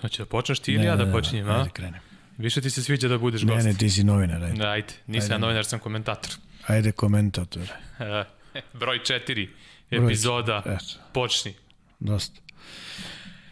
Hoće da počneš ti ili ja da počinjem, a? Ajde, krenem. Više ti se sviđa da budeš Ne, gost. ne, ti si novinar, ajde. Ajde, nisam ja novinar, sam komentator. Ajde, komentator. Broj četiri, Broj epizoda, eto. počni. Dosta.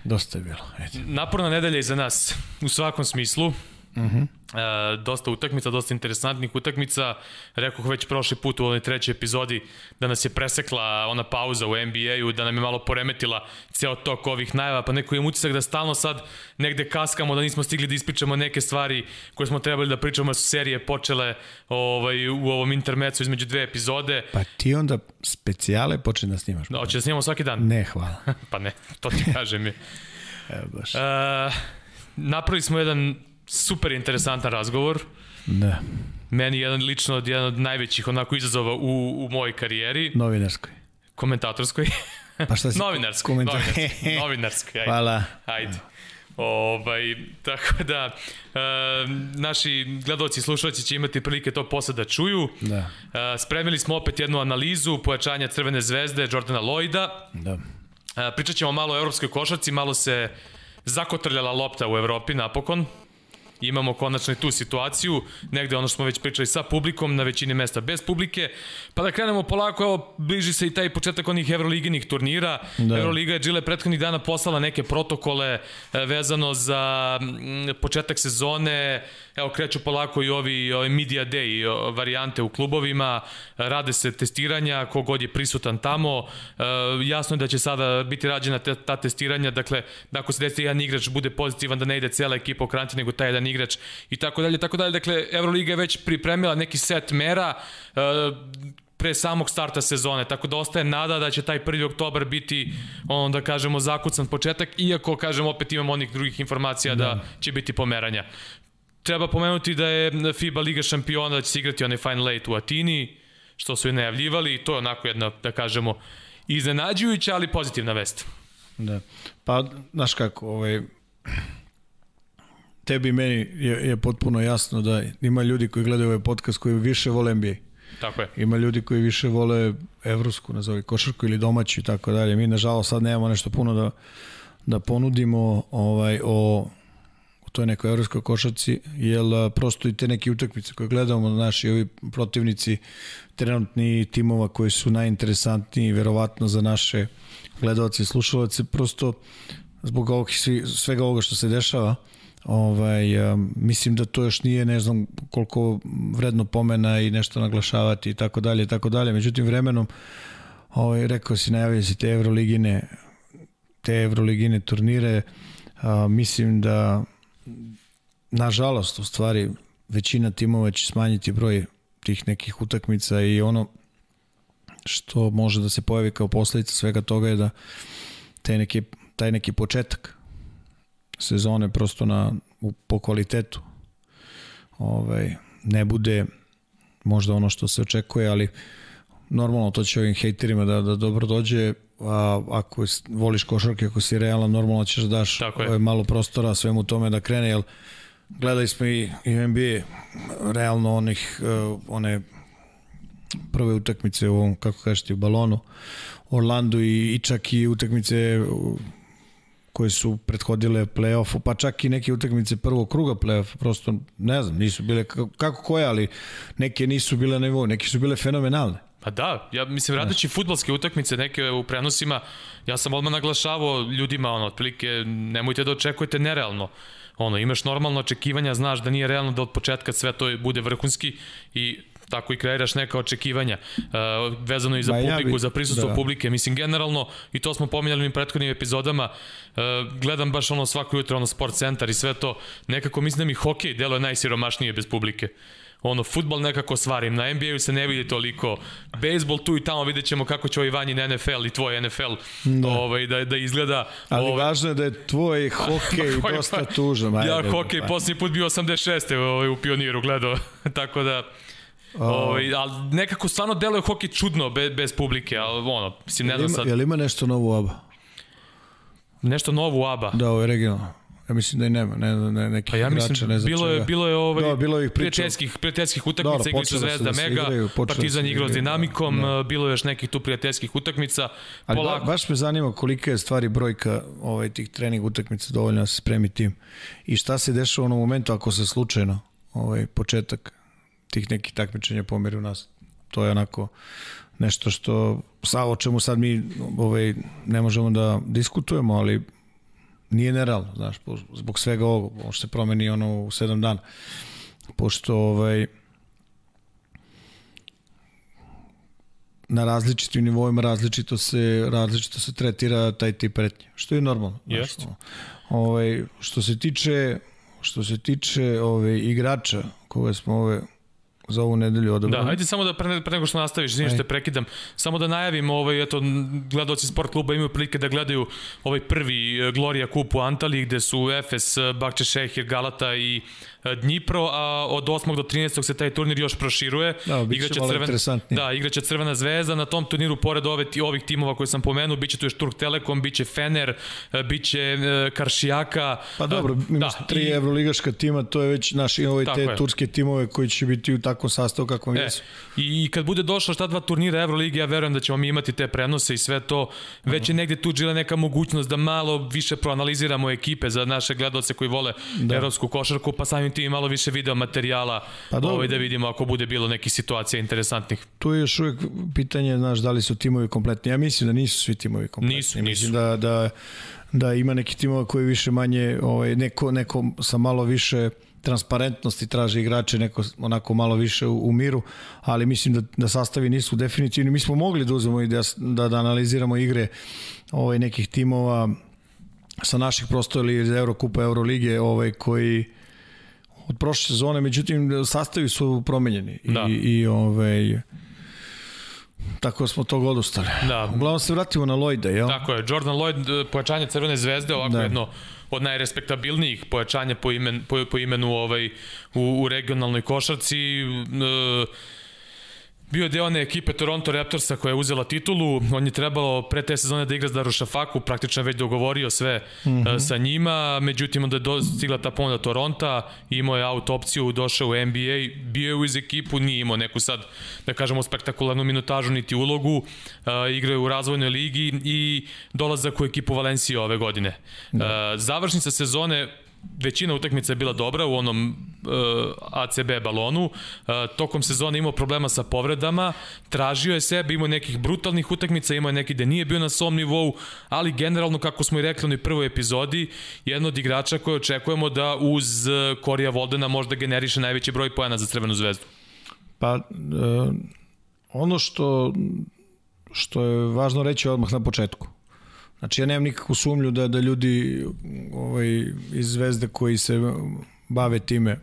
Dosta je bilo, ajde. Naporna nedelja iza nas, u svakom smislu. Mhm. -huh. e, dosta utakmica, dosta interesantnih utakmica. Rekoh već prošli put u ovoj trećoj epizodi da nas je presekla ona pauza u NBA-u, da nam je malo poremetila ceo tok ovih najava, pa neko imam utisak da stalno sad negde kaskamo, da nismo stigli da ispričamo neke stvari koje smo trebali da pričamo, jer su serije počele ovaj, u ovom intermecu između dve epizode. Pa ti onda specijale počne da snimaš. Da, hoće da snimamo svaki dan? Ne, hvala. Pa ne, to ti kažem je. Evo baš. E, napravili smo jedan super interesantan razgovor. Da, Meni jedan lično od jedan od najvećih onako izazova u, u mojoj karijeri, novinarskoj. komentatorskoj. Pa šta si? novinarskoj, komentar- novinarskoj, novinarskoj, ajde. Hvala. Ajde. Ovaj, tako da, e, naši gledalci i slušalci će imati prilike to posle da čuju. Da, E, spremili smo opet jednu analizu pojačanja Crvene zvezde Jordana Lloyda. da. E, pričat ćemo malo o evropskoj košarci, malo se zakotrljala lopta u Evropi napokon. Imamo konačno i tu situaciju, negde ono što smo već pričali sa publikom, na većini mesta bez publike. Pa da krenemo polako, evo, bliži se i taj početak onih evroliginih turnira. Da. Evroliga je Džile prethodnih dana poslala neke protokole e, vezano za početak sezone. Evo, kreću polako i ovi, ovi media day varijante u klubovima. Rade se testiranja, kogod je prisutan tamo. E, jasno je da će sada biti rađena ta testiranja, dakle, da ako se desi jedan igrač bude pozitivan, da ne ide cela ekipa u karantin, nego taj jedan igrač i tako dalje, tako dalje. Dakle, Euroliga je već pripremila neki set mera, e, pre samog starta sezone, tako da ostaje nada da će taj 1. oktobar biti, ono da kažemo, zakucan početak, iako, kažem, opet imamo onih drugih informacija da, da će biti pomeranja. Treba pomenuti da je FIBA Liga šampiona da će se igrati onaj Final Eight u Atini, što su i najavljivali i to je onako jedna, da kažemo, iznenađujuća, ali pozitivna vest. Da. Pa, znaš kako, ovaj, tebi i meni je, je potpuno jasno da ima ljudi koji gledaju ovaj podcast koji više vole NBA. Tako je. Ima ljudi koji više vole evropsku, nazovi košarku ili domaću i tako dalje. Mi nažalost sad nemamo nešto puno da, da ponudimo ovaj, o, o toj nekoj evropskoj košarci, jer a, prosto i te neke utakmice koje gledamo, naši ovi protivnici trenutni timova koji su najinteresantniji verovatno za naše gledalce i slušalce, prosto zbog ovog, svega ovoga što se dešava, Ovaj, mislim da to još nije ne znam koliko vredno pomena i nešto naglašavati i tako dalje i tako dalje. Međutim vremenom ovaj, rekao si najavio si te Evroligine te Evroligine turnire a, mislim da nažalost u stvari većina timova će smanjiti broj tih nekih utakmica i ono što može da se pojavi kao posledica svega toga je da taj neki, taj neki početak sezone prosto na, u, po kvalitetu. Ovaj, ne bude možda ono što se očekuje, ali normalno to će ovim hejterima da, da dobro dođe, a ako voliš košarke, ako si realan, normalno ćeš da daš ovaj, malo prostora svemu tome da krene, jer gledali smo i, i NBA realno onih, uh, one prve utakmice u ovom, kako kažete, u balonu, Orlando i, i čak i utakmice koje su prethodile play-offu, pa čak i neke utakmice prvog kruga play-offa, prosto ne znam, nisu bile kako koje, ali neke nisu bile na nivou, neke su bile fenomenalne. Pa da, ja mislim radeći futbalske utakmice neke u prenosima, ja sam odmah naglašavao ljudima ono otprilike nemojte da očekujete nerealno. Ono imaš normalno očekivanja, znaš da nije realno da od početka sve to bude vrhunski i tako i kreiraš neka očekivanja uh, vezano i za ba, publiku, ja bi, za prisustvo da. publike. Mislim, generalno, i to smo pominjali u prethodnim epizodama, uh, gledam baš ono svako jutro, ono sport centar i sve to, nekako mislim da mi hokej deluje najsiromašnije bez publike ono, futbol nekako svarim, na NBA-u se ne vidi toliko, bejsbol tu i tamo vidjet ćemo kako će ovaj vanjin NFL i tvoj NFL da, ovaj, da, da izgleda. Ali ovaj... važno je da je tvoj hokej dosta tužan. Ja hokej, pa. posljednji put bio 86. Ovaj, u pioniru gledao, tako da Ovaj, ali nekako stvarno deluje hokej čudno bez, bez publike, ali ono, mislim, ne znam sad. Je li ima nešto novo u ABA? Nešto novo u ABA? Da, ovo je regionalno. Ja mislim da i nema, ne, ne, nekih pa ja mislim, igrača, ne znam bilo je, čega. bilo je ovaj, Da, bilo je prijateljskih, prijateljskih utakmica, Dobro, igli su Zvezda, da Mega, igraju, da Partizan se igrao s igraju, Dinamikom, da. bilo je još nekih tu prijateljskih utakmica. Ali ba, baš me zanima kolika je stvari brojka ovaj, tih trening utakmica dovoljno da se spremi tim. I šta se dešava u onom momentu ako se slučajno ovaj, početak tih nekih takmičenja pomeri u nas. To je onako nešto što sa o čemu sad mi ovaj, ne možemo da diskutujemo, ali nije nerealno, znaš, zbog svega ovog, može se promeni ono u sedam dana. Pošto ovaj, na različitim nivoima različito se različito se tretira taj tip pretnje, što je normalno. Jeste. ono. Ovaj što se tiče što se tiče ove igrača koje smo ove za ovu nedelju odabrali. Da, ajde samo da pre, pre nego što nastaviš, izvini što te prekidam, samo da najavim, ovaj, eto, gledaoci sport kluba imaju prilike da gledaju ovaj prvi eh, Gloria Kup u Antaliji, gde su Efes, Bakče Šehir, Galata i Dnipro, a od 8. do 13. se taj turnir još proširuje. Da, bit će Crven-. Da, igraće Crvena zvezda, na tom turniru pored ove, ovih timova koje sam pomenuo, biće tu još Turk Telekom, biće Fener, eh, biće eh, Karšijaka. Pa dobro, imaš da, tri i- evroligaška tima, to je već naši Tako te je. turske timove koji će biti u takvom sastavu kakvom E, jesu. I kad bude došlo šta dva turnira Euroligi, ja verujem da ćemo mi imati te prenose i sve to. Već je negde tu žila neka mogućnost da malo više proanaliziramo ekipe za naše gledalce koji vole da. evropsku košarku, pa samim tim i malo više video materijala Pa dobro. ovaj, da vidimo ako bude bilo nekih situacija interesantnih. Tu je još uvijek pitanje, znaš, da li su timovi kompletni. Ja mislim da nisu svi timovi kompletni. Nisu, mislim nisu. da, da, da ima neki timova koji više manje, ovaj, neko, neko sa malo više transparentnosti traže igrače, neko onako malo više u, u miru, ali mislim da, da sastavi nisu definitivni. Mi smo mogli da uzmemo i da, da, da analiziramo igre ovaj, nekih timova sa naših prostora ili iz Eurokupa, Eurolige, ovaj, koji od prošle sezone, međutim sastavi su promenjeni Da. i, i ovaj, tako da smo tog odustali. Da. Uglavnom se vratimo na Lloyda, jel? Tako je, Jordan Lloyd, eh, pojačanje Crvene zvezde, ovako da. jedno od najrespektabilnijih pojačanja po, imen, po, po imenu ovaj, u, u regionalnoj košarci. E, bio je deo one ekipe Toronto Raptorsa koja je uzela titulu. On je trebalo pre te sezone da igra s Darušafaku, praktično već dogovorio sve mm -hmm. sa njima, međutim onda je do- stigla ta ponuda Toronta, imao je out opciju, došao u NBA, bio je uz ekipu, nije imao neku sad, da kažemo, spektakularnu minutažu niti ulogu, uh, igrao je u razvojnoj ligi i dolazak u ekipu Valencije ove godine. Da. Uh, završnica sezone većina utakmica je bila dobra u onom uh, ACB balonu. Uh, tokom sezone imao problema sa povredama, tražio je sebe, imao nekih brutalnih utakmica, imao je neki da nije bio na svom nivou, ali generalno, kako smo i rekli u onoj prvoj epizodi, jedan od igrača koje očekujemo da uz uh, Korija Voldena možda generiše najveći broj pojena za Crvenu zvezdu. Pa, e, ono što, što je važno reći odmah na početku. Znači, ja nemam nikakvu sumnju da, da ljudi ovaj, iz Zvezde koji se bave time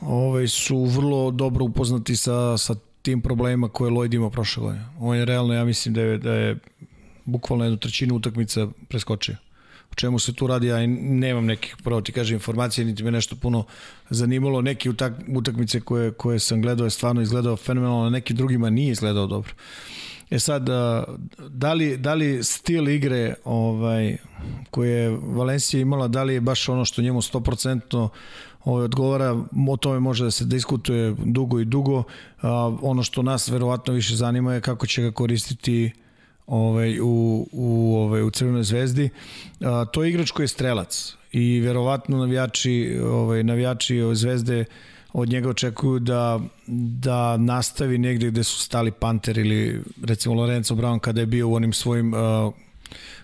ovaj, su vrlo dobro upoznati sa, sa tim problemima koje Lloyd imao prošle godine. On je realno, ja mislim da je, da je bukvalno jednu trećinu utakmica preskočio. O čemu se tu radi, ja nemam nekih, pravo ti kažem, informacije, niti me nešto puno zanimalo. Neki utak, utakmice koje, koje sam gledao je stvarno izgledao fenomenalno, a neki drugima nije izgledao dobro. E sad, da li, da li stil igre ovaj, koje je Valencija imala, da li je baš ono što njemu 100% ovaj, odgovara, o tome može da se diskutuje dugo i dugo. A, ono što nas verovatno više zanima je kako će ga koristiti ovaj, u, u, ovaj, u Crvenoj zvezdi. A, to je igrač koji je strelac i verovatno navijači, ovaj, navijači zvezde od njega očekuju da, da nastavi negde gde su stali Panter ili recimo Lorenzo Brown kada je bio u onim svojim uh,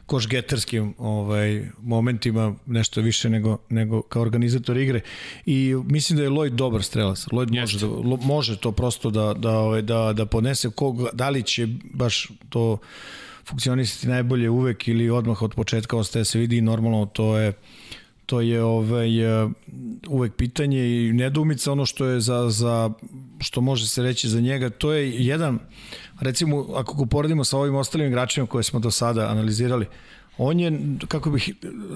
košgeterskim ovaj, momentima nešto više nego, nego kao organizator igre i mislim da je Lloyd dobar strelac. Lloyd može, da, lo- može to prosto da, da, ovaj, da, da podnese kog, da li će baš to funkcionisati najbolje uvek ili odmah od početka ostaje da se vidi i normalno to je to je ovaj uh, uvek pitanje i nedumica ono što je za, za što može se reći za njega. To je jedan recimo ako ga poredimo sa ovim ostalim igračima koje smo do sada analizirali on je kako bih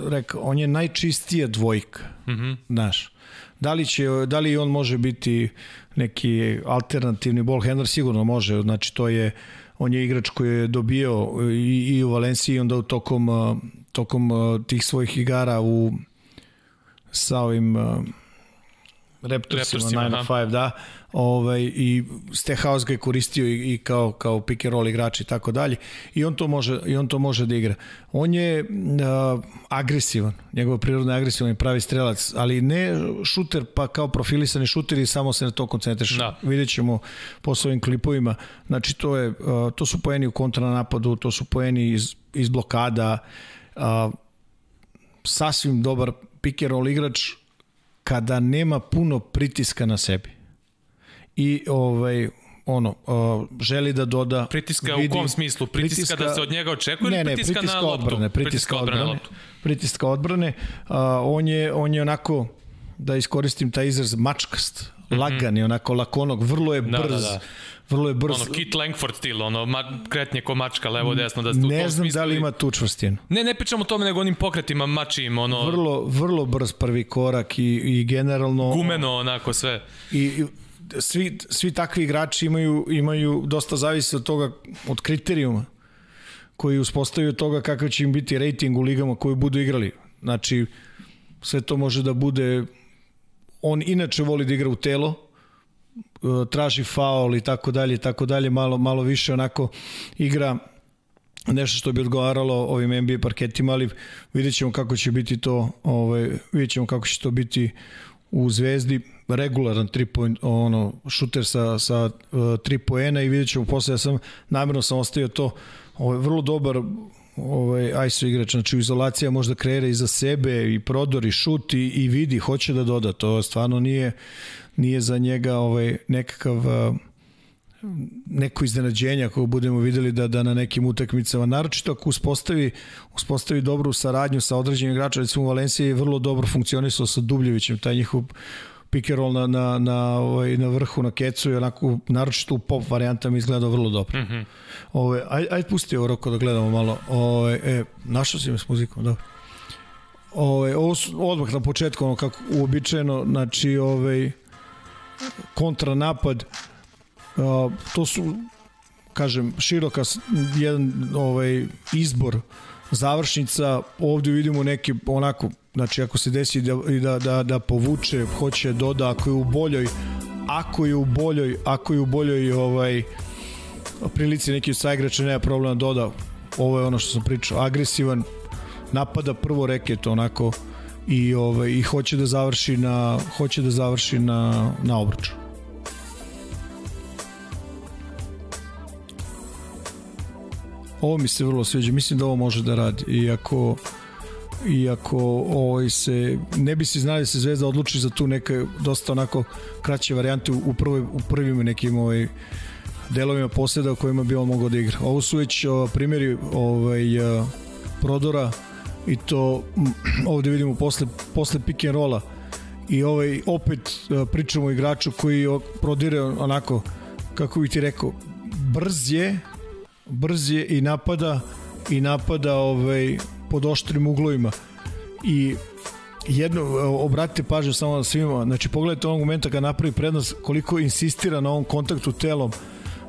rekao on je najčistija dvojka mm -hmm. znaš. Da li će da li on može biti neki alternativni ball handler? Sigurno može, znači to je on je igrač koji je dobio i, i u Valenciji onda u tokom, tokom tih svojih igara u sa ovim Raptorsima, 9 5, da. Ovaj, I Stehaus ga je koristio i, i kao, kao pick and roll igrač i tako dalje. I on to može, i on to može da igra. On je uh, agresivan, njegov prirodno je agresivan i pravi strelac, ali ne šuter pa kao profilisani šuter i samo se na to koncentriš. Da. Vidjet ćemo po svojim klipovima. Znači to, je, uh, to su poeni u kontranapadu, to su poeni iz, iz blokada, uh, sasvim dobar pick and roll igrač kada nema puno pritiska na sebi. I ovaj ono, uh, želi da doda... Pritiska vidi, u kom smislu? Pritiska, pritiska da se od njega očekuje ne, ne, pritiska, pritiska na loptu? Odbrane, pritiska, pritiska odbrane, odbrane loptu. Pritiska odbrane. Uh, on, je, on je onako, da iskoristim taj izraz, mačkast, mm -hmm. lagan je onako lakonog, vrlo je brz. Da, da, da vrlo je brz. Ono Kit Langford stil, ono ma, kretnje ko mačka levo desno da Ne znam da li ima tu čvrstinu. Ne, ne pričamo o tome nego onim pokretima mačim, ono vrlo vrlo brz prvi korak i i generalno gumeno onako sve. I, i svi svi takvi igrači imaju imaju dosta zavisi od toga od kriterijuma koji uspostavljaju toga kakav će im biti rating u ligama koji budu igrali. Znači, sve to može da bude on inače voli da igra u telo, traži faul i tako dalje i tako dalje, malo, malo više onako igra nešto što bi odgovaralo ovim NBA parketima, ali vidjet ćemo kako će biti to, ovaj, vidjet ćemo kako će to biti u Zvezdi, regularan 3 point, ono, šuter sa, sa uh, 3 poena i vidjet ćemo posle, ja sam, namjerno sam ostavio to, ovaj, vrlo dobar ovaj, ISO igrač, znači izolacija možda kreira i za sebe i prodor i šut i, i vidi, hoće da doda, to stvarno nije nije za njega ovaj nekakav neko iznenađenje ako budemo videli da da na nekim utakmicama naročito ako uspostavi uspostavi dobru saradnju sa određenim igračima. Recimo u Valenciji je vrlo dobro funkcionisao sa Dubljevićem taj njihov pick and roll na, na, na, ovaj, na vrhu, na kecu i onako, naročito u pop varijantama izgledao vrlo dobro. Mm -hmm. Ove, aj, aj pusti ovo roko da gledamo malo. Ove, e, našao si me s muzikom, dobro. Ove, ovo su odmah na početku, ono kako uobičajeno, znači, ovaj, kontranapad uh, to su kažem široka jedan ovaj izbor završnica ovde vidimo neke onako znači ako se desi da, da, da, da povuče hoće doda ako je u boljoj ako je u boljoj ako je u boljoj ovaj prilici neki sa igrača nema problema da doda ovo je ono što sam pričao agresivan napada prvo reket onako i ovaj i hoće da završi na hoće da završi na na obruču. Ovo mi se vrlo sviđa, mislim da ovo može da radi iako iako ovaj se ne bi se znali da se Zvezda odluči za tu neke dosta onako kraće varijante u prvoj u prvim nekim ovaj delovima poseda u kojima bi on mogao da igra. Ovo su već primjeri ovaj prodora i to ovde vidimo posle, posle pick and rolla i ovaj opet e, pričamo o igraču koji prodire onako kako bih ti rekao brz je brz je i napada i napada ovaj pod oštrim uglovima i jedno, obratite pažnju samo na svima, znači pogledajte ovog momenta kad napravi prednost koliko insistira na ovom kontaktu telom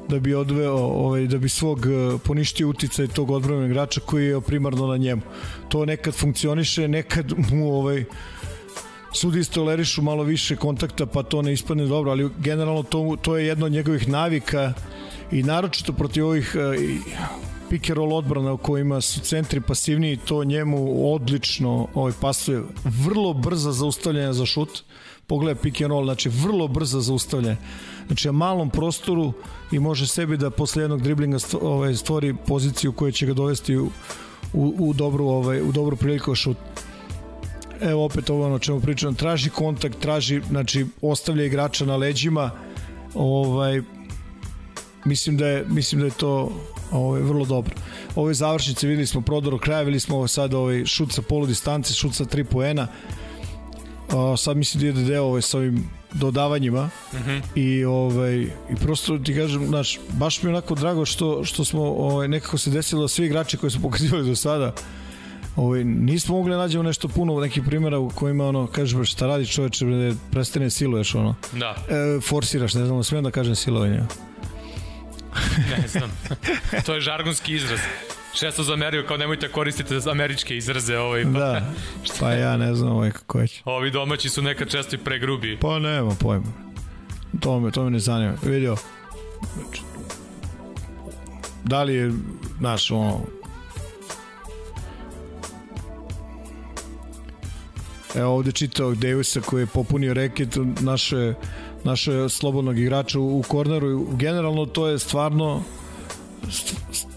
da bi odveo ovaj da bi svog eh, poništio uticaj tog odbranbenog igrača koji je primarno na njemu. To nekad funkcioniše, nekad mu ovaj sudi tolerišu malo više kontakta pa to ne ispadne dobro, ali generalno to, to je jedno od njegovih navika i naročito protiv ovih uh, pick and roll odbrana u kojima su centri pasivniji, to njemu odlično ovaj, pasuje. Vrlo brza zaustavljanja za šut. Pogledaj pick and roll, znači vrlo brza zaustavljanja. Znači, na malom prostoru i može sebi da posle jednog driblinga ovaj, stvori poziciju koja će ga dovesti u, u, u dobru, ovaj, u dobru priliku šut. Evo opet ovo ono čemu pričam, traži kontakt, traži, znači ostavlja igrača na leđima. Ovaj mislim da je mislim da je to ovaj vrlo dobro. Ove završnice videli smo prodor kraja, videli smo sad ovaj šut sa polu distance, šut sa 3 poena. Uh, sad mislim da ide deo ovaj sa ovim dodavanjima uh mhm. -huh. i ovaj i prosto ti kažem znaš baš mi je onako drago što što smo ovaj nekako se desilo da svi igrači koji su pokazivali do sada Ovaj, nismo mogli da nađemo nešto puno nekih primjera u kojima ono, kažeš šta radi čoveče, prestane siluješ ono. Da. E, forsiraš, ne znam, smijem da kažem silovanje. ne znam. to je žargonski izraz. Često zamerio kao nemojte koristiti američke izraze ovaj, pa, da, pa ja ne znam ovaj kako će. Ovi domaći su nekad često i pregrubi. Pa nema pojma. To me, to me ne zanima. Vidio, da li je, znaš, ono, Evo ovde čitao Davisa koji je popunio reket naše, naše slobodnog igrača u, u korneru. Generalno to je stvarno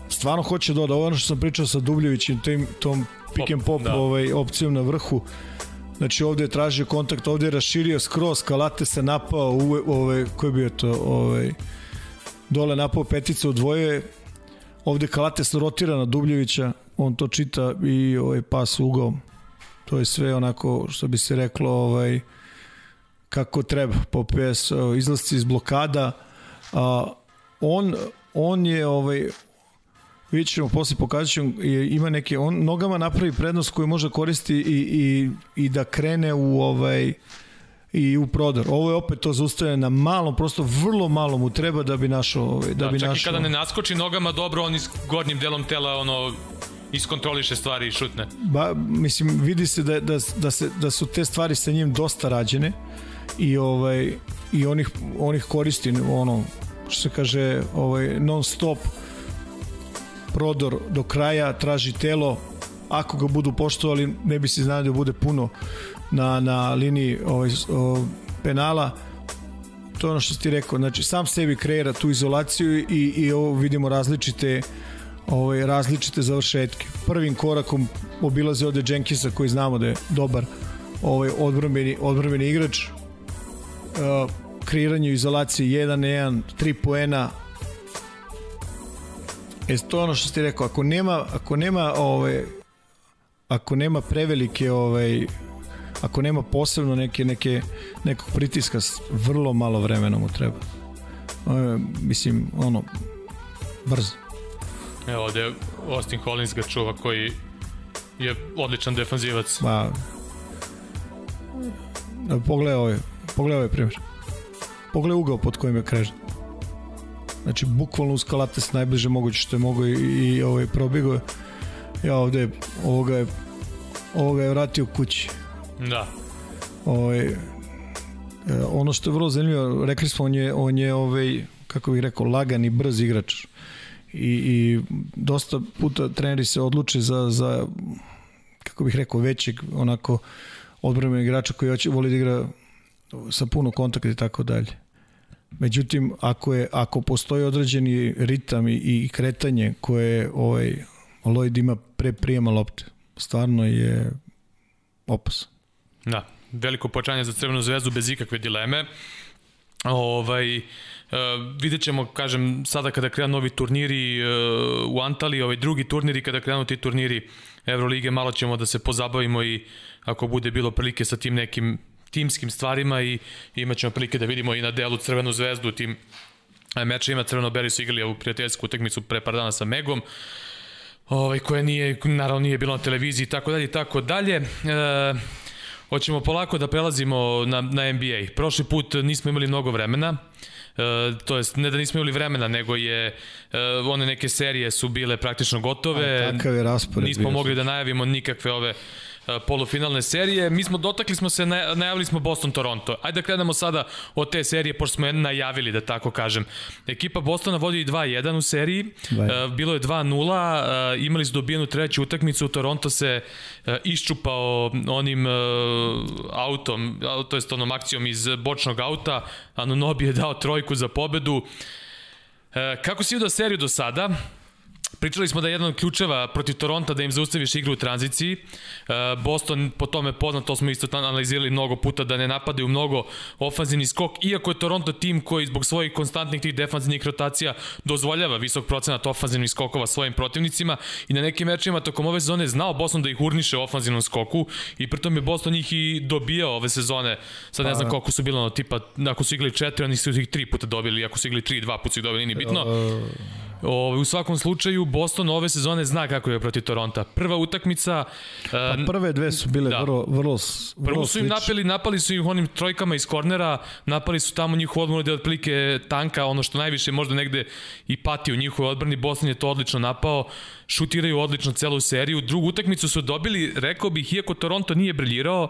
stvarno hoće da ovo ono što sam pričao sa Dubljevićem, tim, tom pick and pop da. ovaj, opcijom na vrhu. Znači ovde je tražio kontakt, ovde je raširio skroz, Kalate se napao, u, ovaj, ko je bio to, ovaj, dole napao petica u dvoje, ovde Kalate se rotira na Dubljevića, on to čita i ovaj pas ugao. To je sve onako, što bi se reklo, ovaj, kako treba. PS izlasci iz blokada. A, on, on je ovaj, vidjet ćemo, posle pokazat ćemo, ima neke, on nogama napravi prednost koju može koristi i, i, i da krene u ovaj, i u prodor. Ovo je opet to zaustavljanje na malom, prosto vrlo malo mu treba da bi našao ovaj, da, da bi čak našao. i kada ne naskoči nogama dobro, on iz gornjim delom tela ono iskontroliše stvari i šutne. Ba, mislim, vidi se da, da, da, se, da su te stvari sa njim dosta rađene i ovaj i onih onih koristi ono što se kaže ovaj non stop prodor do kraja traži telo ako ga budu poštovali ne bi se znali da bude puno na, na liniji ovaj, o, penala to je ono što ti rekao znači sam sebi kreira tu izolaciju i, i ovo vidimo različite ovaj, različite završetke. Prvim korakom obilaze ovde Jenkinsa koji znamo da je dobar ovaj, odbrambeni, odbrambeni igrač. Uh, kreiranje izolacije 1 na 1, 3 poena. E, to je ono što ste rekao, ako nema, ako nema ovaj, ako nema prevelike ovaj, ako nema posebno neke, neke, nekog pritiska, vrlo malo vremena mu treba. E, mislim, ono, brzo. Evo ovde Austin Collins ga čuva koji je odličan defanzivac. Ma, pogledaj ovaj, pogledaj ovaj primjer. Pogledaj ugao pod kojim je krežan. Znači, bukvalno uz Kalates najbliže moguće što je mogo i, i ovaj, probigao. Ja ovde, ovoga je, ovoga je vratio kući. Da. Ovaj, e, ono što je vrlo zanimljivo, rekli smo, on je, on je ovaj, kako bih rekao, lagan i brz igrač i, i dosta puta treneri se odluče za, za kako bih rekao, većeg onako odbrana igrača koji hoće, voli da igra sa puno kontakta i tako dalje. Međutim, ako, je, ako postoji određeni ritam i, i kretanje koje ovaj, Lloyd ima pre prijema lopte, stvarno je opas. Da, veliko počanje za Crvenu zvezdu bez ikakve dileme. Ovaj, Uh, vidjet ćemo, kažem, sada kada krenu novi turniri uh, u Antali, ovaj drugi turniri, kada krenu ti turniri Evrolige, malo ćemo da se pozabavimo i ako bude bilo prilike sa tim nekim timskim stvarima i imat ćemo prilike da vidimo i na delu Crvenu zvezdu tim e, mečima. Crveno-beli su igrali ovu prijateljsku utakmicu pre par dana sa Megom ovaj, koja nije, naravno nije bilo na televiziji i tako dalje i tako dalje. E, hoćemo polako da prelazimo na, na NBA. Prošli put nismo imali mnogo vremena. E, to jest ne da nismo imali vremena, nego je e, one neke serije su bile praktično gotove. A, takav je raspored. Nismo mogli da najavimo nikakve ove polufinalne serije. Mi smo dotakli smo se, najavili smo Boston-Toronto. Ajde da krenemo sada od te serije, pošto smo je najavili, da tako kažem. Ekipa Bostona vodi 2-1 u seriji, Dvaj. E, bilo je 2-0, e, imali su dobijenu treću utakmicu, Toronto se iščupao onim autom, to jest onom akcijom iz bočnog auta, Anunobi je dao trojku za pobedu. Kako si vidio seriju do sada? Pričali smo da je jedan od ključeva protiv Toronta da im zaustaviš igru u tranziciji. E, Boston po tome poznat, to smo isto analizirali mnogo puta da ne napadaju mnogo ofanzivni skok, iako je Toronto tim koji zbog svojih konstantnih tih defanzivnih rotacija dozvoljava visok procenat ofanzivnih skokova svojim protivnicima i na nekim mečima tokom ove sezone znao Boston da ih urniše u ofanzivnom skoku i pritom je Boston njih i dobijao ove sezone. Sad ne znam pa- koliko su bilo, tipa, ako su igrali četiri, oni su ih tri puta dobili, ako su igrali tri, dva puta su ih dobili, nije bitno. O, u svakom slučaju, Boston ove sezone zna kako je protiv Toronta. Prva utakmica... Pa prve dve su bile da. vrlo, vrlo, vrlo Prvo su im napali, napali su ih onim trojkama iz kornera, napali su tamo njihovu odbranu da otprilike tanka, ono što najviše možda negde i pati u njihovoj odbrani. Boston je to odlično napao, šutiraju odlično celu seriju. Drugu utakmicu su dobili, rekao bih, iako Toronto nije briljirao,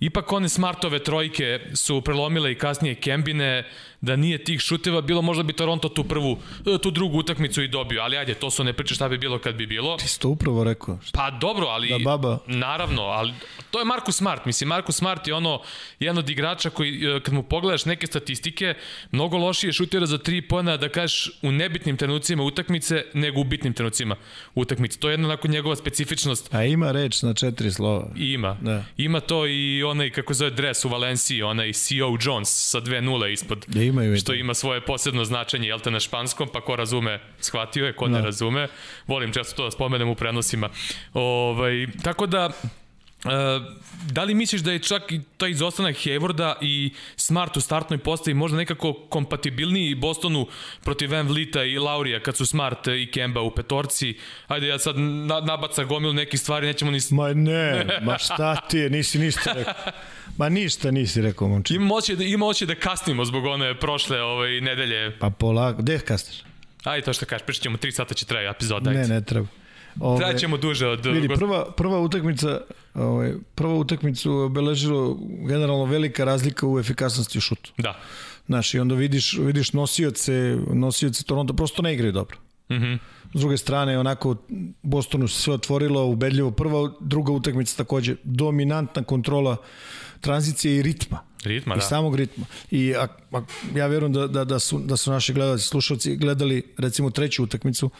Ipak one smartove trojke su prelomile i kasnije Kembine, da nije tih šuteva bilo, možda bi Toronto tu prvu, e, tu drugu utakmicu i dobio, ali ajde, to su ne priče šta bi bilo kad bi bilo. Ti si to upravo rekao. Pa dobro, ali... Da baba. Naravno, ali to je Markus Smart, mislim, Markus Smart je ono, jedan od igrača koji, e, kad mu pogledaš neke statistike, mnogo lošije šutira za tri pojena, da kažeš, u nebitnim trenucima utakmice, nego u bitnim trenucima utakmice. To je jedna onako njegova specifičnost. A ima reč na četiri slova. Ima. Da. Ima to i onaj, kako zove dres u Valenciji, onaj CO Jones sa dve nule ispod. Da imaju što ima svoje posebno značenje, jel te, na španskom, pa ko razume, shvatio je, ko ne da. razume. Volim često to da spomenem u prenosima. Ovaj, tako da, Uh, da li misliš da je čak i taj izostanak Haywarda i Smart u startnoj postavi možda nekako kompatibilniji Bostonu protiv Van Vlita i Laurija kad su Smart i Kemba u petorci? Ajde, ja sad na, nabaca gomil nekih stvari, nećemo ni... Ma ne, ma šta ti je, nisi ništa rekao. Ma ništa nisi rekao, momče. Ima oće da, ima oće da kasnimo zbog one prošle ovaj, nedelje. Pa polako, gde kasniš? Ajde, to što kažeš, pričat ćemo 3 sata će traje epizoda. Ne, ne treba. Ove, Traćemo duže od... Vidi, prva, prva utakmica, ovaj, prva utakmicu obeležilo generalno velika razlika u efikasnosti u šutu. Da. Znaš, i onda vidiš, vidiš nosioce, nosioce Toronto, prosto ne igraju dobro. Mhm. Mm S druge strane, onako, Bostonu se sve otvorilo, ubedljivo. Prva, druga utakmica takođe, dominantna kontrola tranzicije i ritma. Ritma, I da. samog ritma. I a, a, ja verujem da, da, da, su, da su naši gledalci, slušalci gledali recimo treću utakmicu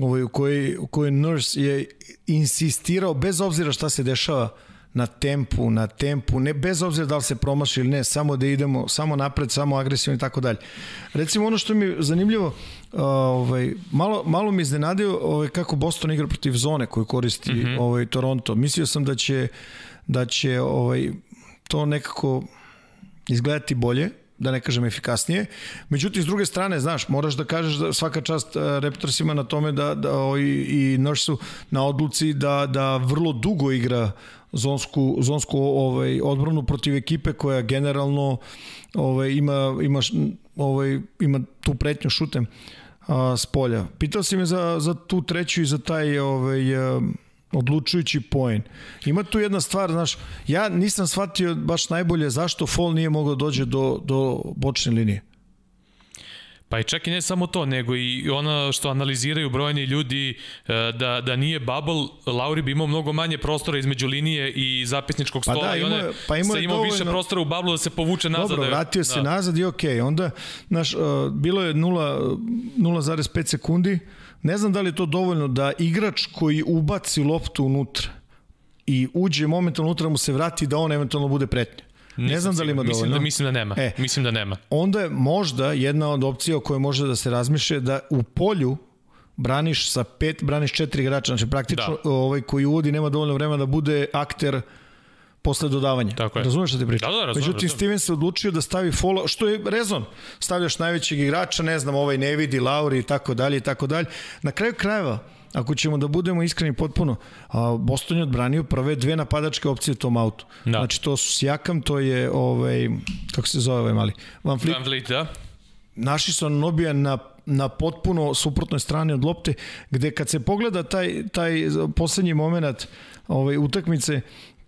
ovaj, u, kojoj, u kojoj Nurse je insistirao, bez obzira šta se dešava, na tempu, na tempu, ne bez obzira da li se promaši ili ne, samo da idemo, samo napred, samo agresivno i tako dalje. Recimo ono što mi je zanimljivo, ovaj, malo, malo mi iznenadio ovaj, kako Boston igra protiv zone koju koristi mm -hmm. ovaj, Toronto. Mislio sam da će, da će ovaj, to nekako izgledati bolje, da ne kažem efikasnije. Međutim, s druge strane, znaš, moraš da kažeš da svaka čast uh, Raptorsima na tome da, da i, i Nursu na odluci da, da vrlo dugo igra zonsku, zonsku ovaj, odbranu protiv ekipe koja generalno ovaj, ima, ima, ovaj, ima tu pretnju šutem a, s polja. Pitao si me za, za tu treću i za taj ovaj, a, odlučujući poen. Ima tu jedna stvar, znaš, ja nisam shvatio baš najbolje zašto Fall nije mogao dođe do, do bočne linije. Pa i čak i ne samo to, nego i ono što analiziraju brojni ljudi e, da, da nije bubble, Lauri bi imao mnogo manje prostora između linije i zapisničkog stola pa da, ima, i one pa ima, imao više prostora u bubble da se povuče nazad. Dobro, da vratio se da. nazad i okej. Okay. Onda, znaš, uh, bilo je 0,5 sekundi, ne znam da li je to dovoljno da igrač koji ubaci loptu unutra i uđe momentalno unutra mu se vrati da on eventualno bude pretnja. Ne znam da li ima dovoljno. Mislim da, mislim da nema. E, mislim da nema. Onda je možda jedna od opcija o kojoj može da se razmišlja da u polju braniš sa pet, braniš četiri igrača, znači praktično da. ovaj koji uvodi nema dovoljno vremena da bude akter posle dodavanja. Tako je. Razumeš šta ti pričam? Da, da, razumem, Međutim, razumem. Steven se odlučio da stavi follow, što je rezon. Stavljaš najvećeg igrača, ne znam, ovaj ne vidi, Lauri i tako dalje i tako dalje. Na kraju krajeva, ako ćemo da budemo iskreni potpuno, a Boston je odbranio prve dve napadačke opcije u tom autu. Da. Znači to su Sjakam, to je ovaj, kako se zove ovaj mali? Van Fleet. Van Fleet, da. Naši su Nobija na na potpuno suprotnoj strani od lopte, gde kad se pogleda taj, taj poslednji moment ovaj, utakmice,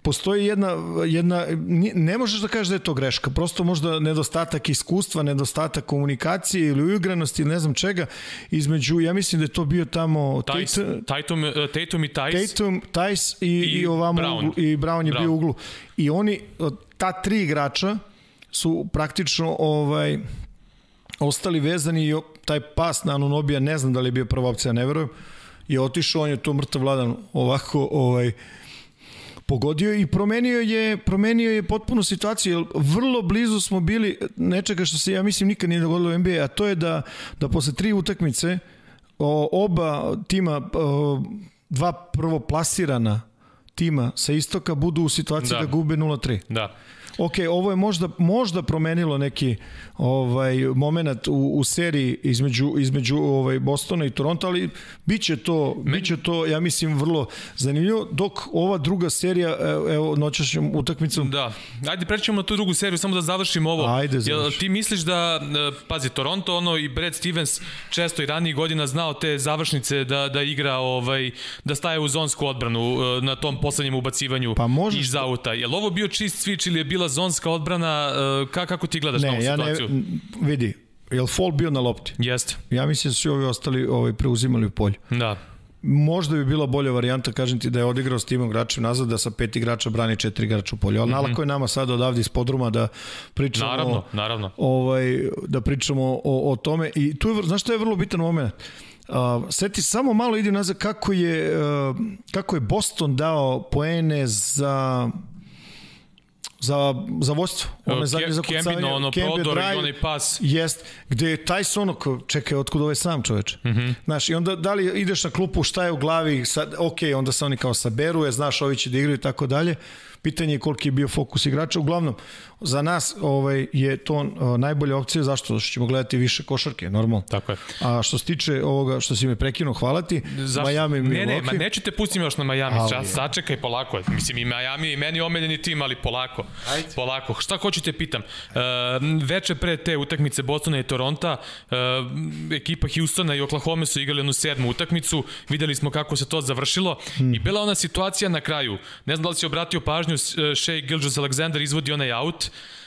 postoji jedna, jedna, ne možeš da kažeš da je to greška, prosto možda nedostatak iskustva, nedostatak komunikacije ili uigranosti ili ne znam čega, između, ja mislim da je to bio tamo Tajs, Tatum, e, Tatum i Tajs. Tatum, Tajs i, i, i ovamo Brown. Uglu, i Brown je Brown. bio u uglu. I oni, ta tri igrača su praktično ovaj, ostali vezani i taj pas na Anunobija, ne znam da li je bio prva opcija, ne verujem, je otišao, on je to mrtav vladan ovako, ovaj, pogodio i promenio je, promenio je potpuno situaciju, jer vrlo blizu smo bili nečega što se, ja mislim, nikad nije dogodilo u NBA, a to je da, da posle tri utakmice o, oba tima, o, dva prvo plasirana tima sa istoka budu u situaciji da, da gube 0-3. Da. Ok, ovo je možda, možda promenilo neki ovaj moment u, u seriji između, između ovaj Bostona i Toronto, ali biće to, Me... biće to, ja mislim, vrlo zanimljivo, dok ova druga serija, evo, noćašnjom utakmicom... Da, ajde prećemo na tu drugu seriju, samo da završimo ovo. Ajde, Jel, ti misliš da, e, pazi, Toronto, ono i Brad Stevens često i ranijih godina znao te završnice da, da igra, ovaj, da staje u zonsku odbranu e, na tom poslednjem ubacivanju pa iz auta. Je li ovo bio čist switch ili je bila zonska odbrana? E, ka, kako ti gledaš ne, na ovu ja situaciju? Ne, vidi, je li Fall bio na lopti? Jeste. Ja mislim da su ovi ostali ovaj, preuzimali u polju. Da. Možda bi bila bolja varijanta, kažem ti, da je odigrao s timom igračem nazad, da sa pet igrača brani četiri igrača u polju. Ali mm -hmm. nalako je nama sad odavde iz podruma da pričamo, naravno, naravno. Ovaj, da pričamo o, o tome. I tu je, znaš što je vrlo bitan moment? Uh, seti samo malo ide nazad kako je, uh, kako je Boston dao poene za za, za vođstvo. One zadnje za kucavanje. ono prodor i onaj pas. Jest, gde je Tyson ono, čekaj, otkud ovaj sam čoveč. Mm -hmm. Znaš, i onda da li ideš na klupu, šta je u glavi, sad, ok, onda se oni kao saberu, je, znaš, ovi će da igraju i tako dalje. Pitanje je koliki je bio fokus igrača. Uglavnom, za nas ovaj, je to uh, najbolja opcija. Zašto? Zato što ćemo gledati više košarke, normalno. Tako je. A što se tiče ovoga što si me prekinuo, hvala ti. Zašto? Miami, ne, ne, ma neću te pustiti još na Miami. Ali, Čas, sačekaj polako. Mislim, i Miami i meni omeljeni tim, ali polako. Ajde. Polako. Šta hoću te pitam? Uh, veče pre te utakmice Bostona i Toronta, uh, ekipa Houstona i Oklahoma su igrali jednu sedmu utakmicu. Videli smo kako se to završilo. Hmm. I bila ona situacija na kraju. Ne znam da li si obratio pažnju, Shea Gilgis Alexander izvodi onaj out, Uh,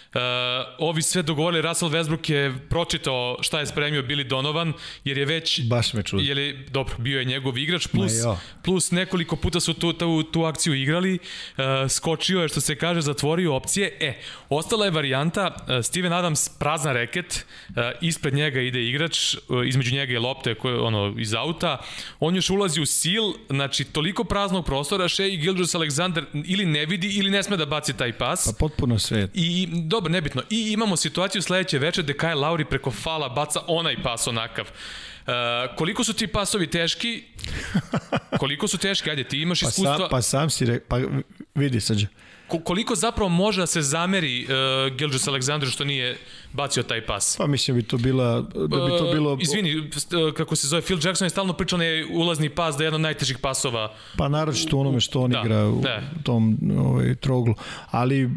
ovi sve dogovorili, Russell Westbrook je pročitao šta je spremio Billy Donovan, jer je već... Baš me čudi. Jer je, dobro, bio je njegov igrač, plus, plus nekoliko puta su tu, tu, tu akciju igrali, uh, skočio je, što se kaže, zatvorio opcije. E, ostala je varijanta, uh, Steven Adams prazna reket, uh, ispred njega ide igrač, uh, između njega je lopte koje, ono, iz auta, on još ulazi u sil, znači toliko praznog prostora, Shea i Gilgis Alexander ili ne vidi ili ne sme da baci taj pas. Pa potpuno sve. I dobro, nebitno. I imamo situaciju sledeće veče gde Kyle Lauri preko fala baca onaj pas onakav. Uh, koliko su ti pasovi teški? Koliko su teški? Ajde, ti imaš iskustva. Pa sam, pa sam si re... pa vidi sađe. Ko, koliko zapravo može da se zameri uh, Gilgis Aleksandru što nije bacio taj pas? Pa mislim bi to bila da bi to bilo uh, Izvini, kako se zove Phil Jackson je stalno pričao ne ulazni pas da je jedan od najtežih pasova. Pa naročito onome što on da, igra u da. tom ovaj troglu, ali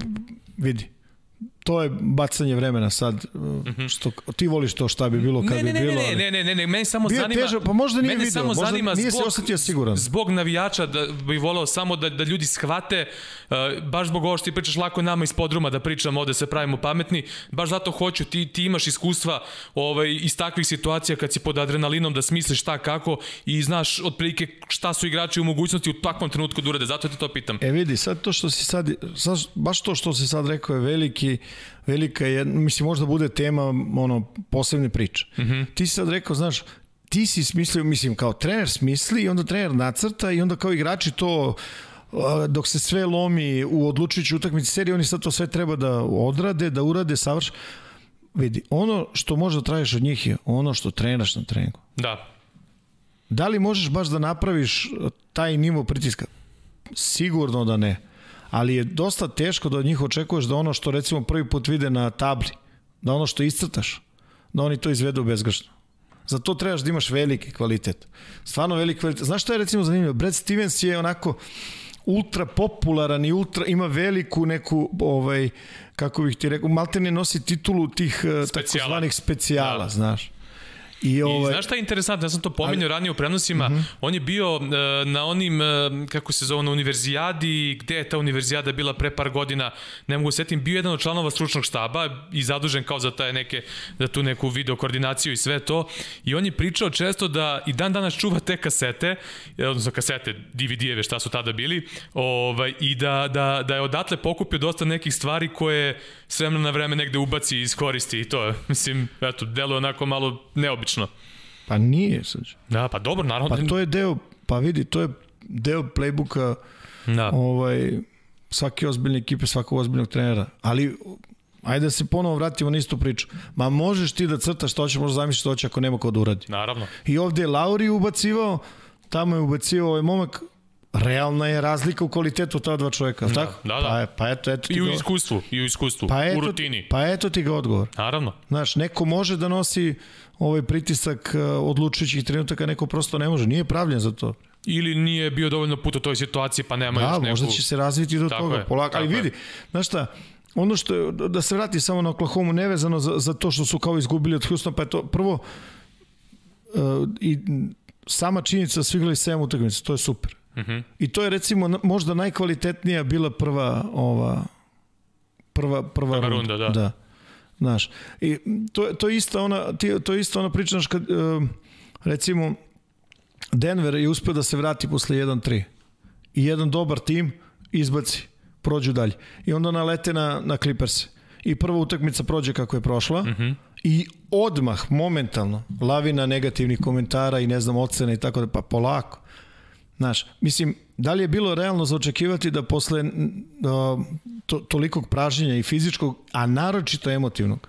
vidi to je bacanje vremena sad mhm. što ti voliš to šta bi bilo kad ne, ne, bi bilo ne ne ne ne ne meni samo bio zanima teže, pa možda nije video samo možda zanima nije zbog, se osetio siguran zbog navijača da bi voleo samo da da ljudi shvate uh, baš zbog ovo što ti pričaš lako nama iz podruma da pričamo ovde se pravimo pametni baš zato hoću ti ti imaš iskustva ovaj iz takvih situacija kad si pod adrenalinom da smisliš šta kako i znaš otprilike šta su igrači u mogućnosti u takvom trenutku da urade zato te to pitam e vidi sad to što si sad, sad baš to što si sad rekao je veliki velika je, mislim, možda bude tema ono, posebne priče. Mm -hmm. Ti si sad rekao, znaš, ti si smislio, mislim, kao trener smisli i onda trener nacrta i onda kao igrači to dok se sve lomi u odlučujući utakmici serije, oni sad to sve treba da odrade, da urade, savrš. Vidi, ono što možda tražiš od njih je ono što trenaš na treningu. Da. Da li možeš baš da napraviš taj nivo pritiska? Sigurno da ne ali je dosta teško da od njih očekuješ da ono što recimo prvi put vide na tabli, da ono što iscrtaš, da oni to izvedu bezgrešno. Za to trebaš da imaš veliki kvalitet. Stvarno veliki kvalitet. Znaš što je recimo zanimljivo? Brad Stevens je onako ultra popularan i ultra ima veliku neku ovaj kako bih ti rekao maltene nosi titulu tih eh, takozvanih specijala, da. znaš. I, ovaj... I znaš šta je interesantno, ja sam to pominjao Ali... ranije u prenosima, mhm. -huh. on je bio uh, na onim, uh, kako se zove, na univerzijadi, gde je ta univerzijada bila pre par godina, ne mogu setim, bio jedan od članova stručnog štaba i zadužen kao za taj neke, za tu neku video koordinaciju i sve to. I on je pričao često da i dan danas čuva te kasete, odnosno kasete, DVD-eve šta su tada bili, ovaj, i da, da, da je odatle pokupio dosta nekih stvari koje s vremena na vreme negde ubaci i iskoristi i to je, mislim, eto, delo je onako malo neobično. Pa nije, sad. Da, pa dobro, naravno. Pa to je deo, pa vidi, to je deo playbooka da. ovaj, svake ozbiljne ekipe, svakog ozbiljnog trenera. Ali Ajde da se ponovo vratimo na istu priču. Ma možeš ti da crtaš što hoćeš, možeš zamisliti što hoće ako nema ko da uradi. Naravno. I ovde je Lauri ubacivao, tamo je ubacivao ovaj momak, realna je razlika u kvalitetu ta dva čoveka, da, tako? Da, da. Pa, pa eto, eto I u iskustvu, i u iskustvu, pa eto, u rutini. Pa eto ti ga odgovor. Naravno. Znaš, neko može da nosi ovaj pritisak uh, odlučujućih trenutaka, neko prosto ne može. Nije pravljen za to. Ili nije bio dovoljno puta u toj situaciji, pa nema da, još neku... Da, možda će se razviti do tako toga. Je, polako. Ali vidi, znaš šta, ono što je, da se vrati samo na Oklahoma nevezano za, za to što su kao izgubili od Houston, pa je to prvo uh, i sama činjenica da su igrali 7 utakmica, to je super. Mhm. -huh. I to je recimo možda najkvalitetnija bila prva ova prva prva, prva runda, runda, da. da. Znaš, i to, to je isto ona, to je isto ona priča, znaš, kad, recimo, Denver je uspeo da se vrati posle 1-3 i jedan dobar tim izbaci, prođu dalje. I onda nalete na, na Clippers. I prva utakmica prođe kako je prošla. Mhm. -huh. I odmah, momentalno, lavina negativnih komentara i ne znam, ocena i tako da, pa polako. Znaš, mislim, da li je bilo realno za očekivati da posle uh, to, tolikog praženja i fizičkog, a naročito emotivnog,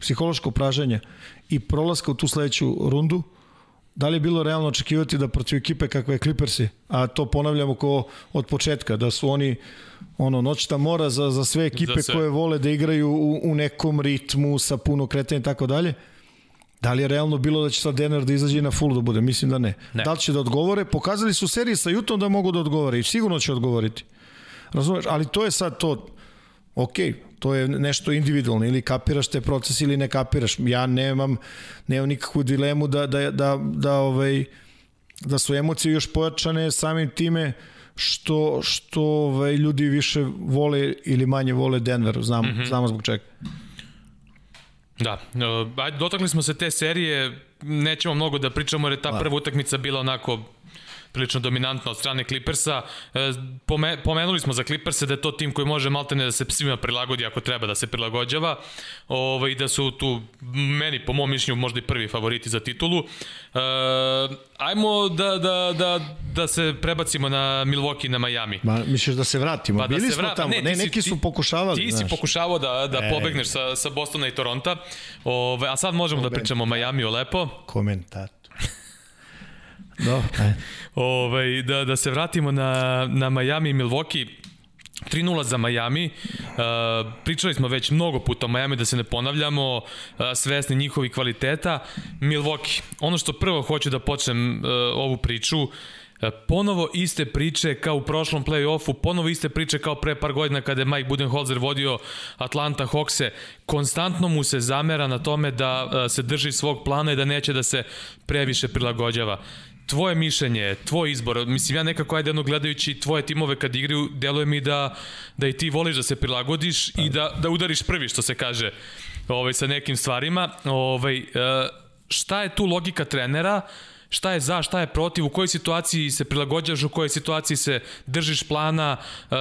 psihološkog praženja i prolaska u tu sledeću rundu, da li je bilo realno očekivati da protiv ekipe kakve je Clippersi, a to ponavljamo ko od početka, da su oni ono noćna mora za, za sve ekipe za sve. koje vole da igraju u, u nekom ritmu sa puno kretanja i tako dalje. Da li je realno bilo da će sad Denver da izađe na full da bude? Mislim da ne. ne. Da li će da odgovore? Pokazali su serije sa Jutom da mogu da odgovore i sigurno će odgovoriti. Razumeš? Ali to je sad to, ok, to je nešto individualno, ili kapiraš te proces ili ne kapiraš. Ja nemam, nemam nikakvu dilemu da, da, da, da, ovaj, da su emocije još pojačane samim time što, što ovaj, ljudi više vole ili manje vole Denver, znam, mm -hmm. znamo zbog čega. Da, ajde, dotakli smo se te serije, nećemo mnogo da pričamo jer je ta da. prva utakmica bila onako prilično dominantna od strane Clippersa. E, pomenuli smo za Clippers da je to tim koji može maltene da se svima prilagodi ako treba da se prilagođava ovaj, da su tu meni po mom mišljenju možda i prvi favoriti za titulu. E, ajmo da, da, da, da se prebacimo na Milwaukee na Miami. Ma, misliš da se vratimo? Pa da Bili da se vra... smo tamo. Ne, ne neki si, su pokušavali. Ti znaš. si pokušavao da, da e. pobegneš sa, sa Bostona i Toronta. Ove, a sad možemo Komentar. da pričamo o Miami-u lepo. Komentar. Do, ajde. Ovaj, da, da se vratimo na, na Miami i Milwaukee. 3-0 za Miami. Uh, pričali smo već mnogo puta o Miami, da se ne ponavljamo, uh, svesni njihovi kvaliteta. Milwaukee, ono što prvo hoću da počnem uh, ovu priču, uh, Ponovo iste priče kao u prošlom play-offu, ponovo iste priče kao pre par godina kada je Mike Budenholzer vodio Atlanta Hawkse. Konstantno mu se zamera na tome da se drži svog plana i da neće da se previše prilagođava tvoje mišljenje, tvoj izbor, mislim ja nekako ajde jedno gledajući tvoje timove kad igraju, deluje mi da, da i ti voliš da se prilagodiš i da, da udariš prvi što se kaže ovaj, sa nekim stvarima. Ovaj, e, šta je tu logika trenera? Šta je za, šta je protiv, u kojoj situaciji se prilagođaš, u kojoj situaciji se držiš plana, uh,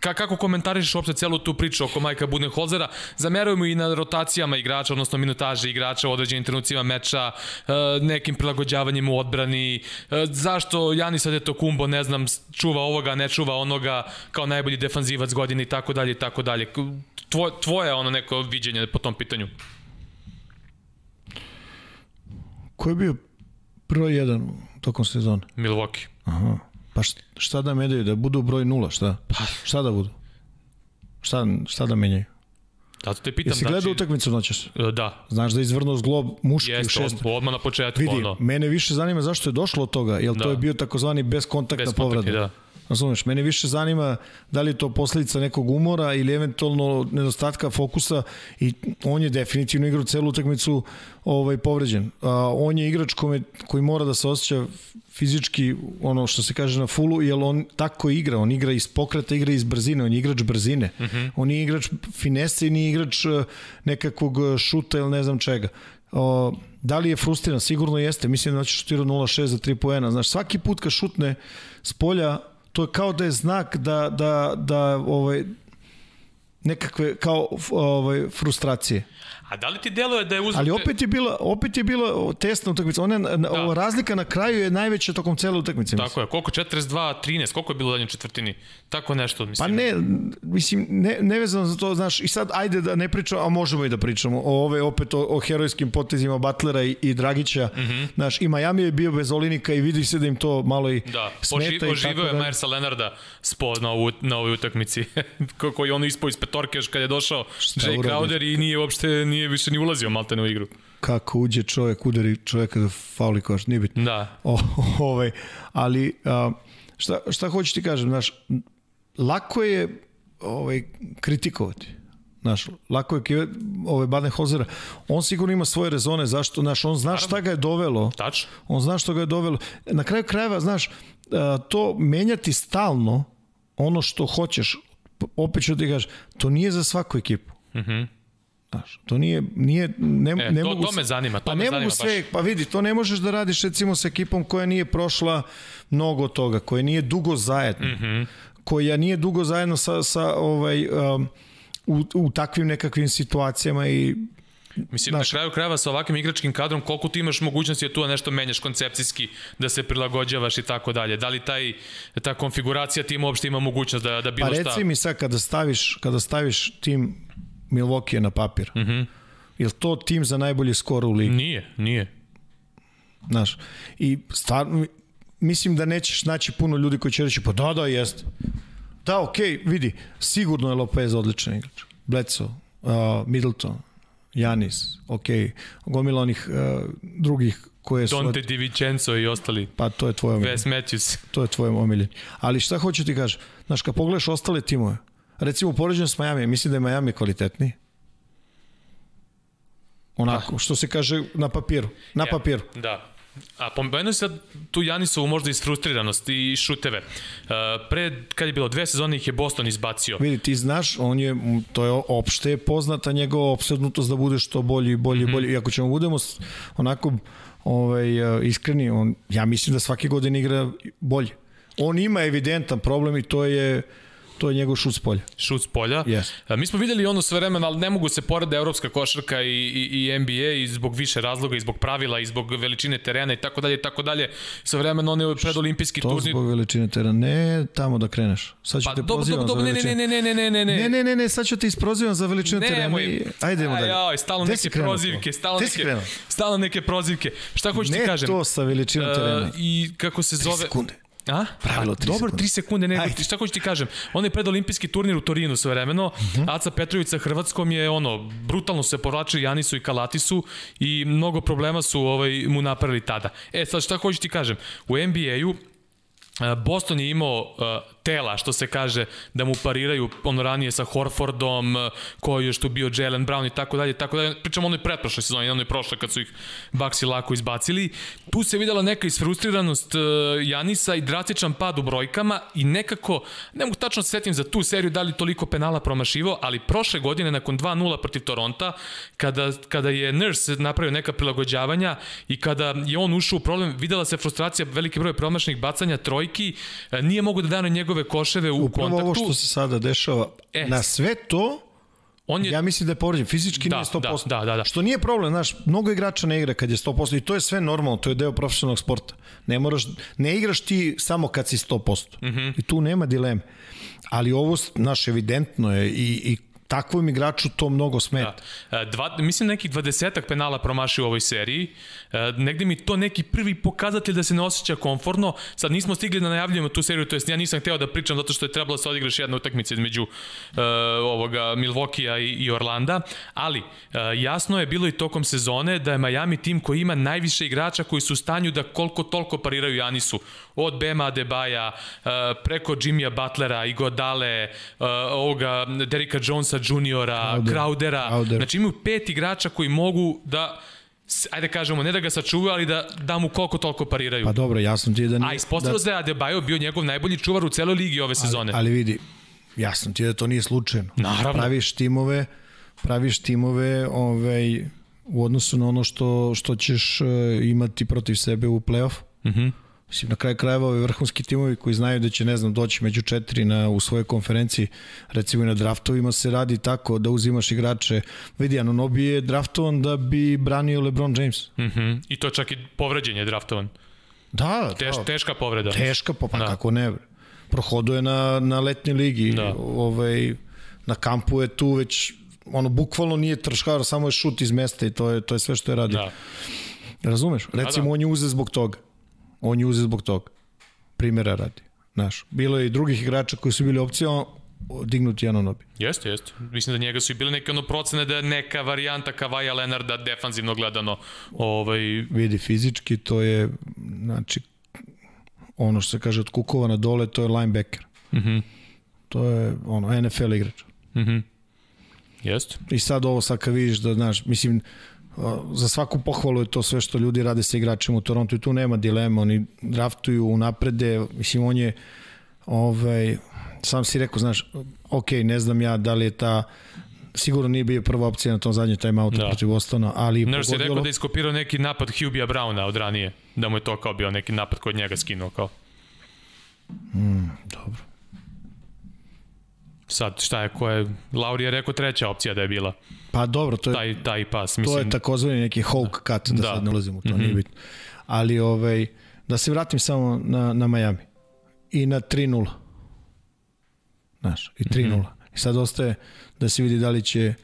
kako komentarišeš uopšte celu tu priču oko Majka Budenholzera, zamerujemo i na rotacijama igrača, odnosno minutaže igrača u određenim trenucima meča, uh, nekim prilagođavanjem u odbrani, uh, zašto Janis Kumbo, ne znam, čuva ovoga, ne čuva onoga kao najbolji defanzivac godine i tako dalje i tako dalje. Tvoje, tvoje ono neko viđenje po tom pitanju? Ko je bio broj 1 tokom sezone? Milwaukee. Aha. Pa šta da menjaju? Da budu broj 0, šta? Pa. Šta da budu? Šta, šta da menjaju? Da te pitam Jesi gledao znači... utakmicu noćas? E, da. Znaš da je izvrnuo zglob muški Jeste, u šest. Jeste, odmah na početku. Vidi, ono. mene više zanima zašto je došlo od toga, jer da. to je bio takozvani beskontaktna povreda. Da. Razumeš, mene više zanima da li je to posledica nekog umora ili eventualno nedostatka fokusa i on je definitivno igrao celu utakmicu ovaj, povređen. A, on je igrač kome, koji mora da se osjeća fizički, ono što se kaže na fulu, jer on tako igra, on igra iz pokreta, igra iz brzine, on je igrač brzine. Uh mhm. -huh. On je igrač finese i nije igrač e, nekakvog šuta ili ne znam čega. O, da li je frustriran? Sigurno jeste. Mislim da će šutirati 0-6 za 3 poena. Znaš, svaki put kad šutne s polja, to je kao da je znak da, da, da ovaj, nekakve kao ovaj frustracije. A da li ti deluje da je uzeo... Ali opet je bila, opet je bila tesna utakmica. Ona, da. razlika na kraju je najveća tokom cele utakmice. Tako je, koliko? 42-13, koliko je bilo u danjem četvrtini? Tako nešto, mislim. Pa ne, mislim, ne, nevezano za to, znaš, i sad ajde da ne pričamo, a možemo i da pričamo o ove, opet o, o herojskim potezima Butlera i, i Dragića. Mm -hmm. Znaš, i Miami je bio bez Olinika i vidi se da im to malo i da. smeta. Oživio je da... Mersa Lenarda spo na, ovu, na ovoj utakmici. Kako je on ispao iz petorke kad je došao Šta Jay Crowder i nije uopšte nije više ni ulazio malte u igru. Kako uđe čovjek, udari čovjeka da fauli koš, nije bitno. Da. O, ovaj, ali a, šta, šta hoću ti kažem, znaš, lako je ovaj, kritikovati. Znaš, lako je ovaj Baden Hozera, on sigurno ima svoje rezone, zašto, znaš, on zna šta ga je dovelo. Tač. On zna što ga je dovelo. Na kraju krajeva, znaš, to menjati stalno ono što hoćeš, opet ću ti kažem, to nije za svaku ekipu. Mhm. Mm Znaš, to nije, nije ne, e, ne to, mogu... To me zanima, to pa me ne zanima mogu sve, baš. Pa vidi, to ne možeš da radiš recimo sa ekipom koja nije prošla mnogo toga, koja nije dugo zajedno, mm -hmm. koja nije dugo zajedno sa, sa ovaj, um, u, u takvim nekakvim situacijama i Mislim, Znaš, na kraju krajeva sa ovakvim igračkim kadrom, koliko ti imaš mogućnosti da tu nešto menjaš koncepcijski, da se prilagođavaš i tako dalje. Da li taj, ta konfiguracija tima uopšte ima mogućnost da, da bilo šta... Pa reci mi sad, kada staviš, kada staviš tim Milwaukee na papir. Mm je to tim za najbolji skor u ligi? Nije, nije. Znaš, i stvarno, mislim da nećeš naći puno ljudi koji će reći, pa da, da, jeste. Da, okej, okay, vidi, sigurno je Lopez odličan igrač. Bledsoe, uh, Middleton, Janis, okej, gomila onih uh, drugih koje su... Dante Di Vincenzo i ostali. Pa to je tvoj omiljen. Wes Matthews. To je tvoj omiljen. Ali šta hoću ti kažem? Znaš, kad pogledaš ostale timove, recimo poređen s Miami, mislim da je Miami kvalitetniji. Onako, ah. što se kaže na papiru. Na ja, papiru. Da. A pomenuo se sad tu Janisovu možda isfrustriranost i šuteve. Uh, pre, kad je bilo dve sezone ih je Boston izbacio. Vidi, ti znaš, on je, to je opšte poznata njegova obsednutost da bude što bolji, bolji, mm -hmm. bolji. I ako ćemo budemo onako ovaj, uh, iskreni, on, ja mislim da svake godine igra bolje. On ima evidentan problem i to je To je njegov šut s polja. Šut s polja. Yes. Mi smo videli ono sve vremena, ali ne mogu se porede evropska košarka i, i, i NBA i zbog više razloga, i zbog pravila, i zbog veličine terena i tako dalje i tako dalje. Sve vremena on je predolimpijski turnir. To zbog veličine terena, ne tamo da kreneš. Sad ću pa, te dobro, pozivam dobro, za veličinu. Ne, ne, ne, ne, ne, ne, ne. Ne, ne, ne, ne, sad ću te isprozivam za veličinu ne, terena. I, ajde, idemo dalje. Aj, stalno neke prozivke, stalno neke, stalno neke prozivke. Šta hoćeš ti kažem? Ne to sa veličinom terena. Uh, I kako se zove... sekunde. A? Pravilo 3 Dobro, 3 sekunde, ne, Ajde. šta hoću ti kažem. On je pred olimpijski turnir u Torinu sve vremeno. Uh mhm. -huh. Aca Petrović sa Hrvatskom je ono, brutalno se povlačili Janisu i Kalatisu i mnogo problema su ovaj, mu napravili tada. E, sad šta hoću ti kažem. U NBA-u Boston je imao tela, što se kaže, da mu pariraju ono ranije sa Horfordom, eh, koji je što bio Jalen Brown i tako dalje, tako dalje. Pričamo onoj pretprošle sezoni, onoj prošle kad su ih Baxi lako izbacili. Tu se videla neka isfrustriranost Janisa i drastičan pad u brojkama i nekako, ne mogu tačno se setim za tu seriju da li toliko penala promašivo, ali prošle godine nakon 2-0 protiv Toronta, kada, kada je Nurse napravio neka prilagođavanja i kada je on ušao u problem, videla se frustracija, veliki broj promašnih bacanja trojki, eh, nije mogu da dane njegove koševe u Upravo kontaktu. ovo što se sada dešava, e, na sve to, on je, ja mislim da je povređen. Fizički da, nije 100%. Da, da, da, da. Što nije problem, znaš, mnogo igrača ne igra kad je 100% i to je sve normalno, to je deo profesionalnog sporta. Ne moraš, ne igraš ti samo kad si 100%. Mm -hmm. I tu nema dileme. Ali ovo, naš, evidentno je i, i takvom igraču to mnogo smeta. Da. E, dva, mislim nekih dvadesetak penala promašio u ovoj seriji. E, negde mi to neki prvi pokazatelj da se ne osjeća komfortno. Sad nismo stigli da najavljujemo tu seriju, to jest ja nisam hteo da pričam zato što je trebalo da se odigraš jedna utakmica između uh, ovoga Milvokija i, i Orlanda, ali uh, jasno je bilo i tokom sezone da je Miami tim koji ima najviše igrača koji su u stanju da koliko toliko pariraju Janisu. Od Bema Adebaja, uh, preko Jimmya Butlera, Igodale, uh, ovoga Derika Jonesa Jonesa Juniora, Crowder, Crowdera. Crowder. Znači imaju pet igrača koji mogu da ajde kažemo, ne da ga sačuvaju, ali da, da mu koliko toliko pariraju. Pa dobro, jasno ti je da... Nije, A ispostavilo da... se da je Adebayo bio njegov najbolji čuvar u celoj ligi ove sezone. Ali, ali vidi, jasno ti je da to nije slučajno. Naravno. Praviš timove, praviš timove ovaj, u odnosu na ono što, što ćeš uh, imati protiv sebe u play-off. Mhm. Mm Mislim, na kraju krajeva ovi vrhunski timovi koji znaju da će, ne znam, doći među četiri na, u svojoj konferenciji, recimo i na draftovima se radi tako da uzimaš igrače. Vidi, Anunobi je draftovan da bi branio LeBron James. Mm -hmm. I to čak i povređen je draftovan. Da, Teš, da. Teška povreda. Teška, pa, pa da. kako ne. Prohoduje na, na letnji ligi. Da. Ovaj, na kampu je tu već ono bukvalno nije trškar, samo je šut iz mesta i to je to je sve što je radio. Da. Razumeš? Recimo da, da. on je uze zbog toga. On je uze zbog toga. Primera radi. Znaš, bilo je i drugih igrača koji su bili opcija dignuti Anonobi. Jeste, jeste. Mislim da njega su i bile neke ono procene da je neka varijanta Kavaja Lenarda defanzivno gledano. Ovaj... Vidi, fizički to je, znači, ono što se kaže od kukova na dole, to je linebacker. Mm -hmm. To je ono, NFL igrač. Mm Jeste. I sad ovo sad kad vidiš da, znaš, mislim, za svaku pohvalu je to sve što ljudi rade sa igračima u Torontu i tu nema dilema, oni draftuju unaprede, mislim on je ovaj, sam si rekao, znaš, ok, ne znam ja da li je ta sigurno nije bio prva opcija na tom zadnjem timeoutu da. protiv Bostona, ali... Ne, si rekao da je iskopirao neki napad Hubija Browna od ranije, da mu je to kao bio neki napad kod njega skinuo kao. Mm, dobro. Sad, šta je, ko je, Lauri je rekao treća opcija da je bila. Pa dobro, to je, taj, taj pas. Mislim, to je takozvani neki hawk cut, da, da sad ne ulazim u to, mm -hmm. nije bitno. Ali, ovaj, da se vratim samo na, na Miami. I na 3-0. Znaš, i 3-0. Mm -hmm. I sad ostaje da se vidi da li će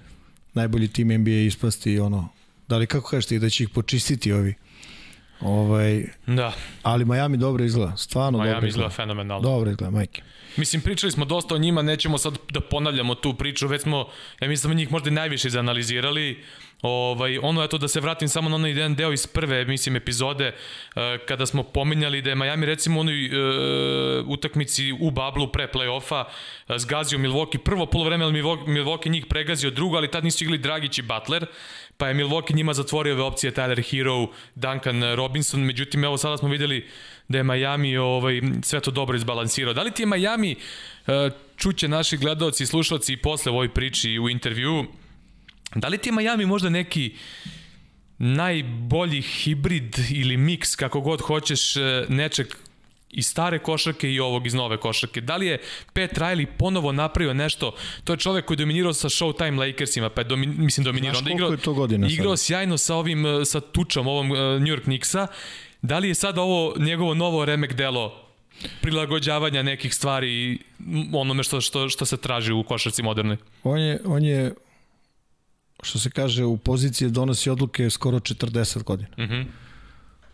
najbolji tim NBA ispasti ono, da li kako kažete da će ih počistiti ovi Ovaj, da. Ali Miami dobro izgleda, stvarno Miami dobro izgleda. izgleda fenomenalno. Dobro izgleda, majke. Mislim, pričali smo dosta o njima, nećemo sad da ponavljamo tu priču, već smo, ja mislim, njih možda najviše izanalizirali. Ovaj, ono je to da se vratim samo na onaj jedan deo iz prve, mislim, epizode, uh, kada smo pominjali da je Miami recimo u onoj uh, utakmici u bablu pre play-offa uh, zgazio Milwaukee prvo polovreme, ali Milwaukee njih pregazio drugo, ali tad nisu igli Dragić i Butler, pa je Milwaukee njima zatvorio ove opcije Tyler Hero, Duncan Robinson, međutim evo sada smo videli da je Miami ovaj, sve to dobro izbalansirao. Da li ti je Miami, čuće naši gledalci i slušalci i posle u ovoj priči u intervju, Da li ti je Miami možda neki najbolji hibrid ili miks, kako god hoćeš, e, nečeg iz stare košarke i ovog iz nove košarke. Da li je Pat Riley ponovo napravio nešto? To je čovek koji je dominirao sa Showtime Lakersima, pa je domi, mislim dominirao. Znaš koliko je to godina Igrao sad? sjajno sa ovim, e, sa tučom, ovom uh, New York Knicksa. Da li je sada ovo njegovo novo remek delo prilagođavanja nekih stvari onome što, što, što se traži u košarci modernoj? On je, on je što se kaže, u poziciji da donosi odluke skoro 40 godina. Mm -hmm.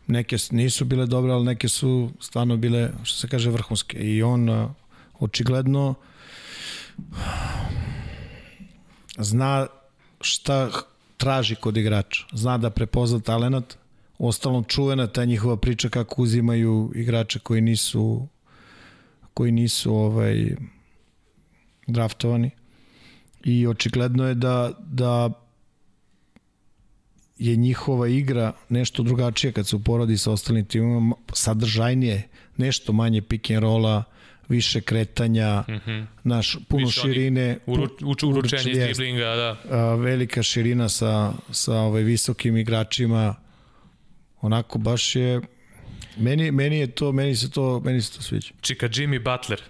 Neke nisu bile dobre, ali neke su stvarno bile, što se kaže, vrhunske. I on očigledno zna šta traži kod igrača. Zna da prepozna talenat. Ostalom čuvena ta njihova priča kako uzimaju igrače koji nisu koji nisu ovaj draftovani i očigledno je da, da je njihova igra nešto drugačija kad se uporodi sa ostalim timima, sadržajnije, nešto manje pick and rolla, više kretanja, mm -hmm. naš puno više širine, uru, uču, uručenje iz driblinga, da. A, velika širina sa sa ovaj visokim igračima. Onako baš je meni meni je to meni se to meni se to sviđa. Čika Jimmy Butler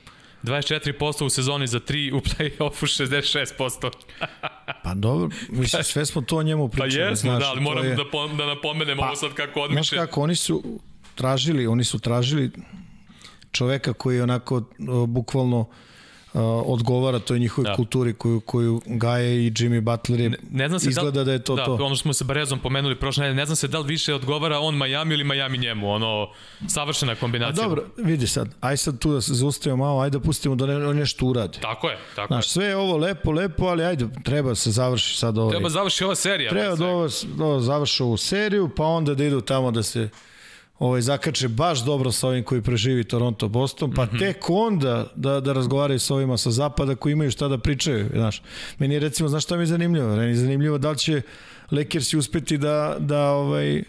24% u sezoni za 3, u play-offu 66%. pa dobro, mislim, sve smo to o njemu pa pričali. Pa jesmo, znaš, da, ali moram je... da, pom, da napomenemo pa, ovo sad kako odmiče. Znaš kako, oni su tražili, oni su tražili čoveka koji je onako bukvalno uh, odgovara toj njihovoj da. kulturi koju, koju gaje i Jimmy Butler je, ne, ne znam se izgleda da, da je to da, to. Ono što smo se Brezom pomenuli prošle nedelje, ne znam se da li više odgovara on Miami ili Miami njemu, ono, savršena kombinacija. A dobro, vidi sad, aj sad tu da se zaustavimo malo, ajde da pustimo da ne, nešto uradi. Tako je, tako Znaš, je. sve je ovo lepo, lepo, ali ajde, treba se završi sad ovaj. Treba završi ova serija. Treba da ovo, da završi ovu seriju, pa onda da idu tamo da se ovaj, zakače baš dobro sa ovim koji preživi Toronto Boston, pa mm -hmm. tek onda da, da razgovaraju sa ovima sa zapada koji imaju šta da pričaju. Znaš. Meni je recimo, znaš šta mi je zanimljivo? Meni je zanimljivo da li će Lakersi uspeti da, da, ovaj,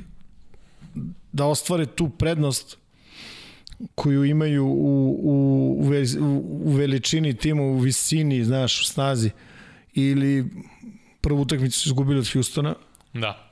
da ostvare tu prednost koju imaju u, u, u, u veličini tima, u visini, znaš, u snazi. Ili prvu utakmicu su izgubili od Houstona. Da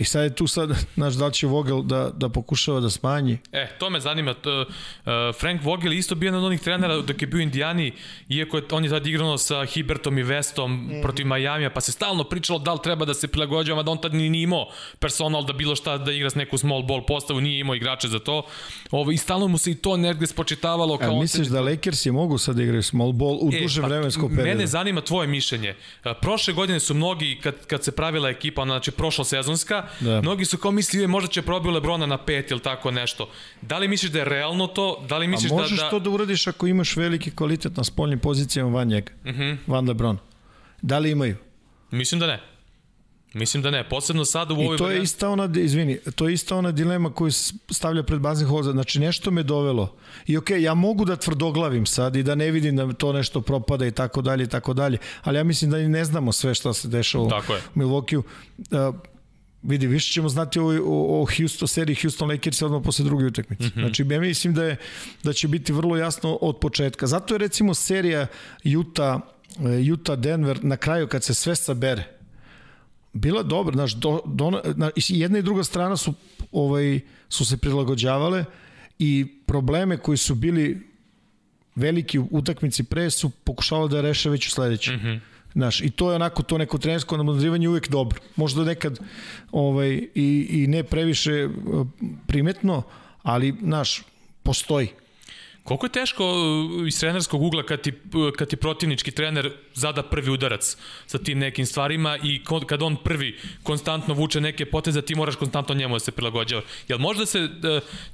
I sad je tu sad, znaš, da li će Vogel da, da pokušava da smanji? E, to me zanima. To, uh, Frank Vogel isto bio jedan od onih trenera dok je bio Indijani, iako je, on je tad igrano sa Hibertom i Vestom mm. protiv Majamija, pa se stalno pričalo da li treba da se prilagođava, da on tad ni, imao personal da bilo šta da igra s neku small ball postavu, nije imao igrače za to. Ovo, I stalno mu se i to negde spočitavalo. Kao A misliš se... da Lakersi mogu sad da igraju small ball u e, duže pa, vremensko periodu? Mene zanima tvoje mišljenje. Prošle godine su mnogi, kad, kad se pravila ekipa, znači prošla sezonska, da. mnogi su kao mislili možda će probio Lebrona na pet ili tako nešto. Da li misliš da je realno to? Da li misliš A možeš da, da... to da uradiš ako imaš veliki kvalitet na spoljnim pozicijama van njega, uh mhm. -huh. van Lebron? Da li imaju? Mislim da ne. Mislim da ne, posebno sad u ovoj... I to je ista ona, izvini, to je ista ona dilema koju stavlja pred bazen hoza. Znači, nešto me dovelo. I okej, okay, ja mogu da tvrdoglavim sad i da ne vidim da to nešto propada i tako dalje i tako dalje, ali ja mislim da i ne znamo sve što se dešava u Milwaukee. Vidi, više ćemo znati o, o, o Houston, seriji Houston Lakers odmah posle druge utakmice. Mm -hmm. Znači, ja mislim da, je, da će biti vrlo jasno od početka. Zato je recimo serija Utah, uh, Utah Denver na kraju kad se sve sabere, bila dobra, znaš, do, do, na, jedna i druga strana su, ovaj, su se prilagođavale i probleme koji su bili veliki u utakmici pre su pokušavali da reše već u sledećem. Mm -hmm. Znaš, i to je onako to neko trenersko nadmudrivanje uvek dobro. Možda nekad ovaj, i, i ne previše eh, primetno, ali, znaš, postoji. Koliko je teško uh, iz trenerskog ugla kad ti, uh, kad ti protivnički trener zada prvi udarac sa tim nekim stvarima i kad on prvi konstantno vuče neke poteze, ti moraš konstantno njemu da se prilagođava. Jel može da se uh,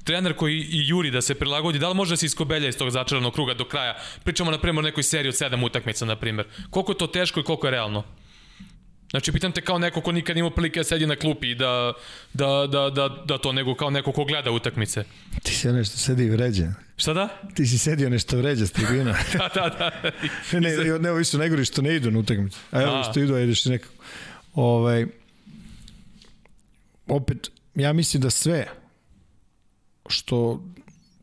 trener koji i juri da se prilagodi, da li može da se iskobelja iz tog začaranog kruga do kraja? Pričamo na primjer o nekoj seriji od sedam utakmica, na primjer. Koliko je to teško i koliko je realno? Znači, pitam te kao neko ko nikad ima prilike da sedi na klupi i da, da, da, da, da to, nego kao neko ko gleda utakmice. Ti si nešto sedi i vređa. Šta da? Ti si sedio nešto vređa s tribina. da, da, da. ne, ne, ne, ovi su najgori što ne idu na utakmice. A evo što idu, ideš nekako. Ovaj, opet, ja mislim da sve što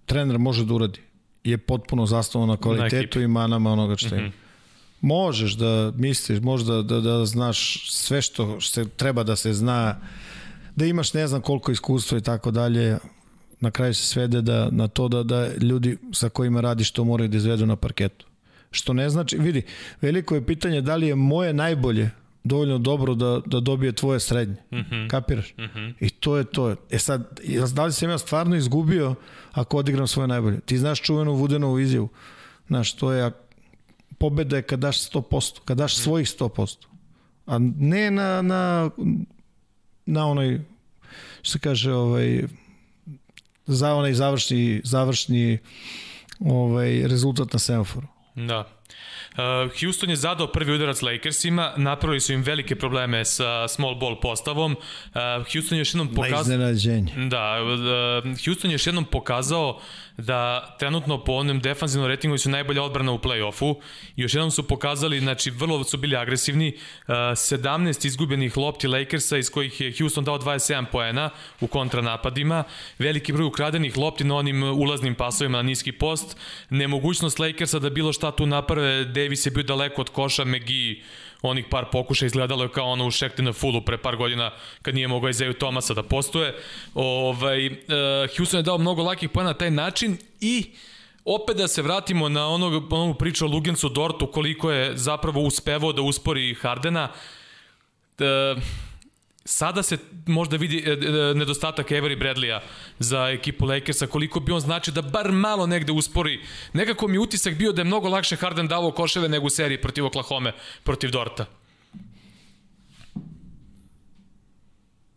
trener može da uradi je potpuno zastavno na kvalitetu na i manama onoga što mm -hmm. Možeš da misliš, možda da, da, da znaš sve što se treba da se zna, da imaš ne znam koliko iskustva i tako dalje, na kraju se svede da, na to da, da ljudi sa kojima radiš to moraju da izvedu na parketu. Što ne znači, vidi, veliko je pitanje da li je moje najbolje dovoljno dobro da, da dobije tvoje srednje. Mm -hmm. Kapiraš? Mm -hmm. I to je to. E sad, da li sam ja stvarno izgubio ako odigram svoje najbolje? Ti znaš čuvenu Vudenovu izjavu. Znaš, to je pobeda je kad daš 100%, kad daš svojih 100%. A ne na, na, na onaj, što se kaže, ovaj, za onaj završni, završni ovaj, rezultat na semaforu. Da. Uh, Houston je zadao prvi udarac Lakersima, napravili su im velike probleme sa small ball postavom. Uh, Houston je još jednom pokazao... Na Da, uh, Houston je još jednom pokazao da trenutno po onom defanzivnom ratingu su najbolja odbrana u play-offu. Još jednom su pokazali, znači vrlo su bili agresivni, 17 izgubljenih lopti Lakersa iz kojih je Houston dao 27 poena u kontranapadima, veliki broj ukradenih lopti na onim ulaznim pasovima na niski post, nemogućnost Lakersa da bilo šta tu naprave, Davis je bio daleko od koša, McGee onih par pokuša izgledalo je kao ono u Šektina Fullu pre par godina kad nije mogao Izeju Tomasa da postoje. Ovaj, uh, Houston je dao mnogo lakih pojena na taj način i opet da se vratimo na onog, onog priču o Lugensu Dortu koliko je zapravo uspevao da uspori Hardena. Uh, Sada se možda vidi e, e, nedostatak Avery Bradleya za ekipu Lakersa, koliko bi on znači da bar malo negde uspori. Nekako mi utisak bio da je mnogo lakše Harden davo koševe nego u seriji protiv Oklahoma, protiv Dorta.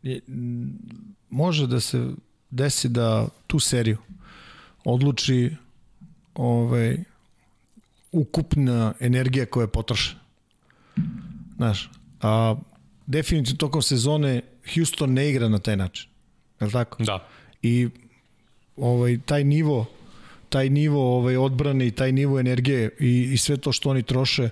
Je, može da se desi da tu seriju odluči ovaj, ukupna energija koja je potrošena. Znaš, a definitivno tokom sezone Houston ne igra na taj način. Je li tako? Da. I ovaj, taj nivo taj nivo ovaj odbrane i taj nivo energije i, i sve to što oni troše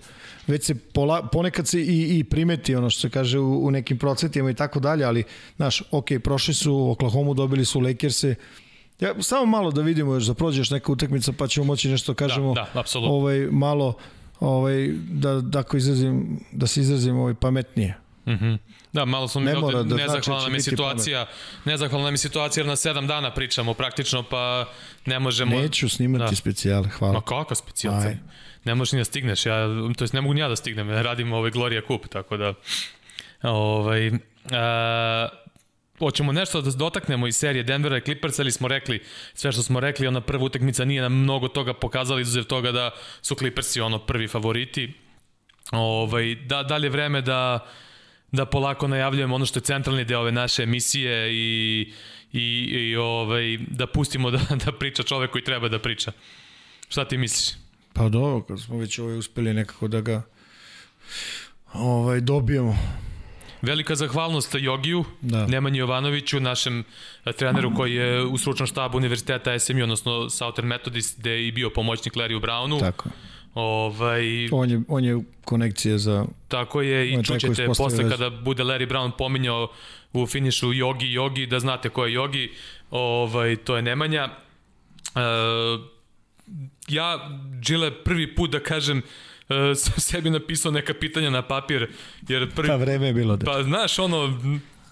već se pola, ponekad se i, i primeti ono što se kaže u, u nekim procentima i tako dalje, ali znaš, ok, prošli su Oklahoma, dobili su Lakers-e Ja, samo malo da vidimo još da prođeš neka utakmica pa ćemo moći nešto da kažemo da, da, ovaj, malo ovaj, da, da, izrazim, da se izrazim ovaj, pametnije Mhm. Mm da, malo smo mi Ne mora ovde, da znači nezahvalna je biti situacija, nezahvalna je situacija jer na sedam dana pričamo praktično, pa ne možemo... Neću snimati Da. specijale, hvala. Ma kakav specijalca? Aj. Ne možeš ni da stigneš, ja, to jest ne mogu ni ja da stignem, ja radim ovaj Gloria Cup, tako da... Ovaj, a, hoćemo nešto da dotaknemo iz serije Denvera i Clippersa ili smo rekli sve što smo rekli, ona prva utakmica nije nam mnogo toga pokazala izuzev toga da su Clippersi ono prvi favoriti. Ovaj, da, da li je vreme da da polako najavljujemo ono što je centralni deo ove naše emisije i, i, i ovaj, da pustimo da, da priča čovek koji treba da priča. Šta ti misliš? Pa dobro, kad smo već ovaj uspeli nekako da ga ovaj, dobijemo. Velika zahvalnost Jogiju, Da. Nemanji Jovanoviću, našem eh, treneru koji je u stručnom štabu Univerziteta SMU, odnosno Southern Methodist, gde je i bio pomoćnik Larryu Brownu. Tako. Ovaj, On je, on je konekcija za... Tako je i čućete posle vezu. kada bude Larry Brown pominjao u finišu Jogi Jogi da znate ko je Jogi, ovaj, to je Nemanja. E, ja, Đile, prvi put da kažem, e, sam sebi napisao neka pitanja na papir, jer prvi... Pa vreme je bilo da... Pa znaš, ono,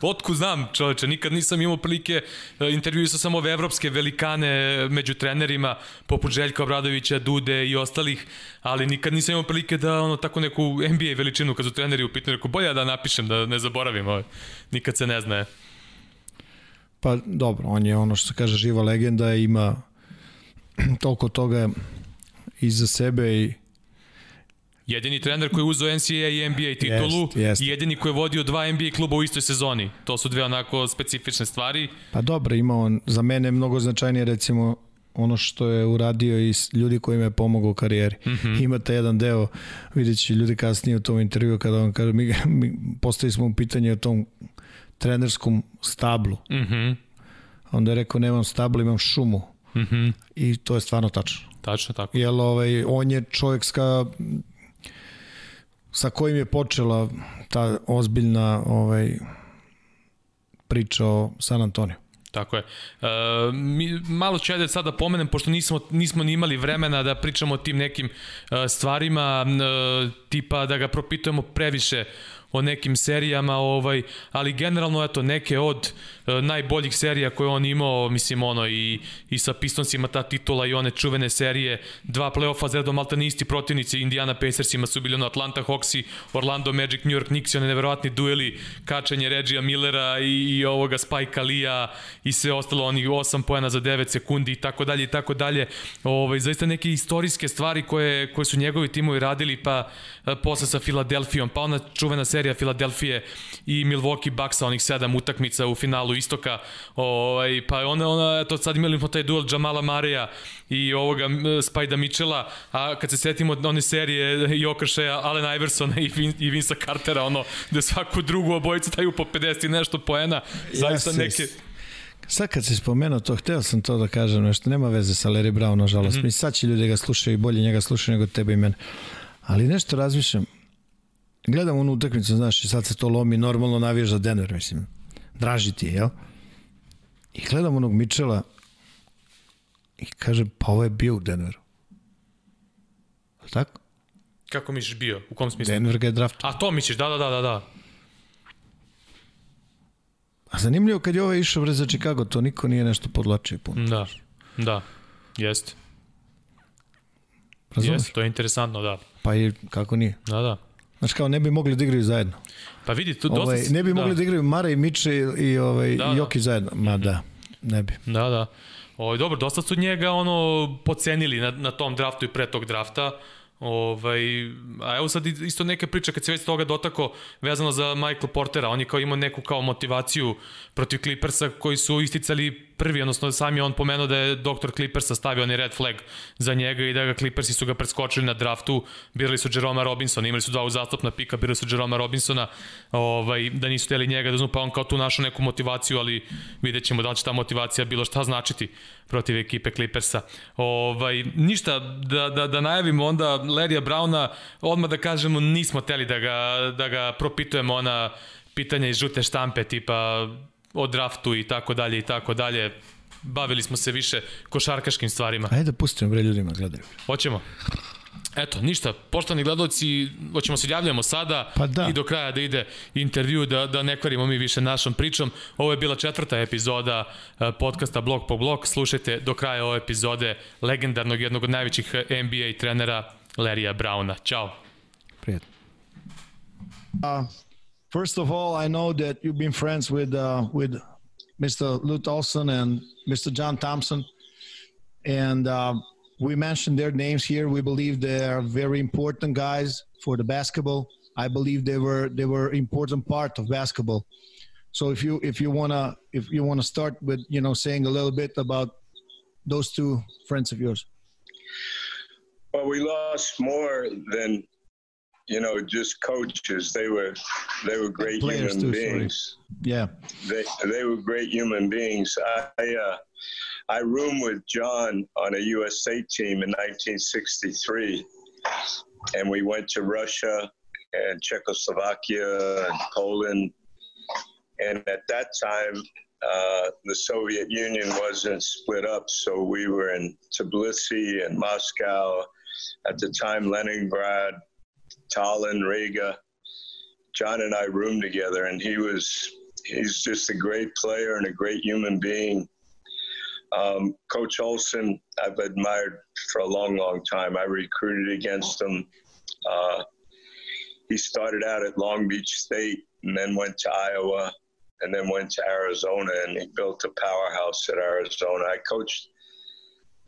otku znam čoveče, nikad nisam imao prilike, e, intervjuisao sam ove evropske velikane među trenerima, poput Željka Obradovića, Dude i ostalih, ali nikad nisam imao prilike da ono tako neku NBA veličinu kad su treneri u pitanju, rekao bolje da napišem, da ne zaboravim, ovaj. nikad se ne zna. Pa dobro, on je ono što se kaže živa legenda, ima toliko toga iza sebe i Jedini trener koji je uzeo NCAA i NBA titulu, Jest, jest. i jedini koji je vodio dva NBA kluba u istoj sezoni. To su dve onako specifične stvari. Pa dobro, ima on, za mene je mnogo značajnije recimo ono što je uradio i ljudi koji me je pomogao u karijeri. Mm. -hmm. Imate jedan deo, vidjet će ljudi kasnije u tom intervju kada on kaže, mi, mi postavili smo mu pitanje o tom trenerskom stablu. Mhm. Onda je rekao, nemam stablo, imam šumu. Mhm. I to je stvarno tačno. Tačno tako. Jer ovaj, on je čovjek ska, sa kojim je počela ta ozbiljna ovaj, priča o San Antonio. Tako je. E, mi, malo ću ja da sada pomenem, pošto nismo, nismo ni imali vremena da pričamo o tim nekim e, stvarima, e, tipa da ga propitujemo previše o nekim serijama, ovaj, ali generalno eto neke od e, najboljih serija koje on imao, mislim ono i, i sa Pistonsima ta titula i one čuvene serije, dva play-offa za redom maltene isti protivnici Indiana Pacersima su bili ono Atlanta Hawksi, Orlando Magic, New York Knicks one neverovatni dueli, kačenje Regija Millera i, i ovoga Spike Alija i sve ostalo, onih 8 poena za 9 sekundi i tako dalje i tako dalje. Ovaj, zaista neke istorijske stvari koje, koje su njegovi timovi radili, pa posle sa Filadelfijom, pa ona čuvena serija Filadelfije i Milwaukee Bucksa, onih sedam utakmica u finalu istoka, ovaj, pa ona, ona, eto sad imali smo taj duel Jamala Mareja i ovoga Spajda Mitchella, a kad se setimo one serije i okršaja Allen Iversona i, Vin, i Vinsa Cartera, ono, gde svaku drugu obojicu daju po 50 i nešto poena, zaista Jeste, neke... Sad kad si spomenuo to, hteo sam to da kažem, nešto nema veze sa Larry Brown, nažalost. Mm -hmm. Mi sad će ljudi ga slušaju i bolje njega slušaju nego tebe i mene. Ali nešto razmišljam, gledam onu utakmicu, znaš, i sad se to lomi, normalno navijaš za Denver, mislim, draži ti je, jel? I gledam onog Mitchella i kažem, pa ovo je bio u Denveru. Je tako? Kako misliš bio? U kom smislu? Denver ga je draft. A to misliš, da, da, da, da, da. A zanimljivo kad je ovaj išao za Chicago, to niko nije nešto podlačio puno. Da, da, jeste. Razumeš? Jeste, to je interesantno, da. Pa i kako nije. Da, da. Znaš kao ne bi mogli da igraju zajedno. Pa vidi, tu dosta... Ovaj, ne bi da. mogli da igraju Mara i Miče i, i ovaj, Da, da, da. Joki zajedno. Ma da, ne bi. Da, da. Ovaj dobro, dosta su njega ono pocenili na, na tom draftu i pre tog drafta. Ovaj, a evo sad isto neke priče kad se već toga dotako vezano za Michael Portera, on je kao imao neku kao motivaciju protiv Clippersa koji su isticali prvi, odnosno sam je on pomenuo da je doktor Clippersa stavio onaj red flag za njega i da ga Clippersi su ga preskočili na draftu, birali su Jeroma Robinsona, imali su dva uzastopna pika, birali su Jeroma Robinsona, ovaj, da nisu htjeli njega da uzmu, pa on kao tu našao neku motivaciju, ali vidjet ćemo da li će ta motivacija bilo šta značiti protiv ekipe Clippersa. Ovaj, ništa, da, da, da najavimo onda Larrya Browna, odmah da kažemo nismo teli da ga, da ga propitujemo ona pitanja iz žute štampe, tipa o draftu i tako dalje i tako dalje. Bavili smo se više košarkaškim stvarima. Ajde da pustimo bre ljudima, gledaju. Hoćemo. Eto, ništa, poštovani gledalci, hoćemo se javljamo sada pa da. i do kraja da ide intervju, da, da ne kvarimo mi više našom pričom. Ovo je bila četvrta epizoda e, podcasta Blok po blok. Slušajte do kraja ove epizode legendarnog jednog od najvećih NBA trenera Larrya Browna. Ćao. Prijatno. Uh, first of all, I know that you've been friends with uh, with Mr. Lute Olson and Mr. John Thompson, and uh, we mentioned their names here. We believe they are very important guys for the basketball. I believe they were they were important part of basketball. So if you if you wanna if you wanna start with you know saying a little bit about those two friends of yours. Well, we lost more than you know just coaches. They were they were great human too, beings. Sorry. Yeah, they they were great human beings. I uh, I roomed with John on a USA team in 1963, and we went to Russia and Czechoslovakia and Poland. And at that time, uh, the Soviet Union wasn't split up, so we were in Tbilisi and Moscow. At the time, Leningrad, Tallinn, Riga. John and I roomed together, and he was he's just a great player and a great human being. Um, Coach Olson, I've admired for a long, long time. I recruited against him. Uh, he started out at Long Beach State and then went to Iowa and then went to Arizona and he built a powerhouse at Arizona. I coached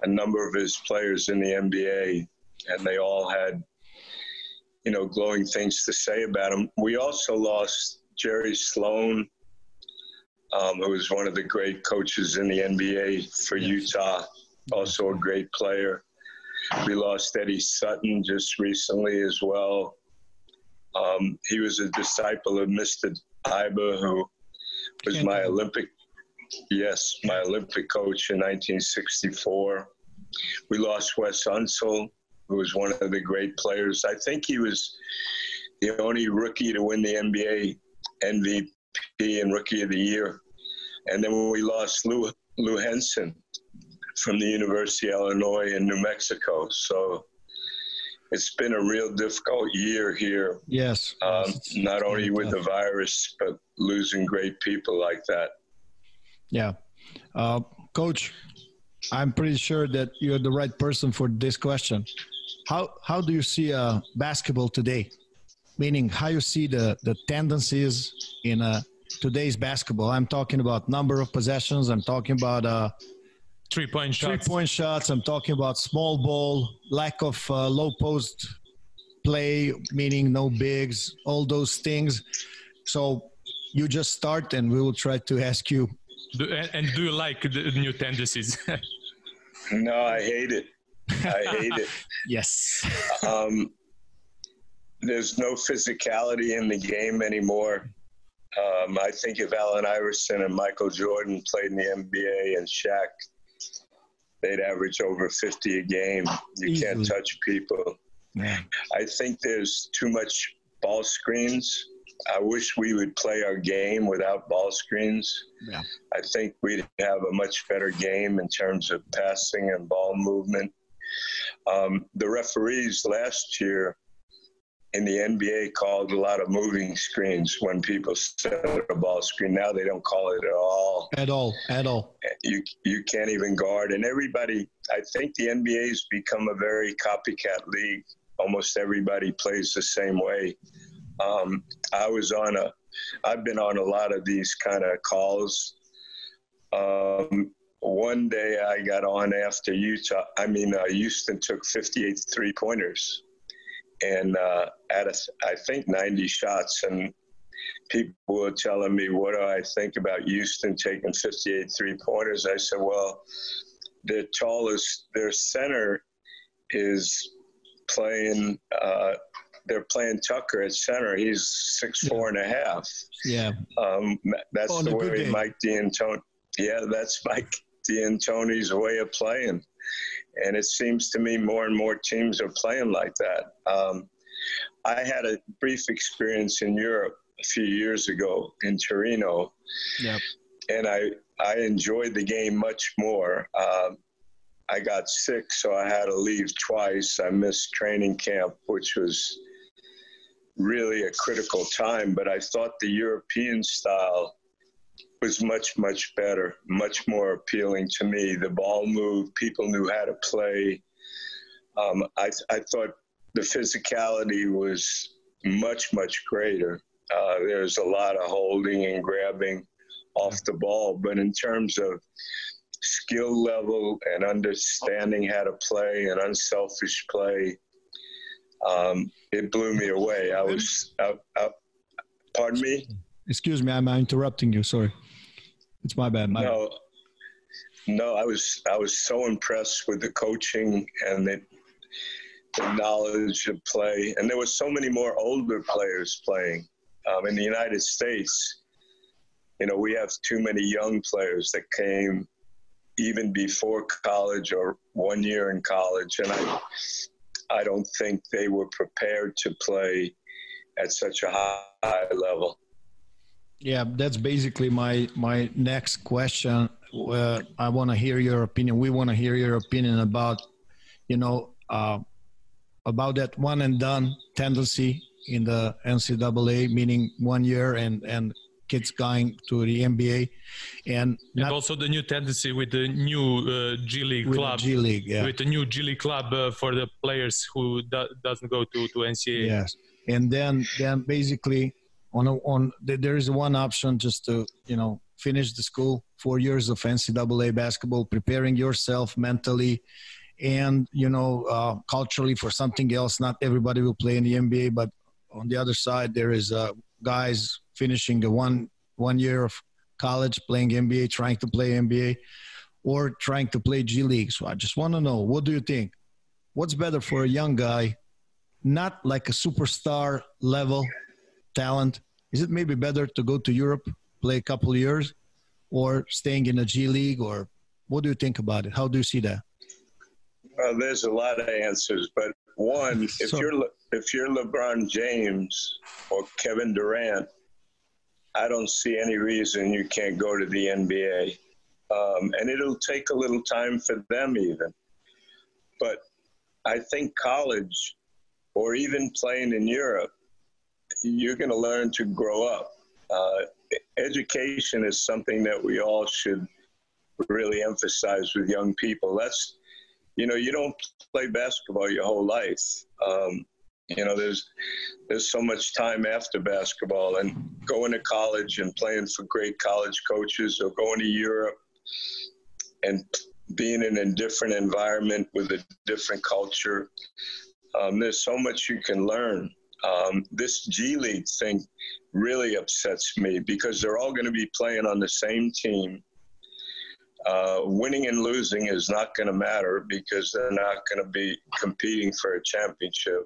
a number of his players in the NBA and they all had, you know, glowing things to say about him. We also lost Jerry Sloan um, who was one of the great coaches in the NBA for Utah, also a great player. We lost Eddie Sutton just recently as well. Um, he was a disciple of Mr. Iba, who was my Olympic, yes, my Olympic coach in 1964. We lost Wes Unseld, who was one of the great players. I think he was the only rookie to win the NBA MVP and Rookie of the Year and then when we lost Lou, Lou Henson from the University of Illinois in New Mexico. So it's been a real difficult year here. Yes. Um, not only with the virus, but losing great people like that. Yeah. Uh, Coach, I'm pretty sure that you're the right person for this question. How, how do you see uh, basketball today? Meaning, how you see the, the tendencies in a today's basketball. I'm talking about number of possessions. I'm talking about uh, three point shots. Three point shots. I'm talking about small ball, lack of uh, low post play, meaning no bigs, all those things. So you just start, and we will try to ask you. Do, and do you like the new tendencies? no, I hate it. I hate it. yes. Um, there's no physicality in the game anymore. Um, I think if Allen Iverson and Michael Jordan played in the NBA and Shaq, they'd average over 50 a game. You Easily. can't touch people. I think there's too much ball screens. I wish we would play our game without ball screens. Yeah. I think we'd have a much better game in terms of passing and ball movement. Um, the referees last year in the NBA called a lot of moving screens when people set a ball screen. Now they don't call it at all. At all. At all. You you can't even guard. And everybody, I think the NBA has become a very copycat league. Almost everybody plays the same way. Um, I was on a, I've been on a lot of these kind of calls. Um, one day I got on after Utah. I mean, uh, Houston took 58 three pointers and uh, at a, I think 90 shots. And people were telling me, what do I think about Houston taking 58 three pointers? I said, well, the tallest, their center is playing, uh, they're playing Tucker at center. He's six yeah. four and a half. Yeah. Um, that's oh, the way Mike D'Antoni. Yeah, that's Mike D'Antoni's way of playing and it seems to me more and more teams are playing like that. Um, I had a brief experience in Europe a few years ago in Torino, yep. and I I enjoyed the game much more. Um, I got sick, so I had to leave twice. I missed training camp, which was really a critical time. But I thought the European style was much, much better, much more appealing to me. The ball moved, people knew how to play. Um, I, I thought the physicality was much, much greater. Uh, there's a lot of holding and grabbing off the ball, but in terms of skill level and understanding how to play and unselfish play, um, it blew me away. I was, out, out, pardon me? Excuse me, I'm interrupting you. Sorry. It's my bad. My no, no, I was I was so impressed with the coaching and the, the knowledge of play, and there were so many more older players playing um, in the United States. You know, we have too many young players that came even before college or one year in college, and I I don't think they were prepared to play at such a high level. Yeah, that's basically my my next question. Uh, I want to hear your opinion. We want to hear your opinion about, you know, uh, about that one and done tendency in the NCAA, meaning one year and and kids going to the NBA, and, and also the new tendency with the new uh, G League club, G League, yeah. with the new G League club uh, for the players who do, doesn't go to to NCAA. Yes, and then then basically on a, on there is one option just to you know finish the school four years of NCAA basketball, preparing yourself mentally and you know uh, culturally for something else. Not everybody will play in the NBA, but on the other side there is uh, guys finishing the one one year of college playing NBA, trying to play NBA, or trying to play G League. So I just want to know, what do you think? What's better for a young guy, not like a superstar level talent? Is it maybe better to go to Europe, play a couple of years, or staying in a G League? Or what do you think about it? How do you see that? Well, there's a lot of answers, but one, if so, you're if you're LeBron James or Kevin Durant, I don't see any reason you can't go to the NBA. Um, and it'll take a little time for them, even. But I think college or even playing in Europe, you're going to learn to grow up. Uh, education is something that we all should really emphasize with young people. That's, you know, you don't play basketball your whole life. Um, you know, there's there's so much time after basketball, and going to college and playing for great college coaches, or going to Europe and being in a different environment with a different culture. Um, there's so much you can learn. Um, this G League thing really upsets me because they're all going to be playing on the same team. Uh, winning and losing is not going to matter because they're not going to be competing for a championship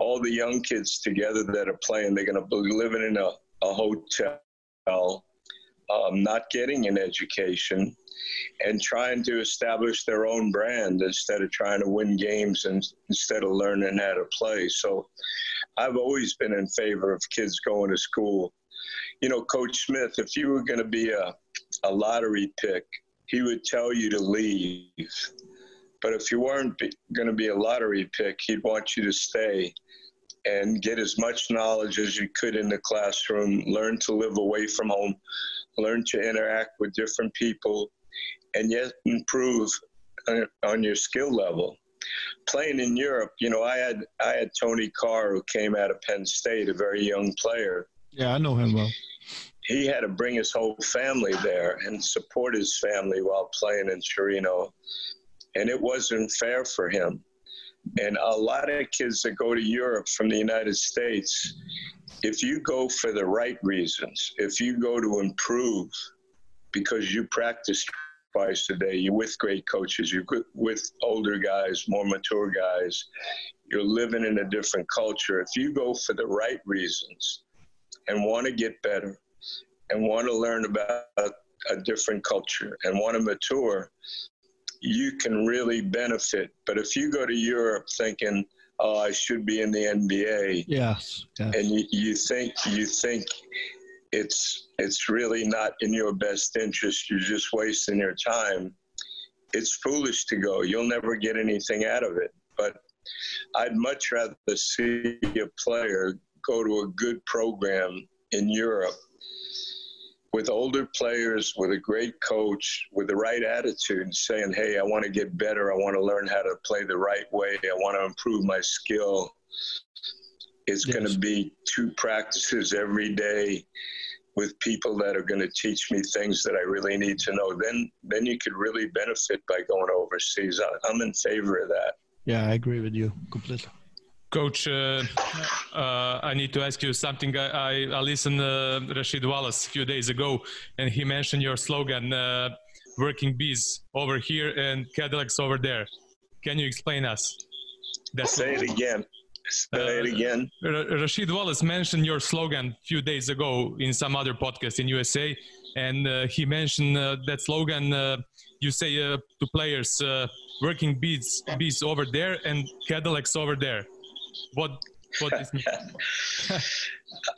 all the young kids together that are playing, they're going to be living in a, a hotel, um, not getting an education, and trying to establish their own brand instead of trying to win games and instead of learning how to play. So I've always been in favor of kids going to school. You know, Coach Smith, if you were going to be a, a lottery pick, he would tell you to leave but if you weren't going to be a lottery pick, he'd want you to stay and get as much knowledge as you could in the classroom, learn to live away from home, learn to interact with different people, and yet improve on your skill level. Playing in Europe, you know, I had I had Tony Carr who came out of Penn State, a very young player. Yeah, I know him well. He had to bring his whole family there and support his family while playing in Torino and it wasn't fair for him. And a lot of kids that go to Europe from the United States, if you go for the right reasons, if you go to improve because you practice twice a day, you're with great coaches, you're with older guys, more mature guys, you're living in a different culture. If you go for the right reasons and want to get better and want to learn about a different culture and want to mature, you can really benefit. But if you go to Europe thinking, "Oh, I should be in the NBA," yes, yes. and you, you think you think it's it's really not in your best interest, you're just wasting your time. it's foolish to go. You'll never get anything out of it. But I'd much rather see a player go to a good program in Europe with older players, with a great coach, with the right attitude, saying, Hey, I want to get better. I want to learn how to play the right way. I want to improve my skill. It's yes. going to be two practices every day with people that are going to teach me things that I really need to know. Then, then you could really benefit by going overseas. I'm in favor of that. Yeah, I agree with you completely. Coach, uh, uh, I need to ask you something. I, I, I listened uh, Rasheed Wallace a few days ago, and he mentioned your slogan, uh, "Working bees over here and Cadillacs over there." Can you explain us? That's Say it again. Say it uh, again. Rasheed Wallace mentioned your slogan a few days ago in some other podcast in USA, and uh, he mentioned that slogan. you say to players, "Working bees, bees over there and Cadillacs over there." What what this?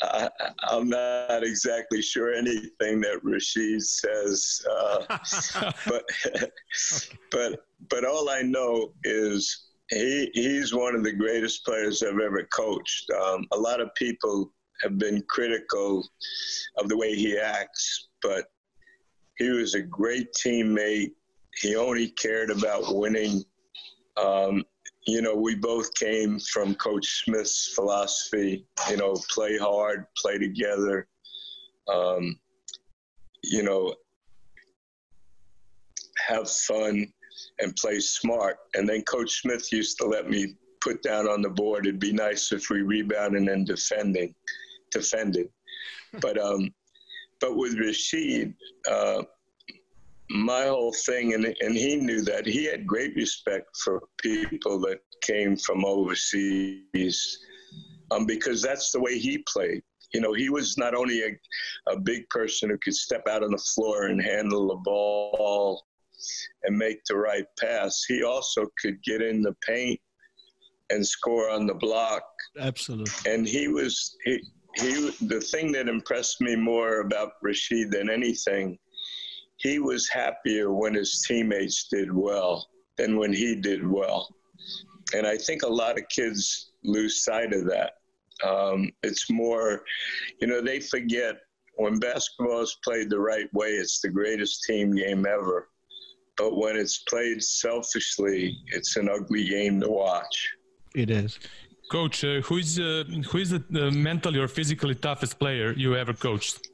I, am not exactly sure anything that Rasheed says, uh, but but but all I know is he he's one of the greatest players I've ever coached. Um, a lot of people have been critical of the way he acts, but he was a great teammate. He only cared about winning. Um, you know, we both came from Coach Smith's philosophy, you know, play hard, play together, um, you know, have fun and play smart. And then Coach Smith used to let me put down on the board, it'd be nice if we rebounded and defending, defended. but, um, but with Rasheed, uh, my whole thing, and, and he knew that he had great respect for people that came from overseas um, because that's the way he played. You know, he was not only a, a big person who could step out on the floor and handle the ball and make the right pass, he also could get in the paint and score on the block. Absolutely. And he was, he, he, the thing that impressed me more about Rasheed than anything he was happier when his teammates did well than when he did well. And I think a lot of kids lose sight of that. Um, it's more, you know, they forget when basketball is played the right way, it's the greatest team game ever. But when it's played selfishly, it's an ugly game to watch. It is. Coach, uh, who is uh, who is the uh, mentally or physically toughest player you ever coached?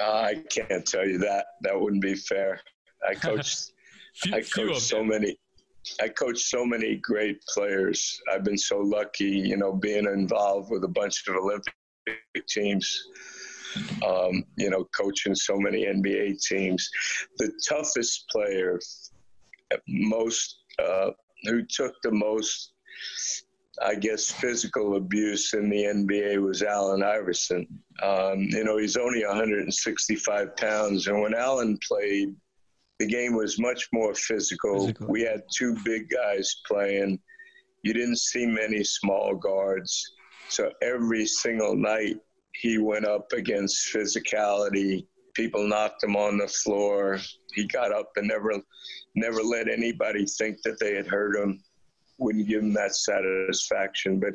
I can't tell you that. That wouldn't be fair. I coached. few, I coached so many. I coached so many great players. I've been so lucky, you know, being involved with a bunch of Olympic teams. Um, you know, coaching so many NBA teams. The toughest player, most uh, who took the most I guess, physical abuse in the NBA was Allen Iverson. Um, you know, he's only 165 pounds. And when Allen played, the game was much more physical. physical. We had two big guys playing. You didn't see many small guards. So every single night, he went up against physicality. People knocked him on the floor. He got up and never, never let anybody think that they had hurt him wouldn't give him that satisfaction. But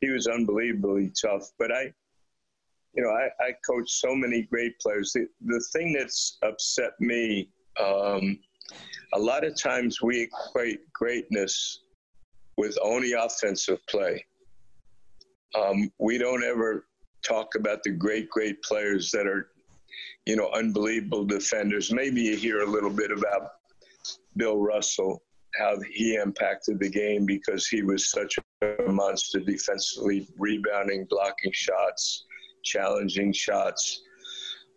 he was unbelievably tough. But I, you know, I, I coached so many great players. The, the thing that's upset me, um, a lot of times we equate greatness with only offensive play. Um, we don't ever talk about the great, great players that are, you know, unbelievable defenders. Maybe you hear a little bit about Bill Russell, how he impacted the game because he was such a monster defensively, rebounding, blocking shots, challenging shots.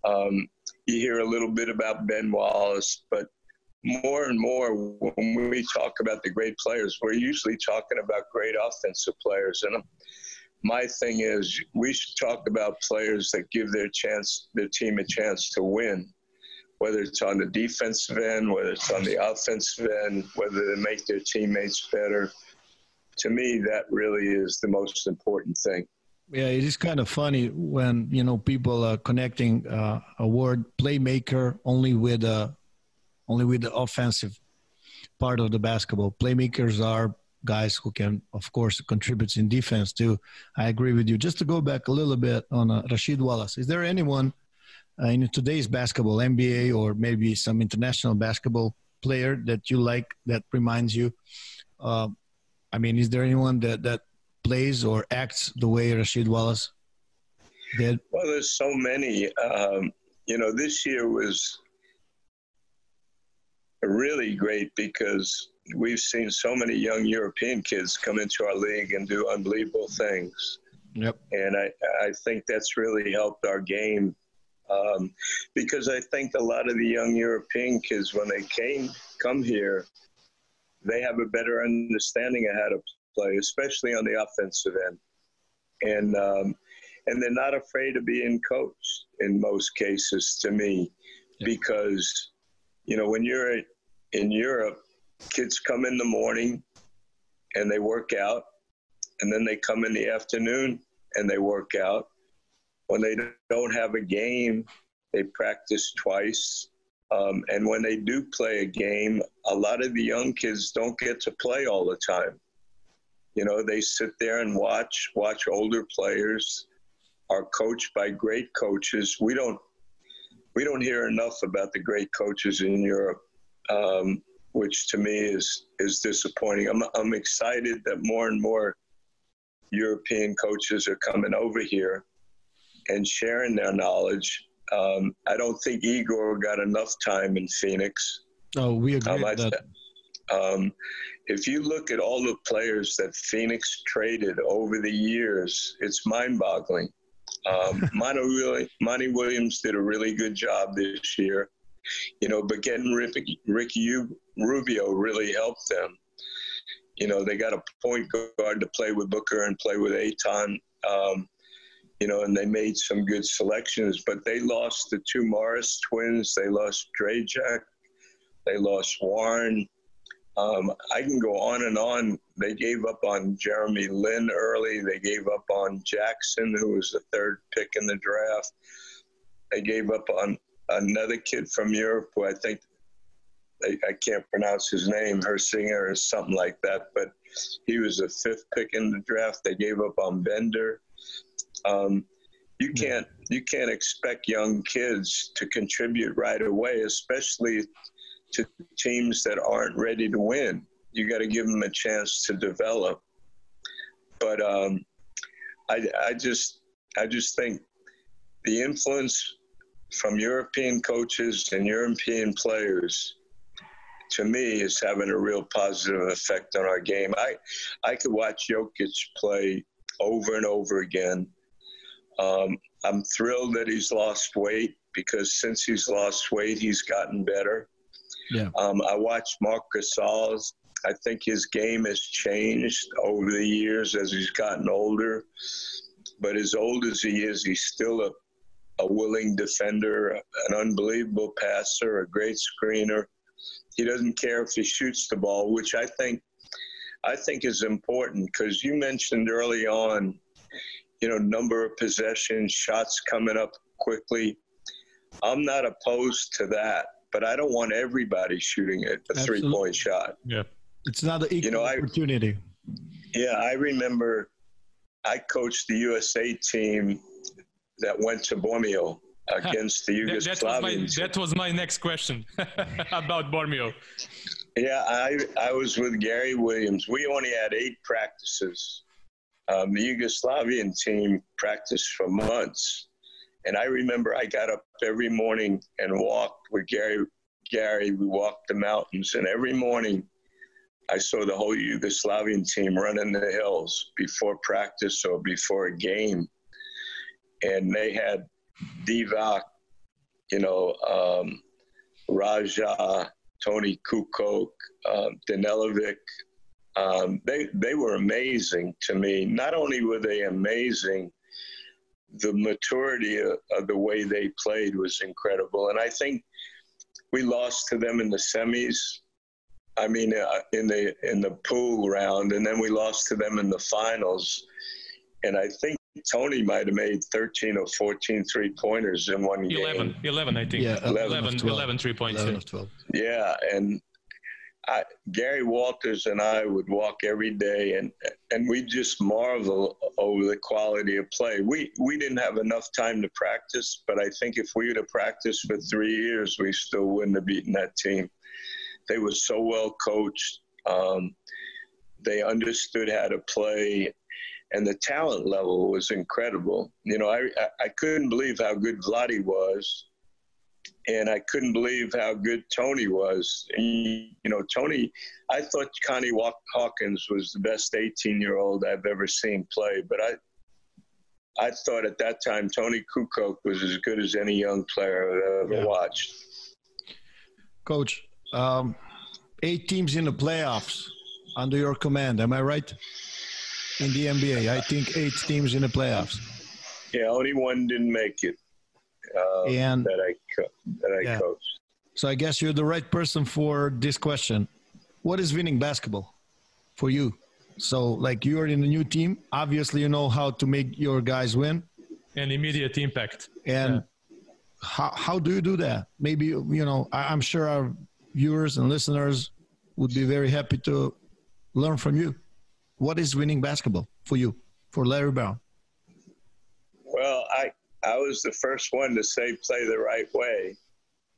Um, you hear a little bit about Ben Wallace, but more and more when we talk about the great players, we're usually talking about great offensive players. And my thing is, we should talk about players that give their chance, their team a chance to win whether it's on the defensive end, whether it's on the offensive end, whether they make their teammates better. To me, that really is the most important thing. Yeah, it is kind of funny when you know people are connecting uh, a word playmaker only with a only with the offensive part of the basketball. Playmakers are guys who can, of course, contribute in defense too. I agree with you. Just to go back a little bit on uh, Rasheed Wallace, is there anyone uh, in today's basketball, NBA, or maybe some international basketball player that you like that reminds you? Uh, I mean, is there anyone that that plays or acts the way Rasheed Wallace did? Well, there's so many. Um, you know, this year was really great because we've seen so many young European kids come into our league and do unbelievable things. Yep. And I, I think that's really helped our game um, because I think a lot of the young European kids, when they came, come here, they have a better understanding of how to play, especially on the offensive end. And, um, and they're not afraid of being coached in most cases to me yeah. because, you know, when you're in Europe, kids come in the morning and they work out, and then they come in the afternoon and they work out. When they don't have a game, they practice twice. Um, and when they do play a game, a lot of the young kids don't get to play all the time. You know, they sit there and watch, watch older players, are coached by great coaches. We don't, we don't hear enough about the great coaches in Europe. Um, which to me is is disappointing. I'm I'm excited that more and more European coaches are coming over here and sharing their knowledge. Um, I don't think Igor got enough time in Phoenix. Oh, we agree um, with that. Um, if you look at all the players that Phoenix traded over the years, it's mind-boggling. Um, Monty, Monty Williams did a really good job this year you know, but getting Ricky, Ricky Rubio really helped them. You know, they got a point guard to play with Booker and play with Ayton. Um, you know, and they made some good selections, but they lost the two Morris twins. They lost Dragic. They lost Warren. Um, I can go on and on. They gave up on Jeremy Lin early. They gave up on Jackson, who was the third pick in the draft. They gave up on another kid from Europe who I think I, I can't pronounce his name, her singer or something like that, but he was the fifth pick in the draft. They gave up on Bender. Um, you can't you can't expect young kids to contribute right away, especially to teams that aren't ready to win. You got to give them a chance to develop. But um, I, I just I just think the influence from European coaches and European players to me is having a real positive effect on our game. I I could watch Jokic play over and over again. Um, I'm thrilled that he's lost weight because since he's lost weight, he's gotten better. Yeah. Um, I watched Mark Gasol. I think his game has changed over the years as he's gotten older. But as old as he is, he's still a a willing defender, an unbelievable passer, a great screener. He doesn't care if he shoots the ball, which I think I think is important because you mentioned early on, you know, number of possessions, shots coming up quickly. I'm not opposed to that, but I don't want everybody shooting it a three point shot. Yeah. It's not an equal you know, opportunity. I, yeah, I remember I coached the USA team that went to Bormio against the Yugoslavians. that, was my, that was my next question about Bormio. Yeah, I, I was with Gary Williams. We only had eight practices. Um, the Yugoslavian team practiced for months. And I remember I got up every morning and walked with Gary. Gary, we walked the mountains, and every morning I saw the whole Yugoslavian team running the hills before practice or before a game and they had Divac, you know, um, Raja, Toni Kukoc, um, Danilovic. Um, they they were amazing to me. Not only were they amazing, the maturity of, of the way they played was incredible. And I think we lost to them in the semis. I mean, uh, in the in the pool round, and then we lost to them in the finals. And I think Toni might have made 13 or 14 three pointers in one 11, game. 11, I think. Yeah, 11, 11 11, 12. three points. 11 yeah. of 12. Yeah, and I, Gary Walters and I would walk every day, and and we just marvel over the quality of play. We we didn't have enough time to practice, but I think if we would have practiced for three years, we still wouldn't have beaten that team. They were so well coached. Um, they understood how to play, and the talent level was incredible. You know, I I, couldn't believe how good Vladdy was and I couldn't believe how good Toni was. He, you know, Toni, I thought Connie Hawkins was the best 18 year old I've ever seen play, but I, I thought at that time Toni Kukoc was as good as any young player I've ever Yeah. watched. Coach, um, eight teams in the playoffs under your command. Am I right? In the NBA, I think eight teams in the playoffs. Yeah, only one didn't make it uh, And that I co- that I Yeah. coached. so I guess you're the right person for this question. What is winning basketball for you? So, like, you're in a new team. Obviously, you know how to make your guys win. And immediate impact. And how, how do you do that? Maybe, you know, I, I'm sure our viewers and listeners would be very happy to learn from you. What is winning basketball for you, for Larry Brown? I was the first one to say play the right way,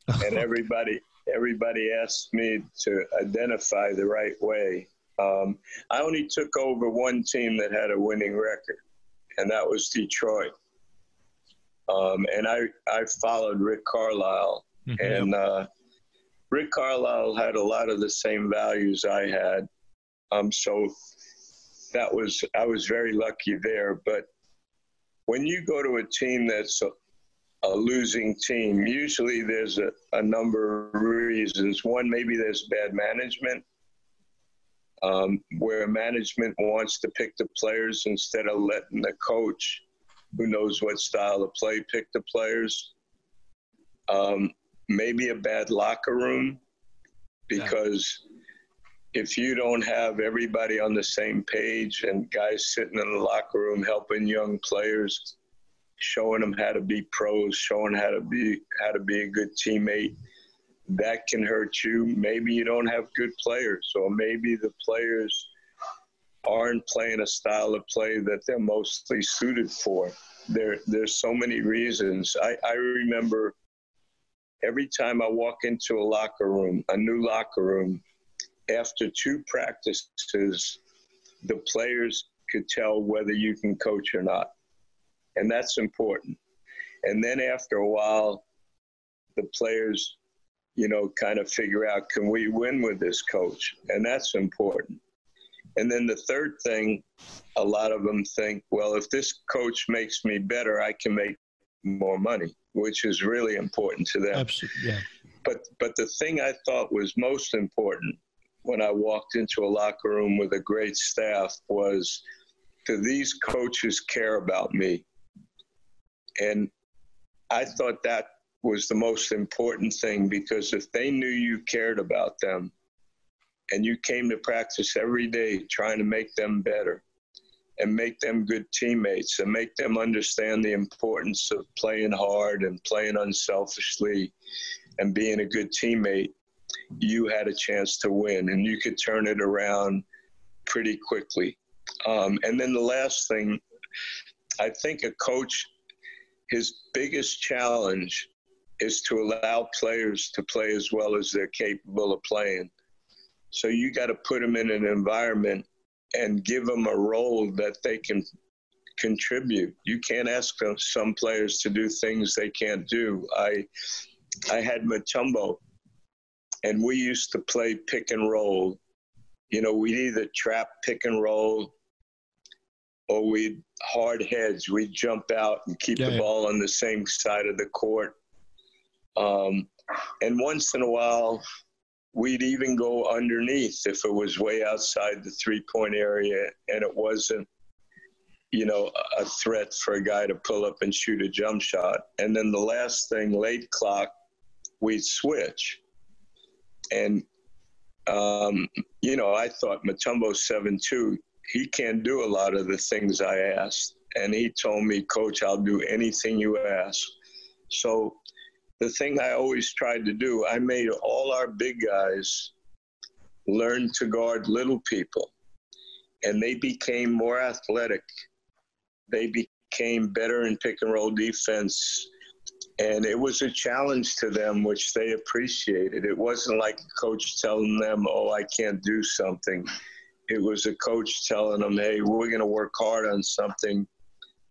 and everybody everybody asked me to identify the right way. Um, I only took over one team that had a winning record, and that was Detroit. Um, and I I followed Rick Carlisle, Mhm. and uh, Rick Carlisle had a lot of the same values I had. Um, so that was I was very lucky there. But when you go to a team that's a, a losing team, usually there's a, a number of reasons. One, maybe there's bad management, um, where management wants to pick the players instead of letting the coach, who knows what style of play, pick the players. Um, maybe a bad locker room, because if you don't have everybody on the same page and guys sitting in the locker room helping young players, showing them how to be pros, showing how to be how to be a good teammate, that can hurt you. Maybe you don't have good players, or maybe the players aren't playing a style of play that they're mostly suited for. There, there's so many reasons. I, I remember every time I walk into a locker room, a new locker room, after two practices, the players could tell whether you can coach or not. And that's important. And then after a while, the players, you know, kind of figure out can we win with this coach? And that's important. And then the third thing, a lot of them think, well, if this coach makes me better, I can make more money, which is really important to them. Absolutely. Yeah. But but the thing I thought was most important when I walked into a locker room with a great staff was do these coaches care about me? And I thought that was the most important thing because if they knew you cared about them and you came to practice every day trying to make them better and make them good teammates and make them understand the importance of playing hard and playing unselfishly and being a good teammate, you had a chance to win and you could turn it around pretty quickly. Um, and then the last thing, I think a coach, his biggest challenge is to allow players to play as well as they're capable of playing. So you got to put them in an environment and give them a role that they can contribute. You can't ask some players to do things they can't do. I I had Mutombo, and we used to play pick and roll. You know, we'd either trap pick and roll, or we'd hard heads. We'd jump out and keep Yeah, the yeah. ball on the same side of the court. Um, and once in a while, we'd even go underneath if it was way outside the three point area and it wasn't, you know, a threat for a guy to pull up and shoot a jump shot. And then the last thing, late clock, we'd switch. And, um, you know, I thought Mutombo 7 2. He can't do a lot of the things I asked. and he told me, Coach, I'll do anything you ask. So the thing I always tried to do, I made all our big guys learn to guard little people, and they became more athletic. They became better in pick and roll defense. And it was a challenge to them, which they appreciated. It wasn't like a coach telling them, oh, I can't do something. It was a coach telling them, hey, we're going to work hard on something.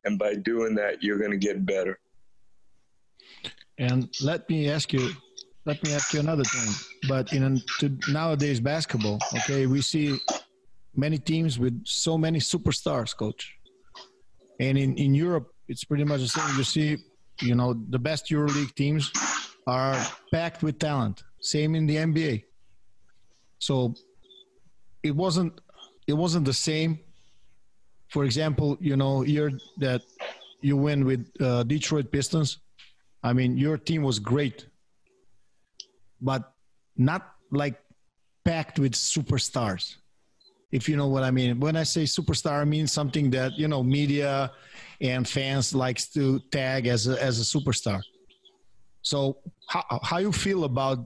And by doing that, you're going to get better. And let me ask you, let me ask you another thing. But in to nowadays basketball, okay, we see many teams with so many superstars, coach. And in, in Europe, it's pretty much the same. You see, you know, the best EuroLeague teams are packed with talent. Same in the NBA. So it wasn't it wasn't the same. For example, you know, year that you win with uh, Detroit Pistons, I mean, your team was great, but not like packed with superstars. If you know what I mean. When I say superstar, I mean something that you know media and fans likes to tag as a, as a superstar. So how how you feel about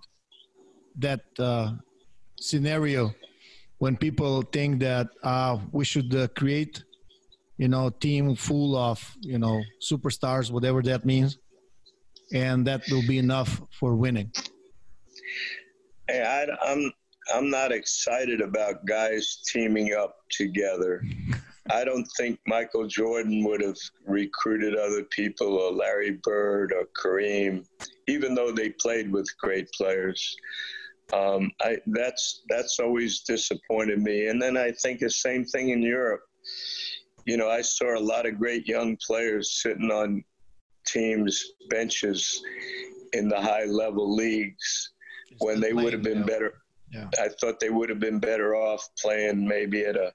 that uh, scenario when people think that uh, we should uh, create, you know, team full of you know superstars, whatever that means, and that will be enough for winning? Hey, I, I'm I'm not excited about guys teaming up together. I don't think Michael Jordan would have recruited other people or Larry Bird or Kareem, even though they played with great players. Um, I, that's that's always disappointed me. And then I think the same thing in Europe. You know, I saw a lot of great young players sitting on teams' benches in the high level leagues when they would have been better. Yeah. I thought they would have been better off playing maybe at a,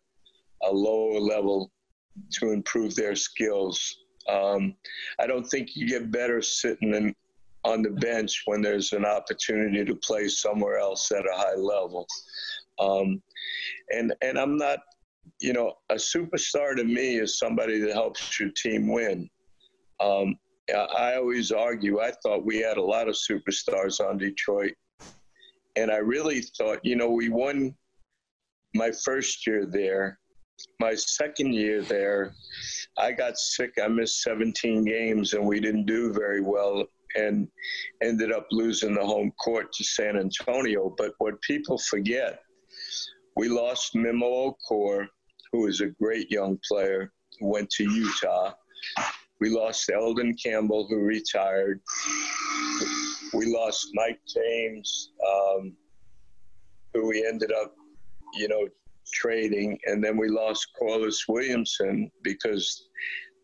a lower level to improve their skills. Um, I don't think you get better sitting in, on the bench when there's an opportunity to play somewhere else at a high level. Um, and and I'm not, you know, a superstar to me is somebody that helps your team win. Um, I always argue, I thought we had a lot of superstars on Detroit. And I really thought, you know, we won my first year there. My second year there, I got sick. I missed 17 games and we didn't do very well and ended up losing the home court to San Antonio. But what people forget, we lost Memo Okur, who is a great young player, went to Utah. We lost Elden Campbell, who retired. We lost Mike James, um, who we ended up, you know, trading. And then we lost Corliss Williamson because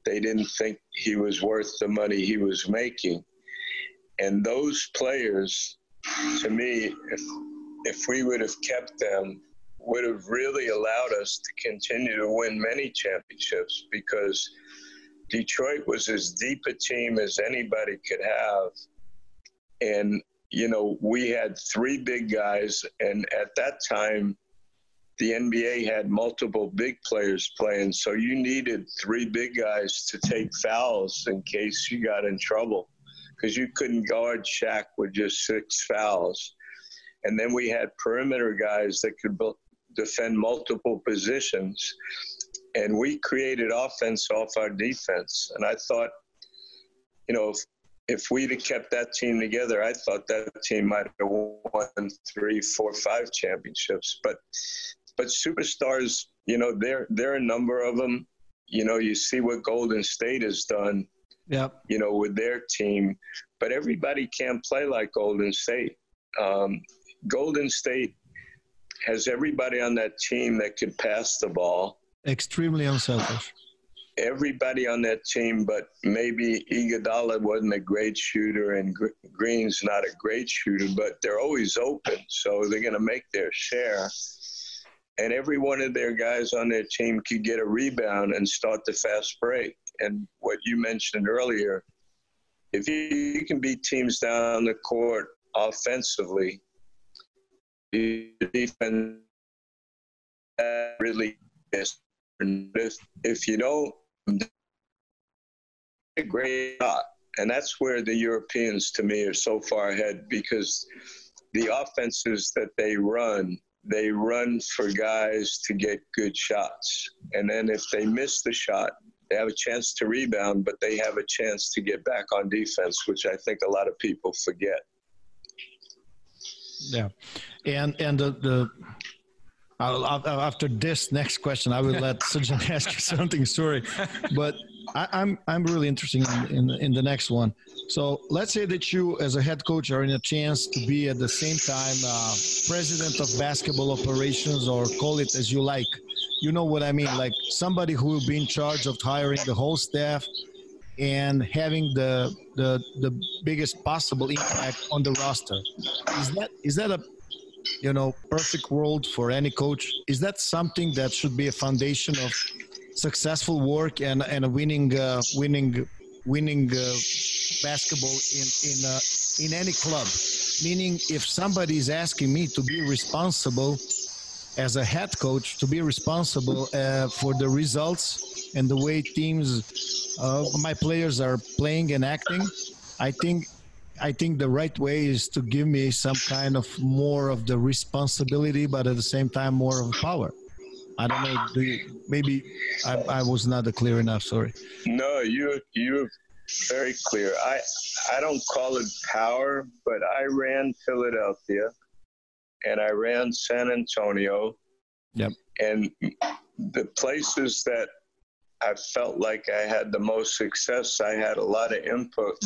they didn't think he was worth the money he was making. And those players, to me, if if we would have kept them, would have really allowed us to continue to win many championships because Detroit was as deep a team as anybody could have. And, you know, we had three big guys. And at that time, the NBA had multiple big players playing. So you needed three big guys to take fouls in case you got in trouble because you couldn't guard Shaq with just six fouls. And then we had perimeter guys that could defend multiple positions and we created offense off our defense. And I thought, you know, if, if we'd have kept that team together, I thought that team might have won three, four, five championships. But but superstars, you know, there there are a number of them. You know, you see what Golden State has done. Yeah. You know, with their team, but everybody can't play like Golden State. Um, Golden State has everybody on that team that could pass the ball extremely unselfish. Everybody on that team, but maybe Iguodala wasn't a great shooter and Green's not a great shooter, but they're always open, so they're going to make their share. And every one of their guys on their team could get a rebound and start the fast break. And what you mentioned earlier, if you can beat teams down the court offensively, defense really is if, if you don't a great shot. And that's where the Europeans, to me, are so far ahead because the offenses that they run, they run for guys to get good shots. And then if they miss the shot, they have a chance to rebound, but they have a chance to get back on defense, which I think a lot of people forget. Yeah, and and the, the I'll, I'll, after this next question, I will let Sujan ask you something. Sorry, but I, am I'm, I'm really interested in, in, in the next one. So let's say that you, as a head coach, are in a chance to be at the same time uh, president of basketball operations, or call it as you like. You know what I mean? Like somebody who will be in charge of hiring the whole staff and having the the the biggest possible impact on the roster. Is that is that a you know perfect world for any coach? Is that something that should be a foundation of successful work and and a winning uh, winning winning uh, basketball in in uh, in any club? Meaning, if somebody is asking me to be responsible as a head coach, to be responsible uh, for the results and the way teams, uh, my players are playing and acting, I think I think the right way is to give me some kind of more of the responsibility, but at the same time more of power. I don't know. Do you, maybe I, I was not clear enough. Sorry. No, you you very clear. I I don't call it power, but I ran Philadelphia, and I ran San Antonio. Yep. And the places that I felt like I had the most success, I had a lot of input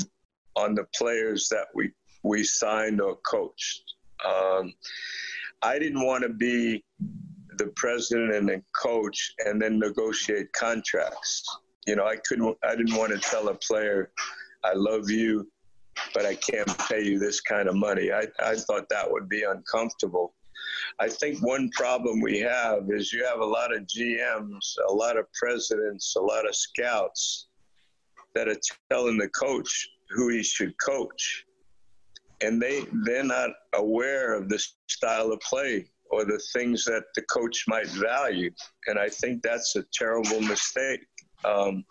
on the players that we we signed or coached. Um, I didn't want to be the president and the coach and then negotiate contracts. You know, I couldn't. I didn't want to tell a player, "I love you, but I can't pay you this kind of money." I, I thought that would be uncomfortable. I think one problem we have is you have a lot of GMs, a lot of presidents, a lot of scouts that are telling the coach, who he should coach. And they, they're not aware of the style of play or the things that the coach might value. And I think that's a terrible mistake. Um,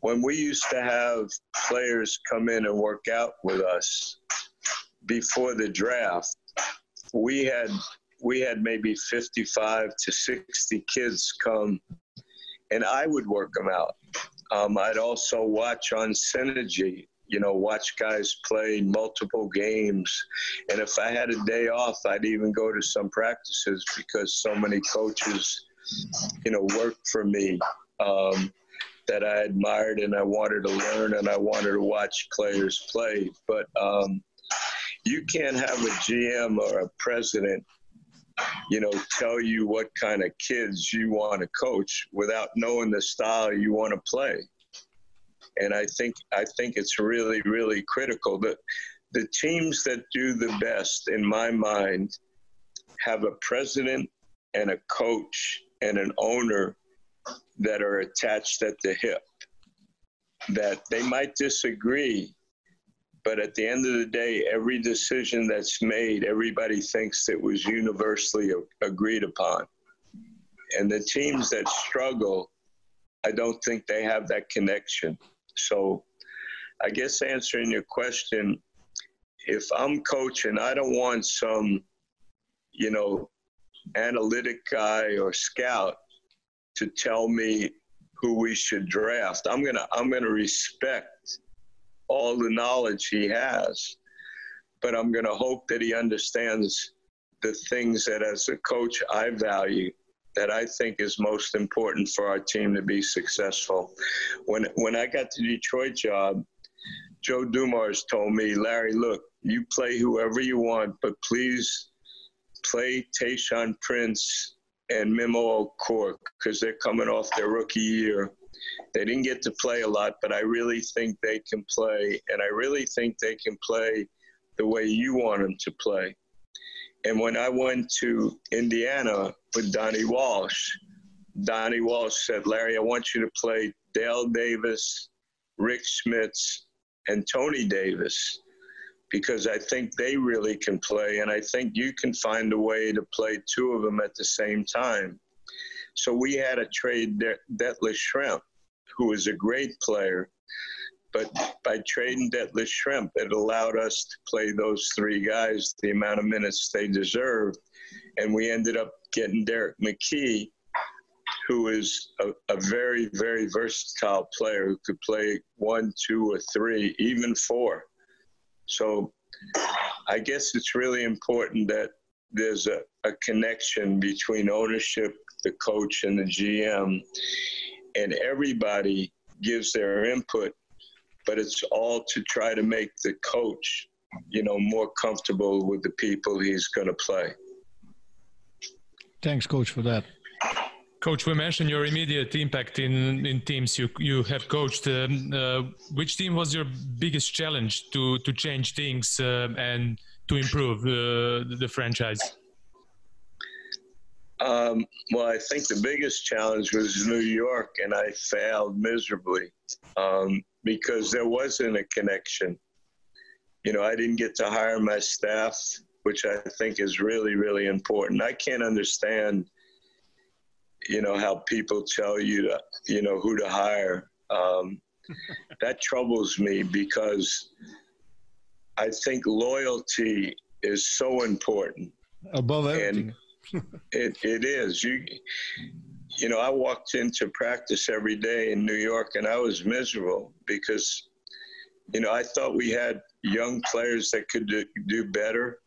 when we used to have players come in and work out with us before the draft, we had we had maybe 55 to 60 kids come, and I would work them out. Um, I'd also watch on Synergy you know, watch guys play multiple games. And if I had a day off, I'd even go to some practices because so many coaches, you know, worked for me um, that I admired and I wanted to learn and I wanted to watch players play. But um, you can't have a GM or a president you know, tell you what kind of kids you want to coach without knowing the style you want to play and I think I think it's really really critical that the teams that do the best, in my mind, have a president and a coach and an owner that are attached at the hip. That they might disagree, but at the end of the day, every decision that's made, everybody thinks it was universally agreed upon. And the teams that struggle, I don't think they have that connection. So I guess answering your question, if I'm coaching, I don't want some, you know, analytic guy or scout to tell me who we should draft. I'm gonna I'm gonna respect all the knowledge he has, but I'm gonna hope that he understands the things that as a coach I value that I think is most important for our team to be successful. When when I got the Detroit job, Joe Dumars told me, Larry, look, you play whoever you want, but please play Tayshaun Prince and Memo Okur because they're coming off their rookie year. They didn't get to play a lot, but I really think they can play, and I really think they can play the way you want them to play. And when I went to Indiana with Donnie Walsh, Donnie Walsh said, Larry, I want you to play Dale Davis, Rick Smits, and Tony Davis because I think they really can play, and I think you can find a way to play two of them at the same time. So we had to trade De- Detlef Schrempf, who was a great player, but by trading Detlef Schrempf, it allowed us to play those three guys the amount of minutes they deserved. And we ended up getting Derrick McKey, who is a, a very, very versatile player who could play one, two, or three, even four. So I guess it's really important that there's a, a connection between ownership, the coach, and the GM, and everybody gives their input, but it's all to try to make the coach, you know, more comfortable with the people he's going to play. Thanks, coach, for that. Coach, we mentioned your immediate impact in, in teams you you have coached. Um, uh, which team was your biggest challenge to to change things uh, and to improve uh, the franchise? Um, well, I think the biggest challenge was New York, and I failed miserably um, because there wasn't a connection. You know, I didn't get to hire my staff, which I think is really, really important. I can't understand, you know, how people tell you to, you know, who to hire. Um, that troubles me because I think loyalty is so important. Above everything. And it, it is. You, you know, I walked into practice every day in New York and I was miserable because, you know, I thought we had young players that could do, do better.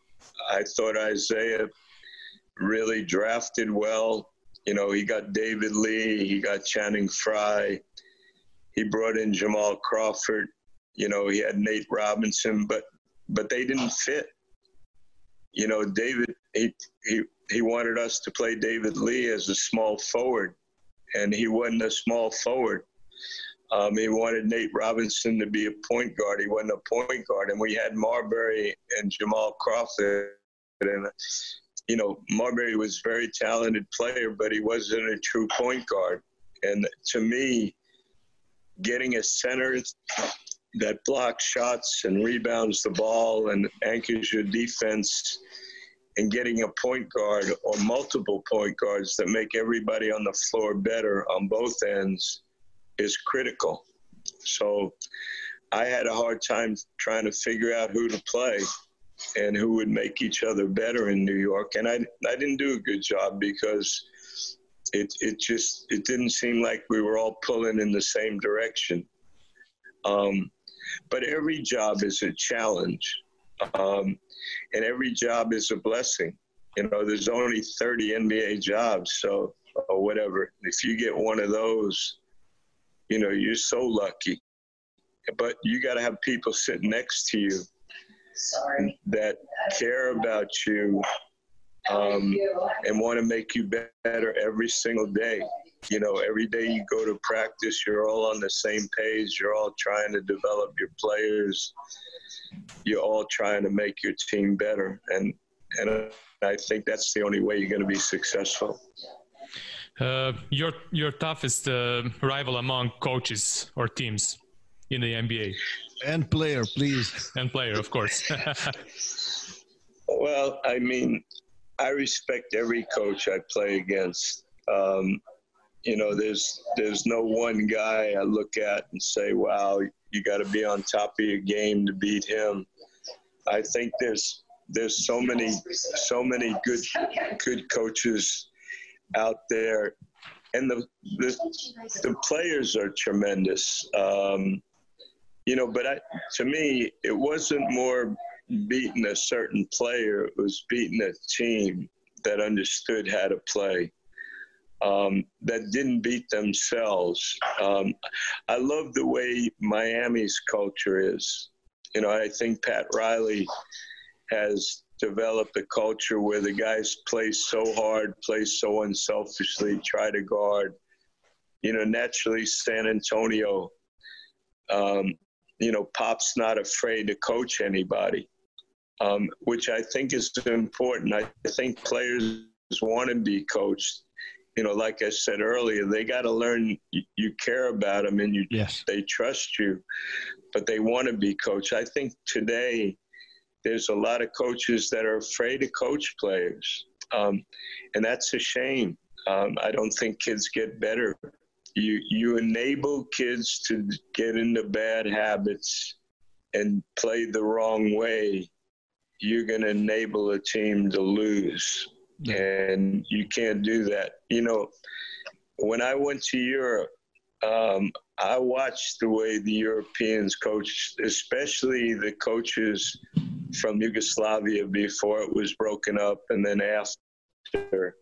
I thought Isaiah really drafted well. You know, he got David Lee, he got Channing Frye, he brought in Jamal Crawford. You know, he had Nate Robinson, but but they didn't fit. You know, David he he he wanted us to play David Lee as a small forward, and he wasn't a small forward. Um, he wanted Nate Robinson to be a point guard. He wasn't a point guard, and we had Marbury and Jamal Crawford. And you know, Marbury was a very talented player, but he wasn't a true point guard. And to me, getting a center that blocks shots and rebounds the ball and anchors your defense and getting a point guard or multiple point guards that make everybody on the floor better on both ends is critical. So I had a hard time trying to figure out who to play and who would make each other better in New York. And I, I didn't do a good job because it, it just it didn't seem like we were all pulling in the same direction. Um, but every job is a challenge, um, and every job is a blessing. You know, there's only 30 NBA jobs, so or whatever. If you get one of those, you know, you're so lucky. But you got to have people sitting next to you Sorry. that care about you um, and want to make you better every single day. You know, every day you go to practice, you're all on the same page. You're all trying to develop your players. You're all trying to make your team better, and and I think that's the only way you're going to be successful. Uh, your your toughest uh, rival among coaches or teams in the NBA and player, please, and player, of course. well, I mean, I respect every coach I play against. Um, you know, there's there's no one guy I look at and say, "Wow, you got to be on top of your game to beat him." I think there's there's so many so many good good coaches out there, and the the, the players are tremendous. Um, you know, but I, to me, it wasn't more beating a certain player; it was beating a team that understood how to play um, that didn't beat themselves. Um, I love the way Miami's culture is. You know, I think Pat Riley has developed a culture where the guys play so hard, play so unselfishly, try to guard. You know, naturally, San Antonio, um, you know, Pop's not afraid to coach anybody, um, which I think is important. I think players want to be coached you know, like I said earlier, they got to learn you, you, care about them and you yes. they trust you, but they want to be coached. I think today there's a lot of coaches that are afraid to coach players, um, and that's a shame. Um, I don't think kids get better you you enable kids to get into bad habits and play the wrong way, you're going to enable a team to lose. And you can't do that. You know, when I went to Europe, um, I watched the way the Europeans coached, especially the coaches from Yugoslavia before it was broken up and then after.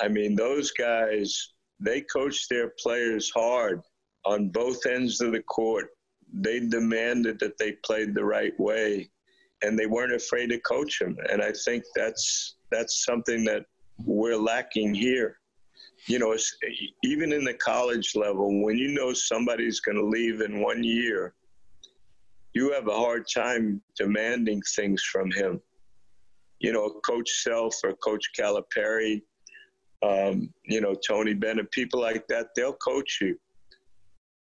I mean, those guys, they coached their players hard on both ends of the court. They demanded that they played the right way and they weren't afraid to coach them. And I think that's that's something that we're lacking here you know, even in the college level, when you know somebody's going to leave in one year, you have a hard time demanding things from him. You know, Coach Self or Coach Calipari, um, you know, Tony Bennett, people like that, they'll coach you.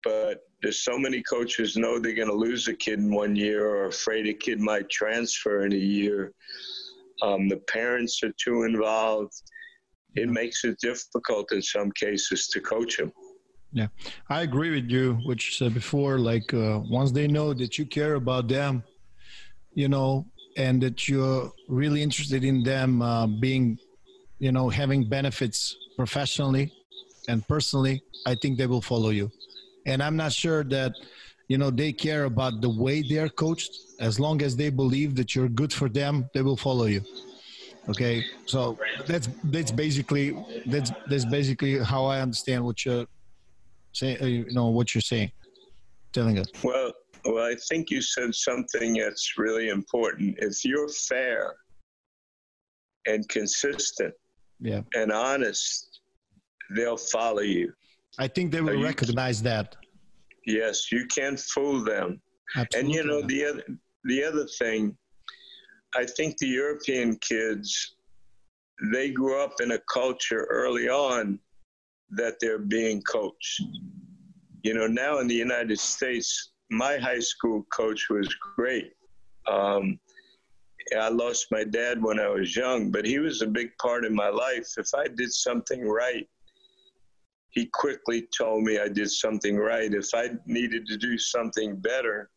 But there's so many coaches know they're going to lose a kid in one year or afraid a kid might transfer in a year. Um, the parents are too involved it makes it difficult in some cases to coach them. Yeah, I agree with you, what you said before. Like uh, once they know that you care about them, you know, and that you're really interested in them uh, being, you know, having benefits professionally and personally, I think they will follow you. And I'm not sure that, you know, they care about the way they're coached. As long as they believe that you're good for them, they will follow you. Okay, so that's that's basically that's that's basically how I understand what you're saying. Uh, you know what you're saying, telling us. Well, well, I think you said something that's really important. If you're fair and consistent, yeah, and honest, they'll follow you. I think they will recognize that. Yes, you can't fool them. Absolutely. And you know the other the other thing I think the European kids, they grew up in a culture early on that they're being coached. You know, now in the United States, my high school coach was great. Um, I lost my dad when I was young, but he was a big part in my life. If I did something right, he quickly told me I did something right. If I needed to do something better,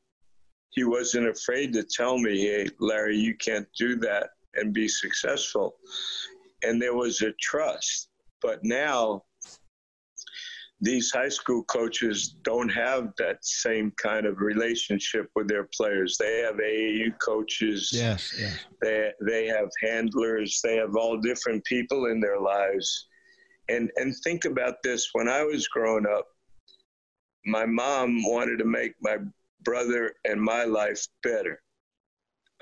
he wasn't afraid to tell me, hey, Larry, you can't do that and be successful. And there was a trust. But now, these high school coaches don't have that same kind of relationship with their players. They have AAU coaches. Yes, yes. They they have handlers. They have all different people in their lives. And and think about this: when I was growing up, my mom wanted to make my brother and my life better.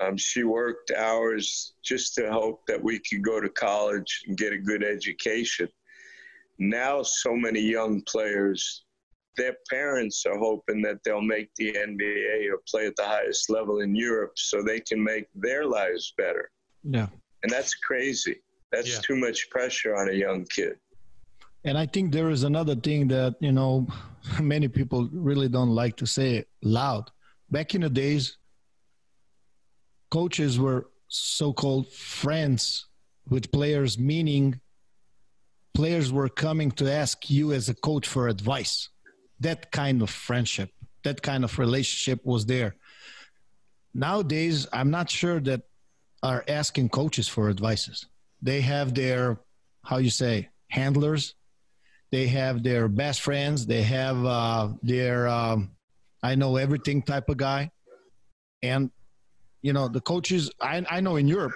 Um, she worked hours just to hope that we could go to college and get a good education. Now, so many young players, their parents are hoping that they'll make the NBA or play at the highest level in Europe so they can make their lives better. Yeah. And that's crazy. That's yeah. too much pressure on a young kid. And I think there is another thing that, you know, many people really don't like to say loud. Back in the days, coaches were so called friends with players, meaning players were coming to ask you as a coach for advice. That kind of friendship, that kind of relationship was there. Nowadays, I'm not sure that are asking coaches for advices. They have their, how you say, handlers they have their best friends. They have uh, their um, I know everything type of guy, and you know the coaches. I I know in Europe,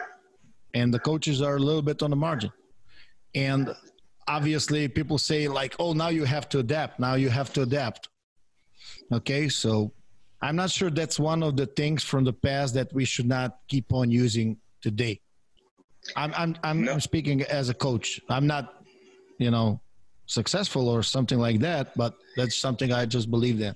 and the coaches are a little bit on the margin, and obviously people say like, oh, now you have to adapt. Now you have to adapt. Okay, so I'm not sure that's one of the things from the past that we should not keep on using today. I'm I'm I'm, no. I'm speaking as a coach. I'm not, you know, successful or something like that, but that's something I just believe in.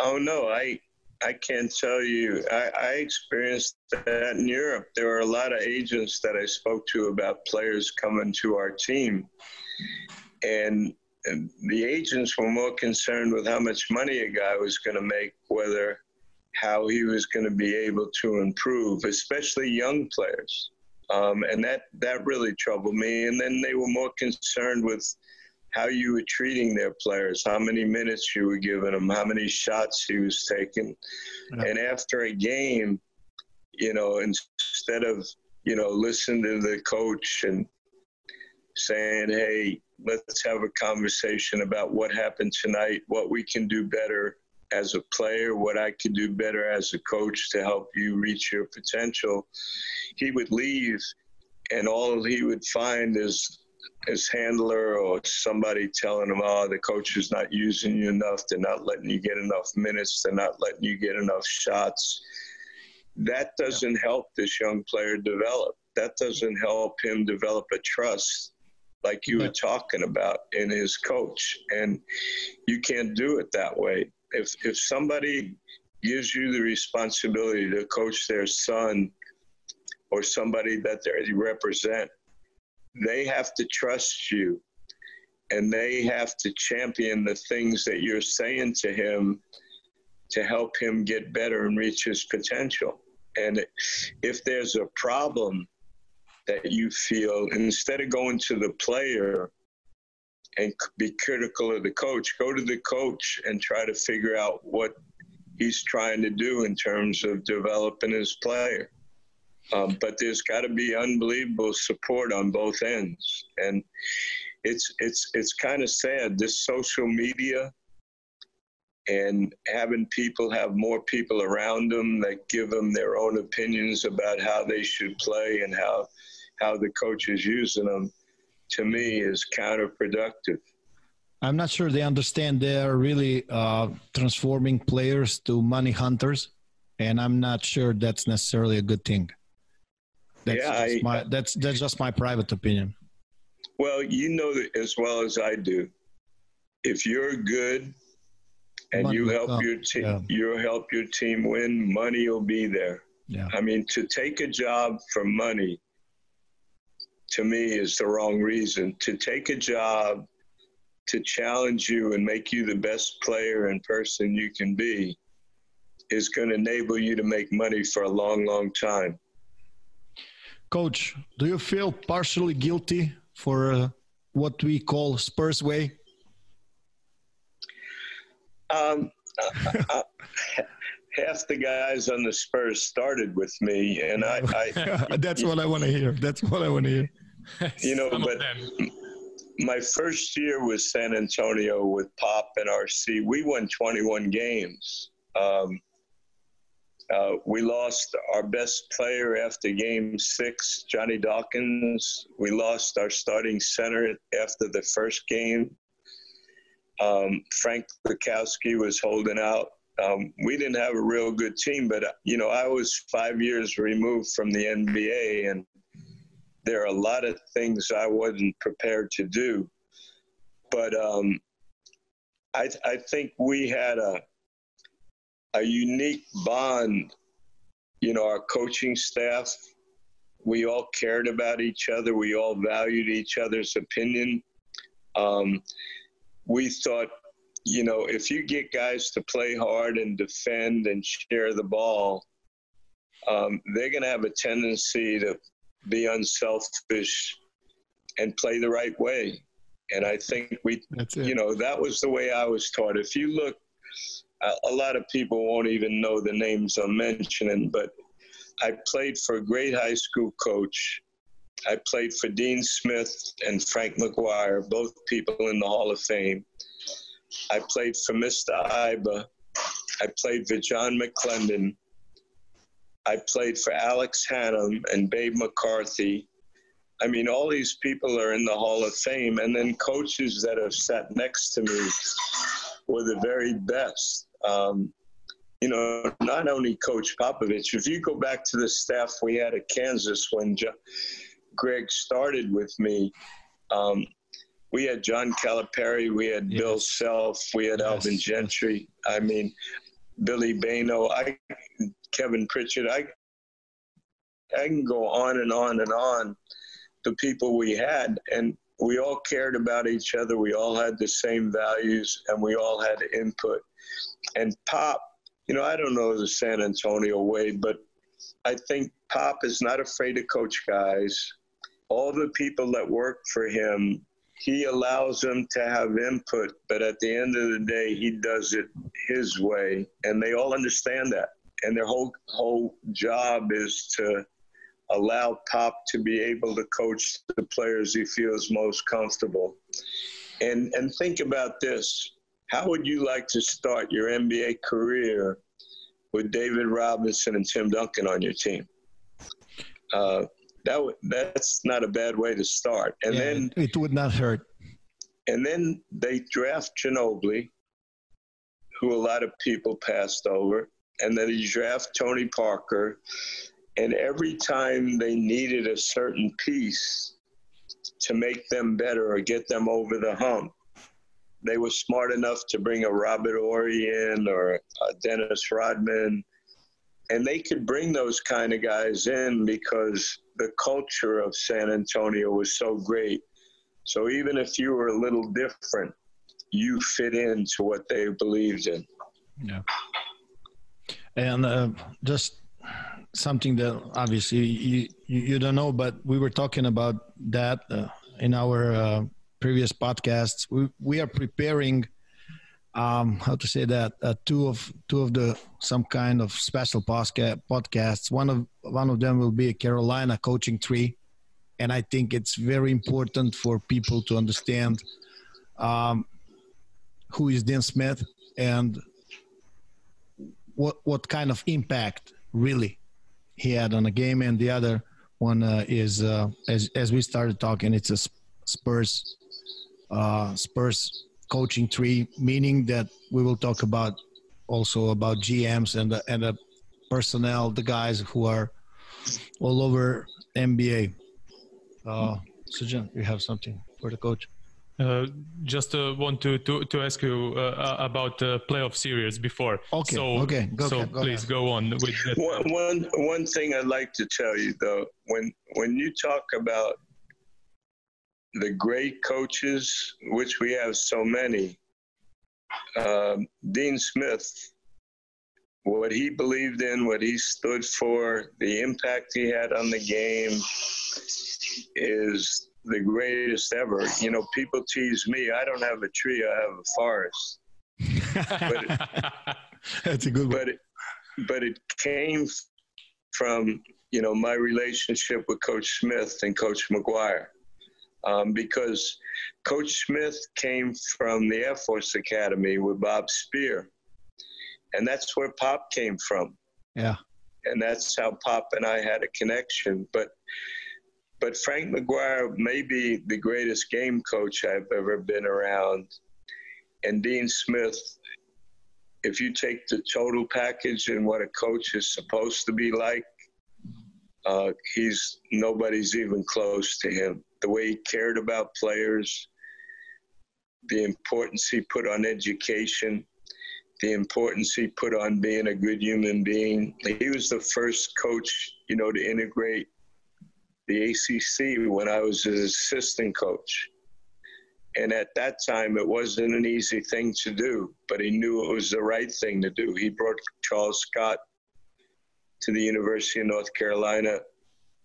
Oh no, I I can't tell you. I, I experienced that in Europe. There were a lot of agents that I spoke to about players coming to our team, and the agents were more concerned with how much money a guy was going to make, whether how he was going to be able to improve, especially young players um, and that that really troubled me. And then they were more concerned with how you were treating their players, how many minutes you were giving them, how many shots he was taking. Yeah. And after a game, you know, instead of, you know, listening to the coach and saying, hey, let's have a conversation about what happened tonight, what we can do better as a player, what I could do better as a coach to help you reach your potential. He would leave, and all he would find is his handler or somebody telling him, "Oh, the coach is not using you enough. They're not letting you get enough minutes. They're not letting you get enough shots." That doesn't help this young player develop. That doesn't help him develop a trust like you were talking about in his coach. And you can't do it that way. If if somebody gives you the responsibility to coach their son or somebody that they represent, they have to trust you and they have to champion the things that you're saying to him to help him get better and reach his potential. And if there's a problem that you feel instead of going to the player and be critical of the coach, go to the coach and try to figure out what he's trying to do in terms of developing his player. Um, but there's got to be unbelievable support on both ends, and it's it's it's kind of sad. This social media and having people have more people around them that give them their own opinions about how they should play and how how the coach is using them, to me, is counterproductive. I'm not sure they understand they're really uh, transforming players to money hunters, and I'm not sure that's necessarily a good thing. That's yeah, I, my, that's that's just my private opinion. Well, you know as well as I do, if you're good and money you help your team, yeah. you help your team win, money will be there. Yeah. I mean, to take a job for money to me is the wrong reason. To take a job to challenge you and make you the best player and person you can be is going to enable you to make money for a long, long time. Coach, do you feel partially guilty for uh, what we call Spurs way? Um, uh, half the guys on the Spurs started with me, and I. I That's what I want to hear. That's what I want to hear. You know, but my first year with San Antonio with Pop and RC, we won 21 games. Um, uh, we lost our best player after game six, Johnny Dawkins. We lost our starting center after the first game. Um, Frank Lukowski was holding out um, we didn't have a real good team, but you know, I was five years removed from the NBA, and there are a lot of things I wasn't prepared to do. But um, I, I think we had a a unique bond. You know, our coaching staff, we all cared about each other. We all valued each other's opinion. Um, we thought you know, if you get guys to play hard and defend and share the ball, um, they're going to have a tendency to be unselfish and play the right way. And I think we, you know, that was the way I was taught. If you look, a, lot of people won't even know the names I'm mentioning, but I played for a great high school coach. I played for Dean Smith and Frank McGuire, both people in the Hall of Fame. I played for Mr. Iba. I played for John McLendon. I played for Alex Hannum and Babe McCarthy. I mean, all these people are in the Hall of Fame, and then coaches that have sat next to me were the very best. Um, you know, not only Coach Popovich. If you go back to the staff we had at Kansas when jo- Gregg started with me, um, we had John Calipari, we had yes. Bill Self, we had yes. Alvin Gentry. I mean, Billy Bayno, I, Kevin Pritchard. I, I can go on and on and on. The people we had, and we all cared about each other. We all had the same values, and we all had input. And Pop, you know, I don't know the San Antonio way, but I think Pop is not afraid to coach guys. All the people that work for him he allows them to have input, but at the end of the day, he does it his way, and they all understand that. And their whole whole job is to allow Pop to be able to coach the players he feels most comfortable. And and think about this: How would you like to start your NBA career with David Robinson and Tim Duncan on your team? Uh, that that's not a bad way to start. And yeah, then it would not hurt. And then they draft Ginobili, who a lot of people passed over, and then they draft Tony Parker, and every time they needed a certain piece to make them better or get them over the hump, they were smart enough to bring a Robert Horry in or a Dennis Rodman and they could bring those kind of guys in because the culture of San Antonio was so great. So even if you were a little different, you fit into what they believed in. Yeah. And uh, just something that obviously you, you don't know, but we were talking about that uh, in our uh, previous podcasts. We, we are preparing – um, how to say that uh, two of two of the some kind of special podcast podcasts. One of one of them will be a Carolina coaching tree, and I think it's very important for people to understand um, who is Dean Smith and what what kind of impact really he had on the game. And the other one uh, is uh, as as we started talking, it's a Spurs uh, Spurs coaching tree, meaning that we will talk about also about GMs and the, and the personnel, the guys who are all over NBA. Uh, Sujan, you have something for the coach? Uh, just uh, want to, to, to ask you uh, uh about the playoff series before. Okay. So, okay. Go, so go please ahead. go on with that. One, one, one thing I'd like to tell you though, when when you talk about the great coaches, which we have so many. Um, Dean Smith, what he believed in, what he stood for, the impact he had on the game is the greatest ever. You know, people tease me, I don't have a tree, I have a forest. but That's a good one. But it, but it came from, you know, my relationship with Coach Smith and Coach McGuire um, because Coach Smith came from the Air Force Academy with Bob Spear, and that's where Pop came from. Yeah, and that's how Pop and I had a connection. But but Frank McGuire may be the greatest game coach I've ever been around, and Dean Smith. If you take the total package and what a coach is supposed to be like, uh, he's nobody's even close to him the way he cared about players, the importance he put on education, the importance he put on being a good human being. He was the first coach, you know, to integrate the ACC when I was his assistant coach. And at that time, it wasn't an easy thing to do, but he knew it was the right thing to do. He brought Charles Scott to the University of North Carolina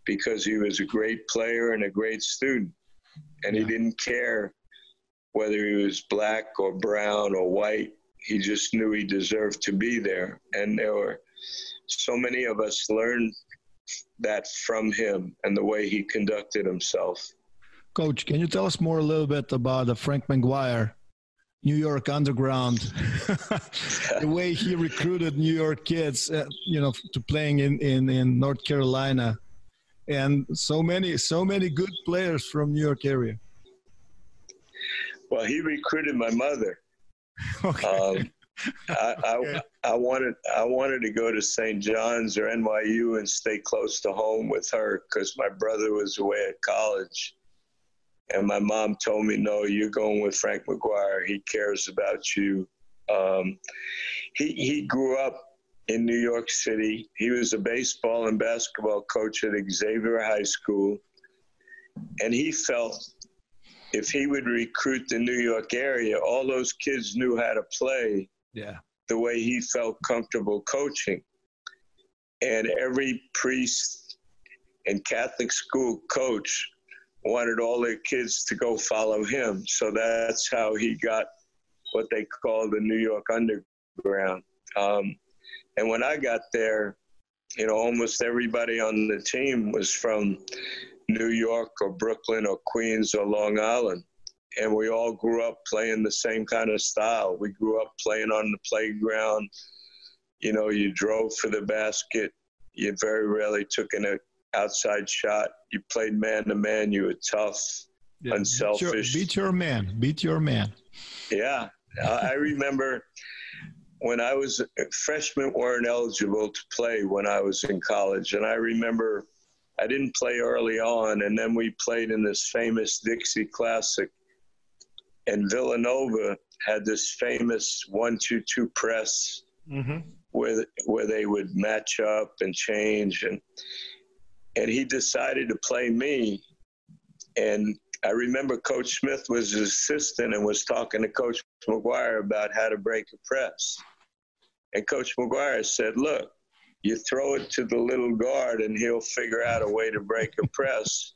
because he was a great player and a great student. And he didn't care whether he was black or brown or white. He just knew he deserved to be there. And there were so many of us learned that from him and the way he conducted himself. Coach, can you tell us more a little bit about the Frank McGuire, New York Underground, the way he recruited New York kids, uh, you know, to playing in, in, in North Carolina? and so many so many good players from New York area. Well, he recruited my mother. Okay. Um, I, I, I, wanted I wanted to go to St. John's or NYU and stay close to home with her because my brother was away at college, and my mom told me, "No, you're going with Frank McGuire. He cares about you." Um, he he grew up in New York City. He was a baseball and basketball coach at Xavier High School. And he felt if he would recruit the New York area, all those kids knew how to play yeah. the way he felt comfortable coaching. And every priest and Catholic school coach wanted all their kids to go follow him. So that's how he got what they call the New York Underground. Um, and when I got there, you know, almost everybody on the team was from New York or Brooklyn or Queens or Long Island. And we all grew up playing the same kind of style. We grew up playing on the playground. You know, you drove for the basket. You very rarely took an outside shot. You played man to man. You were tough, yeah, unselfish. Beat your, beat your man. Beat your man. Yeah. I remember when I was freshmen weren't eligible to play when I was in college, and I remember I didn't play early on, and then we played in this famous Dixie Classic, and Villanova had this famous one-two-two press mm-hmm. where where they would match up and change, and and he decided to play me, and I remember Coach Smith was his assistant and was talking to Coach McGuire about how to break a press. And Coach McGuire said, Look, you throw it to the little guard and he'll figure out a way to break a press.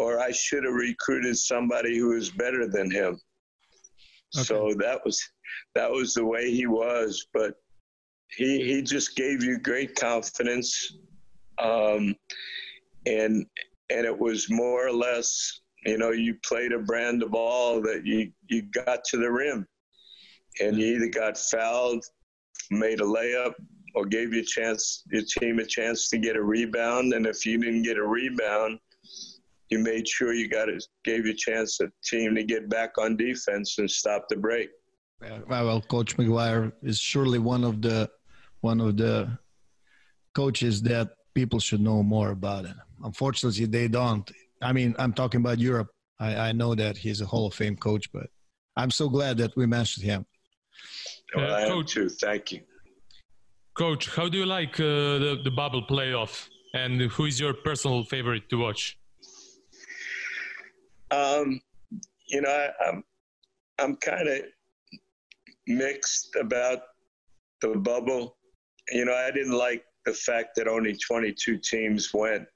Or I should have recruited somebody who is better than him. Okay. So that was that was the way he was. But he he just gave you great confidence. Um, and and it was more or less, you know, you played a brand of ball that you you got to the rim, and you either got fouled made a layup or gave your chance your team a chance to get a rebound and if you didn't get a rebound you made sure you got it gave your chance a team to get back on defense and stop the break well coach mcguire is surely one of the one of the coaches that people should know more about it unfortunately they don't i mean i'm talking about europe i, I know that he's a hall of fame coach but i'm so glad that we mentioned him well, I coach, too. Thank you. Coach, how do you like uh, the, the bubble playoff? And who is your personal favorite to watch? Um, you know, I, I'm I'm kind of mixed about the bubble. You know, I didn't like the fact that only 22 teams went.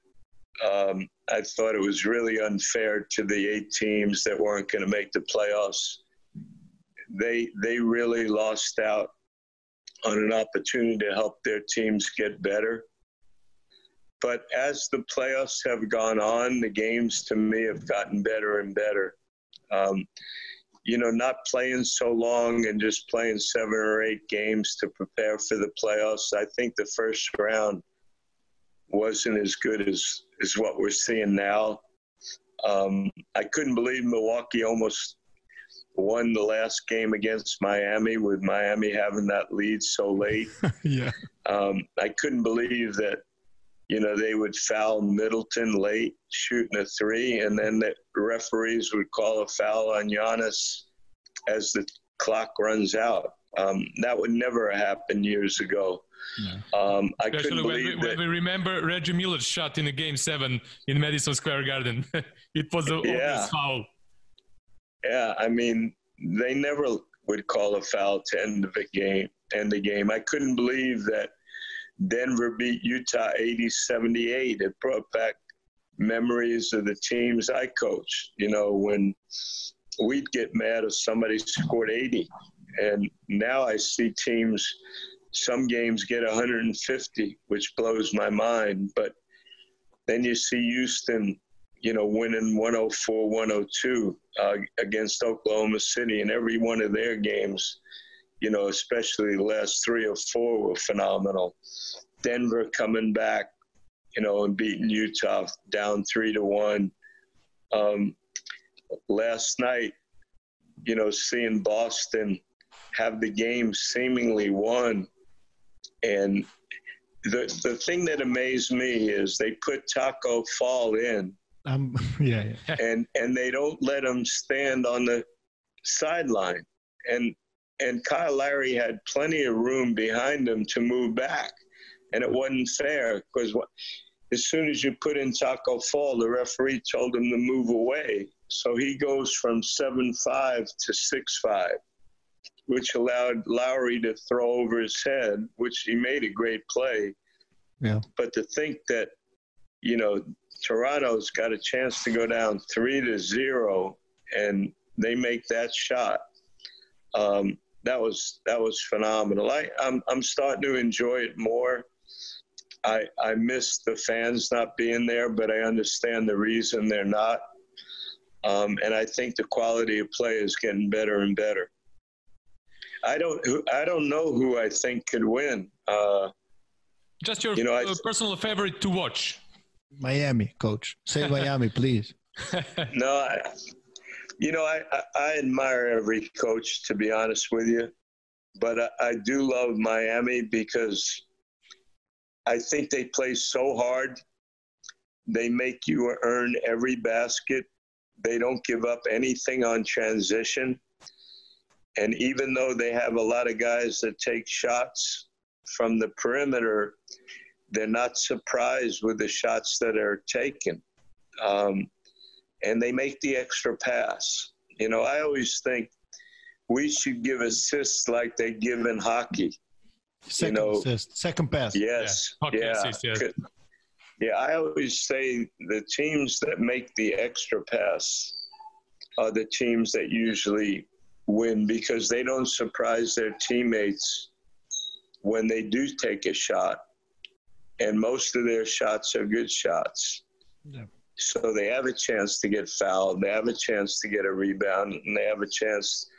Um, I thought it was really unfair to the eight teams that weren't going to make the playoffs they they really lost out on an opportunity to help their teams get better. But as the playoffs have gone on, the games to me have gotten better and better. Um, you know, not playing so long and just playing seven or eight games to prepare for the playoffs. I think the first round wasn't as good as, as what we're seeing now. Um, I couldn't believe Milwaukee almost won the last game against Miami with Miami having that lead so late. yeah. Um, I couldn't believe that, you know, they would foul Middleton late shooting a three, and then the referees would call a foul on Giannis as the clock runs out. Um, that would never happen years ago. Yeah. Um, I Especially couldn't believe when we, that. When we remember Reggie Miller's shot in the game seven in Madison Square Garden. it was a yeah. foul. Yeah, I mean, they never would call a foul to end the game. End the game. I couldn't believe that Denver beat Utah 80-78. It brought back memories of the teams I coached. You know, when we'd get mad if somebody scored 80, and now I see teams. Some games get 150, which blows my mind. But then you see Houston you know, winning 104 102 uh, against Oklahoma City. And every one of their games, you know, especially the last three or four were phenomenal. Denver coming back, you know, and beating Utah down three to one. Um, last night, you know, seeing Boston have the game seemingly won. And the, the thing that amazed me is they put Taco Fall in um, yeah, yeah. And and they don't let him stand on the sideline. And and Kyle Lowry had plenty of room behind him to move back, and it wasn't fair because as soon as you put in Taco Fall, the referee told him to move away. So he goes from seven five to six five, which allowed Lowry to throw over his head, which he made a great play. Yeah. But to think that, you know, Toronto's got a chance to go down three to zero, and they make that shot. Um, that was that was phenomenal. I, I'm I'm starting to enjoy it more. I I miss the fans not being there, but I understand the reason they're not. Um, and I think the quality of play is getting better and better. I don't I don't know who I think could win. Uh, Just your you know, I, personal favorite to watch. Miami, coach. Say Miami, please. no, I, you know, I, I, I, admire every coach, to be honest with you. But I, I do love Miami because I think they play so hard. They make you earn every basket. They don't give up anything on transition. And even though they have a lot of guys that take shots from the perimeter, they're not surprised with the shots that are taken. Um, and they make the extra pass. You know, I always think we should give assists like they give in hockey. Second you know, assist, second pass. Yes. Yeah. Yeah. Assist, yeah. yeah. I always say the teams that make the extra pass are the teams that usually win because they don't surprise their teammates when they do take a shot. And most of their shots are good shots. Yeah. So they have a chance to get fouled, they have a chance to get a rebound, and they have a chance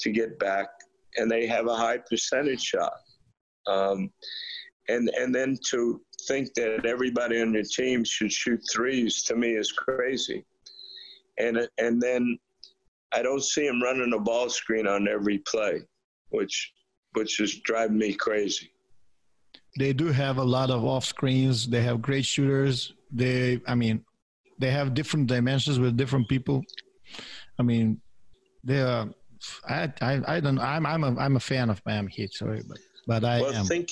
to get back, and they have a high percentage shot. Um, and and then to think that everybody on your team should shoot threes to me is crazy. And and then I don't see him running a ball screen on every play, which which is driving me crazy. They do have a lot of off screens. They have great shooters. They, I mean, they have different dimensions with different people. I mean, they are. I, I, I don't. I'm, I'm a, I'm a fan of Miami Heat. Sorry, but, but I well, am. think,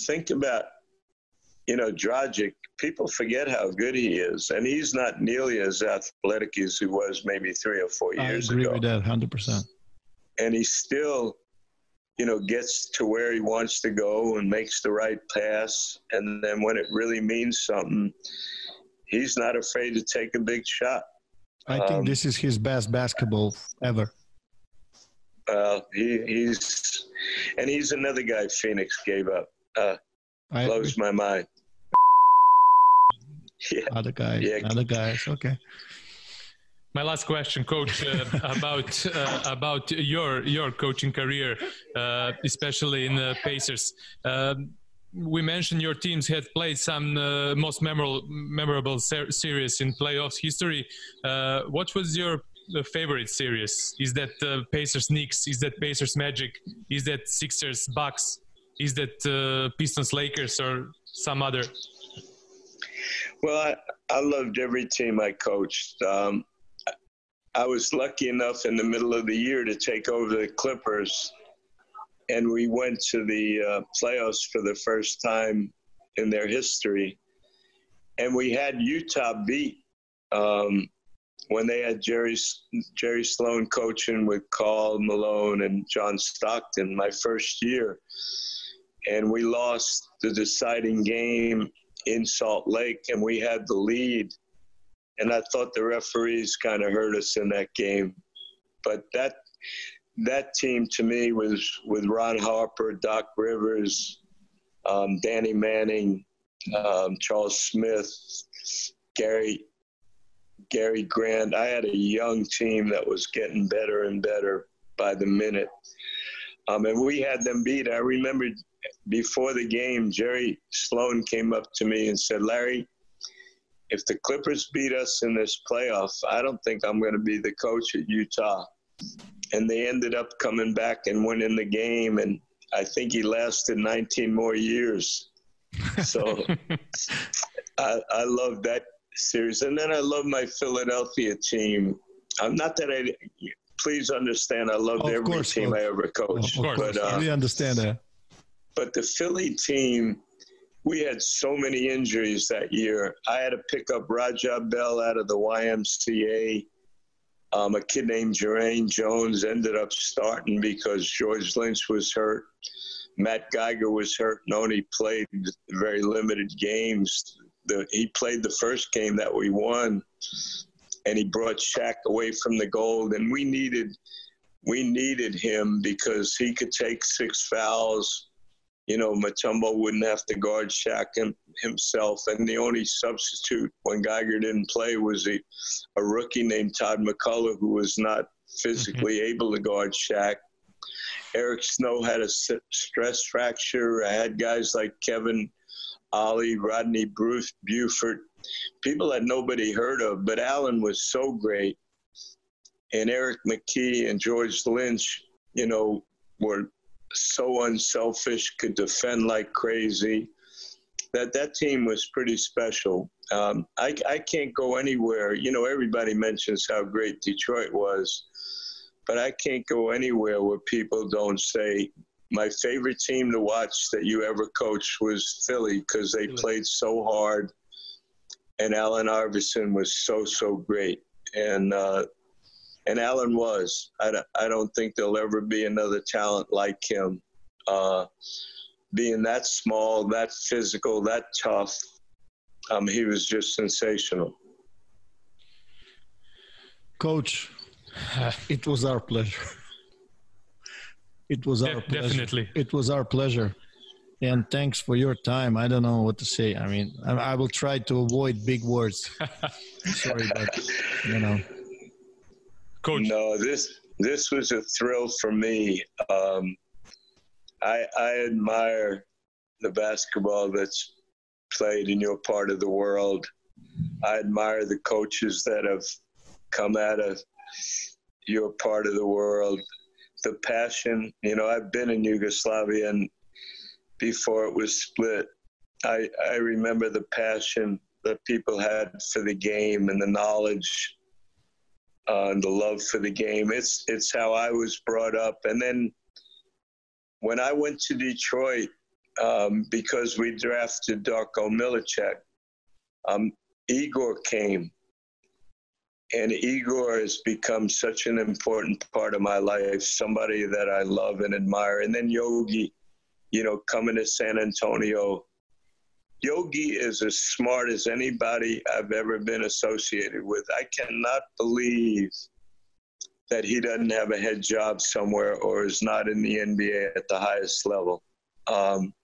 think about, you know, Dragic. People forget how good he is, and he's not nearly as athletic as he was maybe three or four years ago. I agree with that, hundred percent. And he still, you know, gets to where he wants to go and makes the right pass, and then when it really means something he's not afraid to take a big shot. I think um, this is his best basketball ever. Uh, he, he's and he's another guy Phoenix gave up. Uh, blows my mind. yeah. Other guys, yeah. other guys. Okay. My last question, Coach, uh, about uh, about your your coaching career, uh, especially in the Pacers. Um, we mentioned your teams had played some uh, most memorable memorable ser series in playoffs history. Uh, what was your uh, favorite series? Is that uh, Pacers Knicks? Is that Pacers Magic? Is that Sixers Bucks? Is that uh, Pistons Lakers or some other? Well, I, I loved every team I coached. Um, I was lucky enough in the middle of the year to take over the Clippers and we went to the uh, playoffs for the first time in their history. And we had Utah beat um, when they had Jerry Jerry Sloan coaching with Karl Malone and John Stockton my first year, and we lost the deciding game in Salt Lake, and we had the lead. And I thought the referees kind of hurt us in that game, but that that team to me was with Ron Harper, Doc Rivers, um, Danny Manning, um, Charles Smith, Gary Gary Grant. I had a young team that was getting better and better by the minute, um, and we had them beat. I remember before the game, Jerry Sloan came up to me and said, "Larry." If the Clippers beat us in this playoff, I don't think I'm going to be the coach at Utah and they ended up coming back and winning the game. And I think he lasted 19 more years. So I, I love that series. And then I love my Philadelphia team. I'm not that I, please understand, I loved oh, every course, team I ever coached. Of course, but, uh, we understand that. But the Philly team, we had so many injuries that year. I had to pick up Raja Bell out of the YMCA. Um, a kid named Jermaine Jones ended up starting because George Lynch was hurt. Matt Geiger was hurt and only played very limited games. the he played the first game that we won, and he brought Shaq away from the goal, and we needed we needed him because he could take six fouls. You know, Mutombo wouldn't have to guard Shaq him, himself, and the only substitute when Geiger didn't play was a, a rookie named Todd MacCulloch, who was not physically mm-hmm. able to guard Shaq. Eric Snow had a stress fracture. I had guys like Kevin Ollie, Rodney Bruce, Buford, people that nobody heard of, but Allen was so great. And Aaron McKie and George Lynch, you know, were so unselfish, could defend like crazy. That that team was pretty special. Um, I, I can't go anywhere. You know, everybody mentions how great Detroit was, but I can't go anywhere where people don't say my favorite team to watch that you ever coached was Philly because they played so hard, and Allen Iverson was so so great, and uh, and Allen was. I, I don't think there'll ever be another talent like him. Uh, being that small, that physical, that tough, um, he was just sensational. Coach, it was our pleasure. It was our De- pleasure. Definitely. It was our pleasure. And thanks for your time. I don't know what to say. I mean, I, I will try to avoid big words. Sorry, but you know. Coach. No, this this was a thrill for me. Um, I I admire the basketball that's played in your part of the world. I admire the coaches that have come out of your part of the world the passion. You know, I've been in Yugoslavia and before it was split. I, I remember the passion that people had for the game and the knowledge uh, and the love for the game. It's it's how I was brought up. And then when I went to Detroit, um, because we drafted Darko Milicic, um, Igor came and Igor has become such an important part of my life, somebody that I love and admire. And then Yogi, you know, coming to San Antonio. Yogi is as smart as anybody I've ever been associated with. I cannot believe that he doesn't have a head job somewhere or is not in the NBA at the highest level. Um,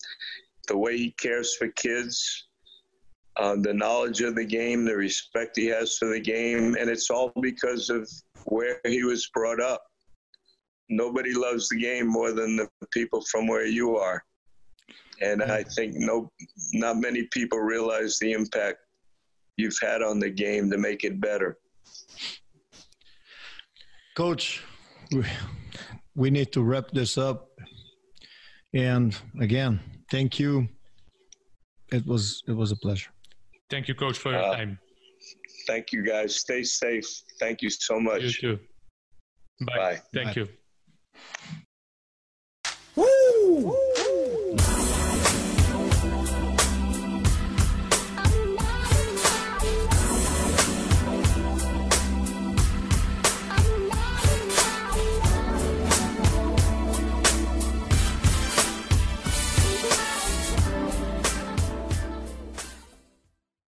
the way he cares for kids, uh, the knowledge of the game, the respect he has for the game, and it's all because of where he was brought up. Nobody loves the game more than the people from where you are, and I think no, not many people realize the impact you've had on the game to make it better. Coach, we, we need to wrap this up, and again, thank you. It was it was a pleasure. Thank you, Coach, for your uh, time. Thank you, guys. Stay safe. Thank you so much. You too. Bye. Bye. Thank Bye. you. Woo!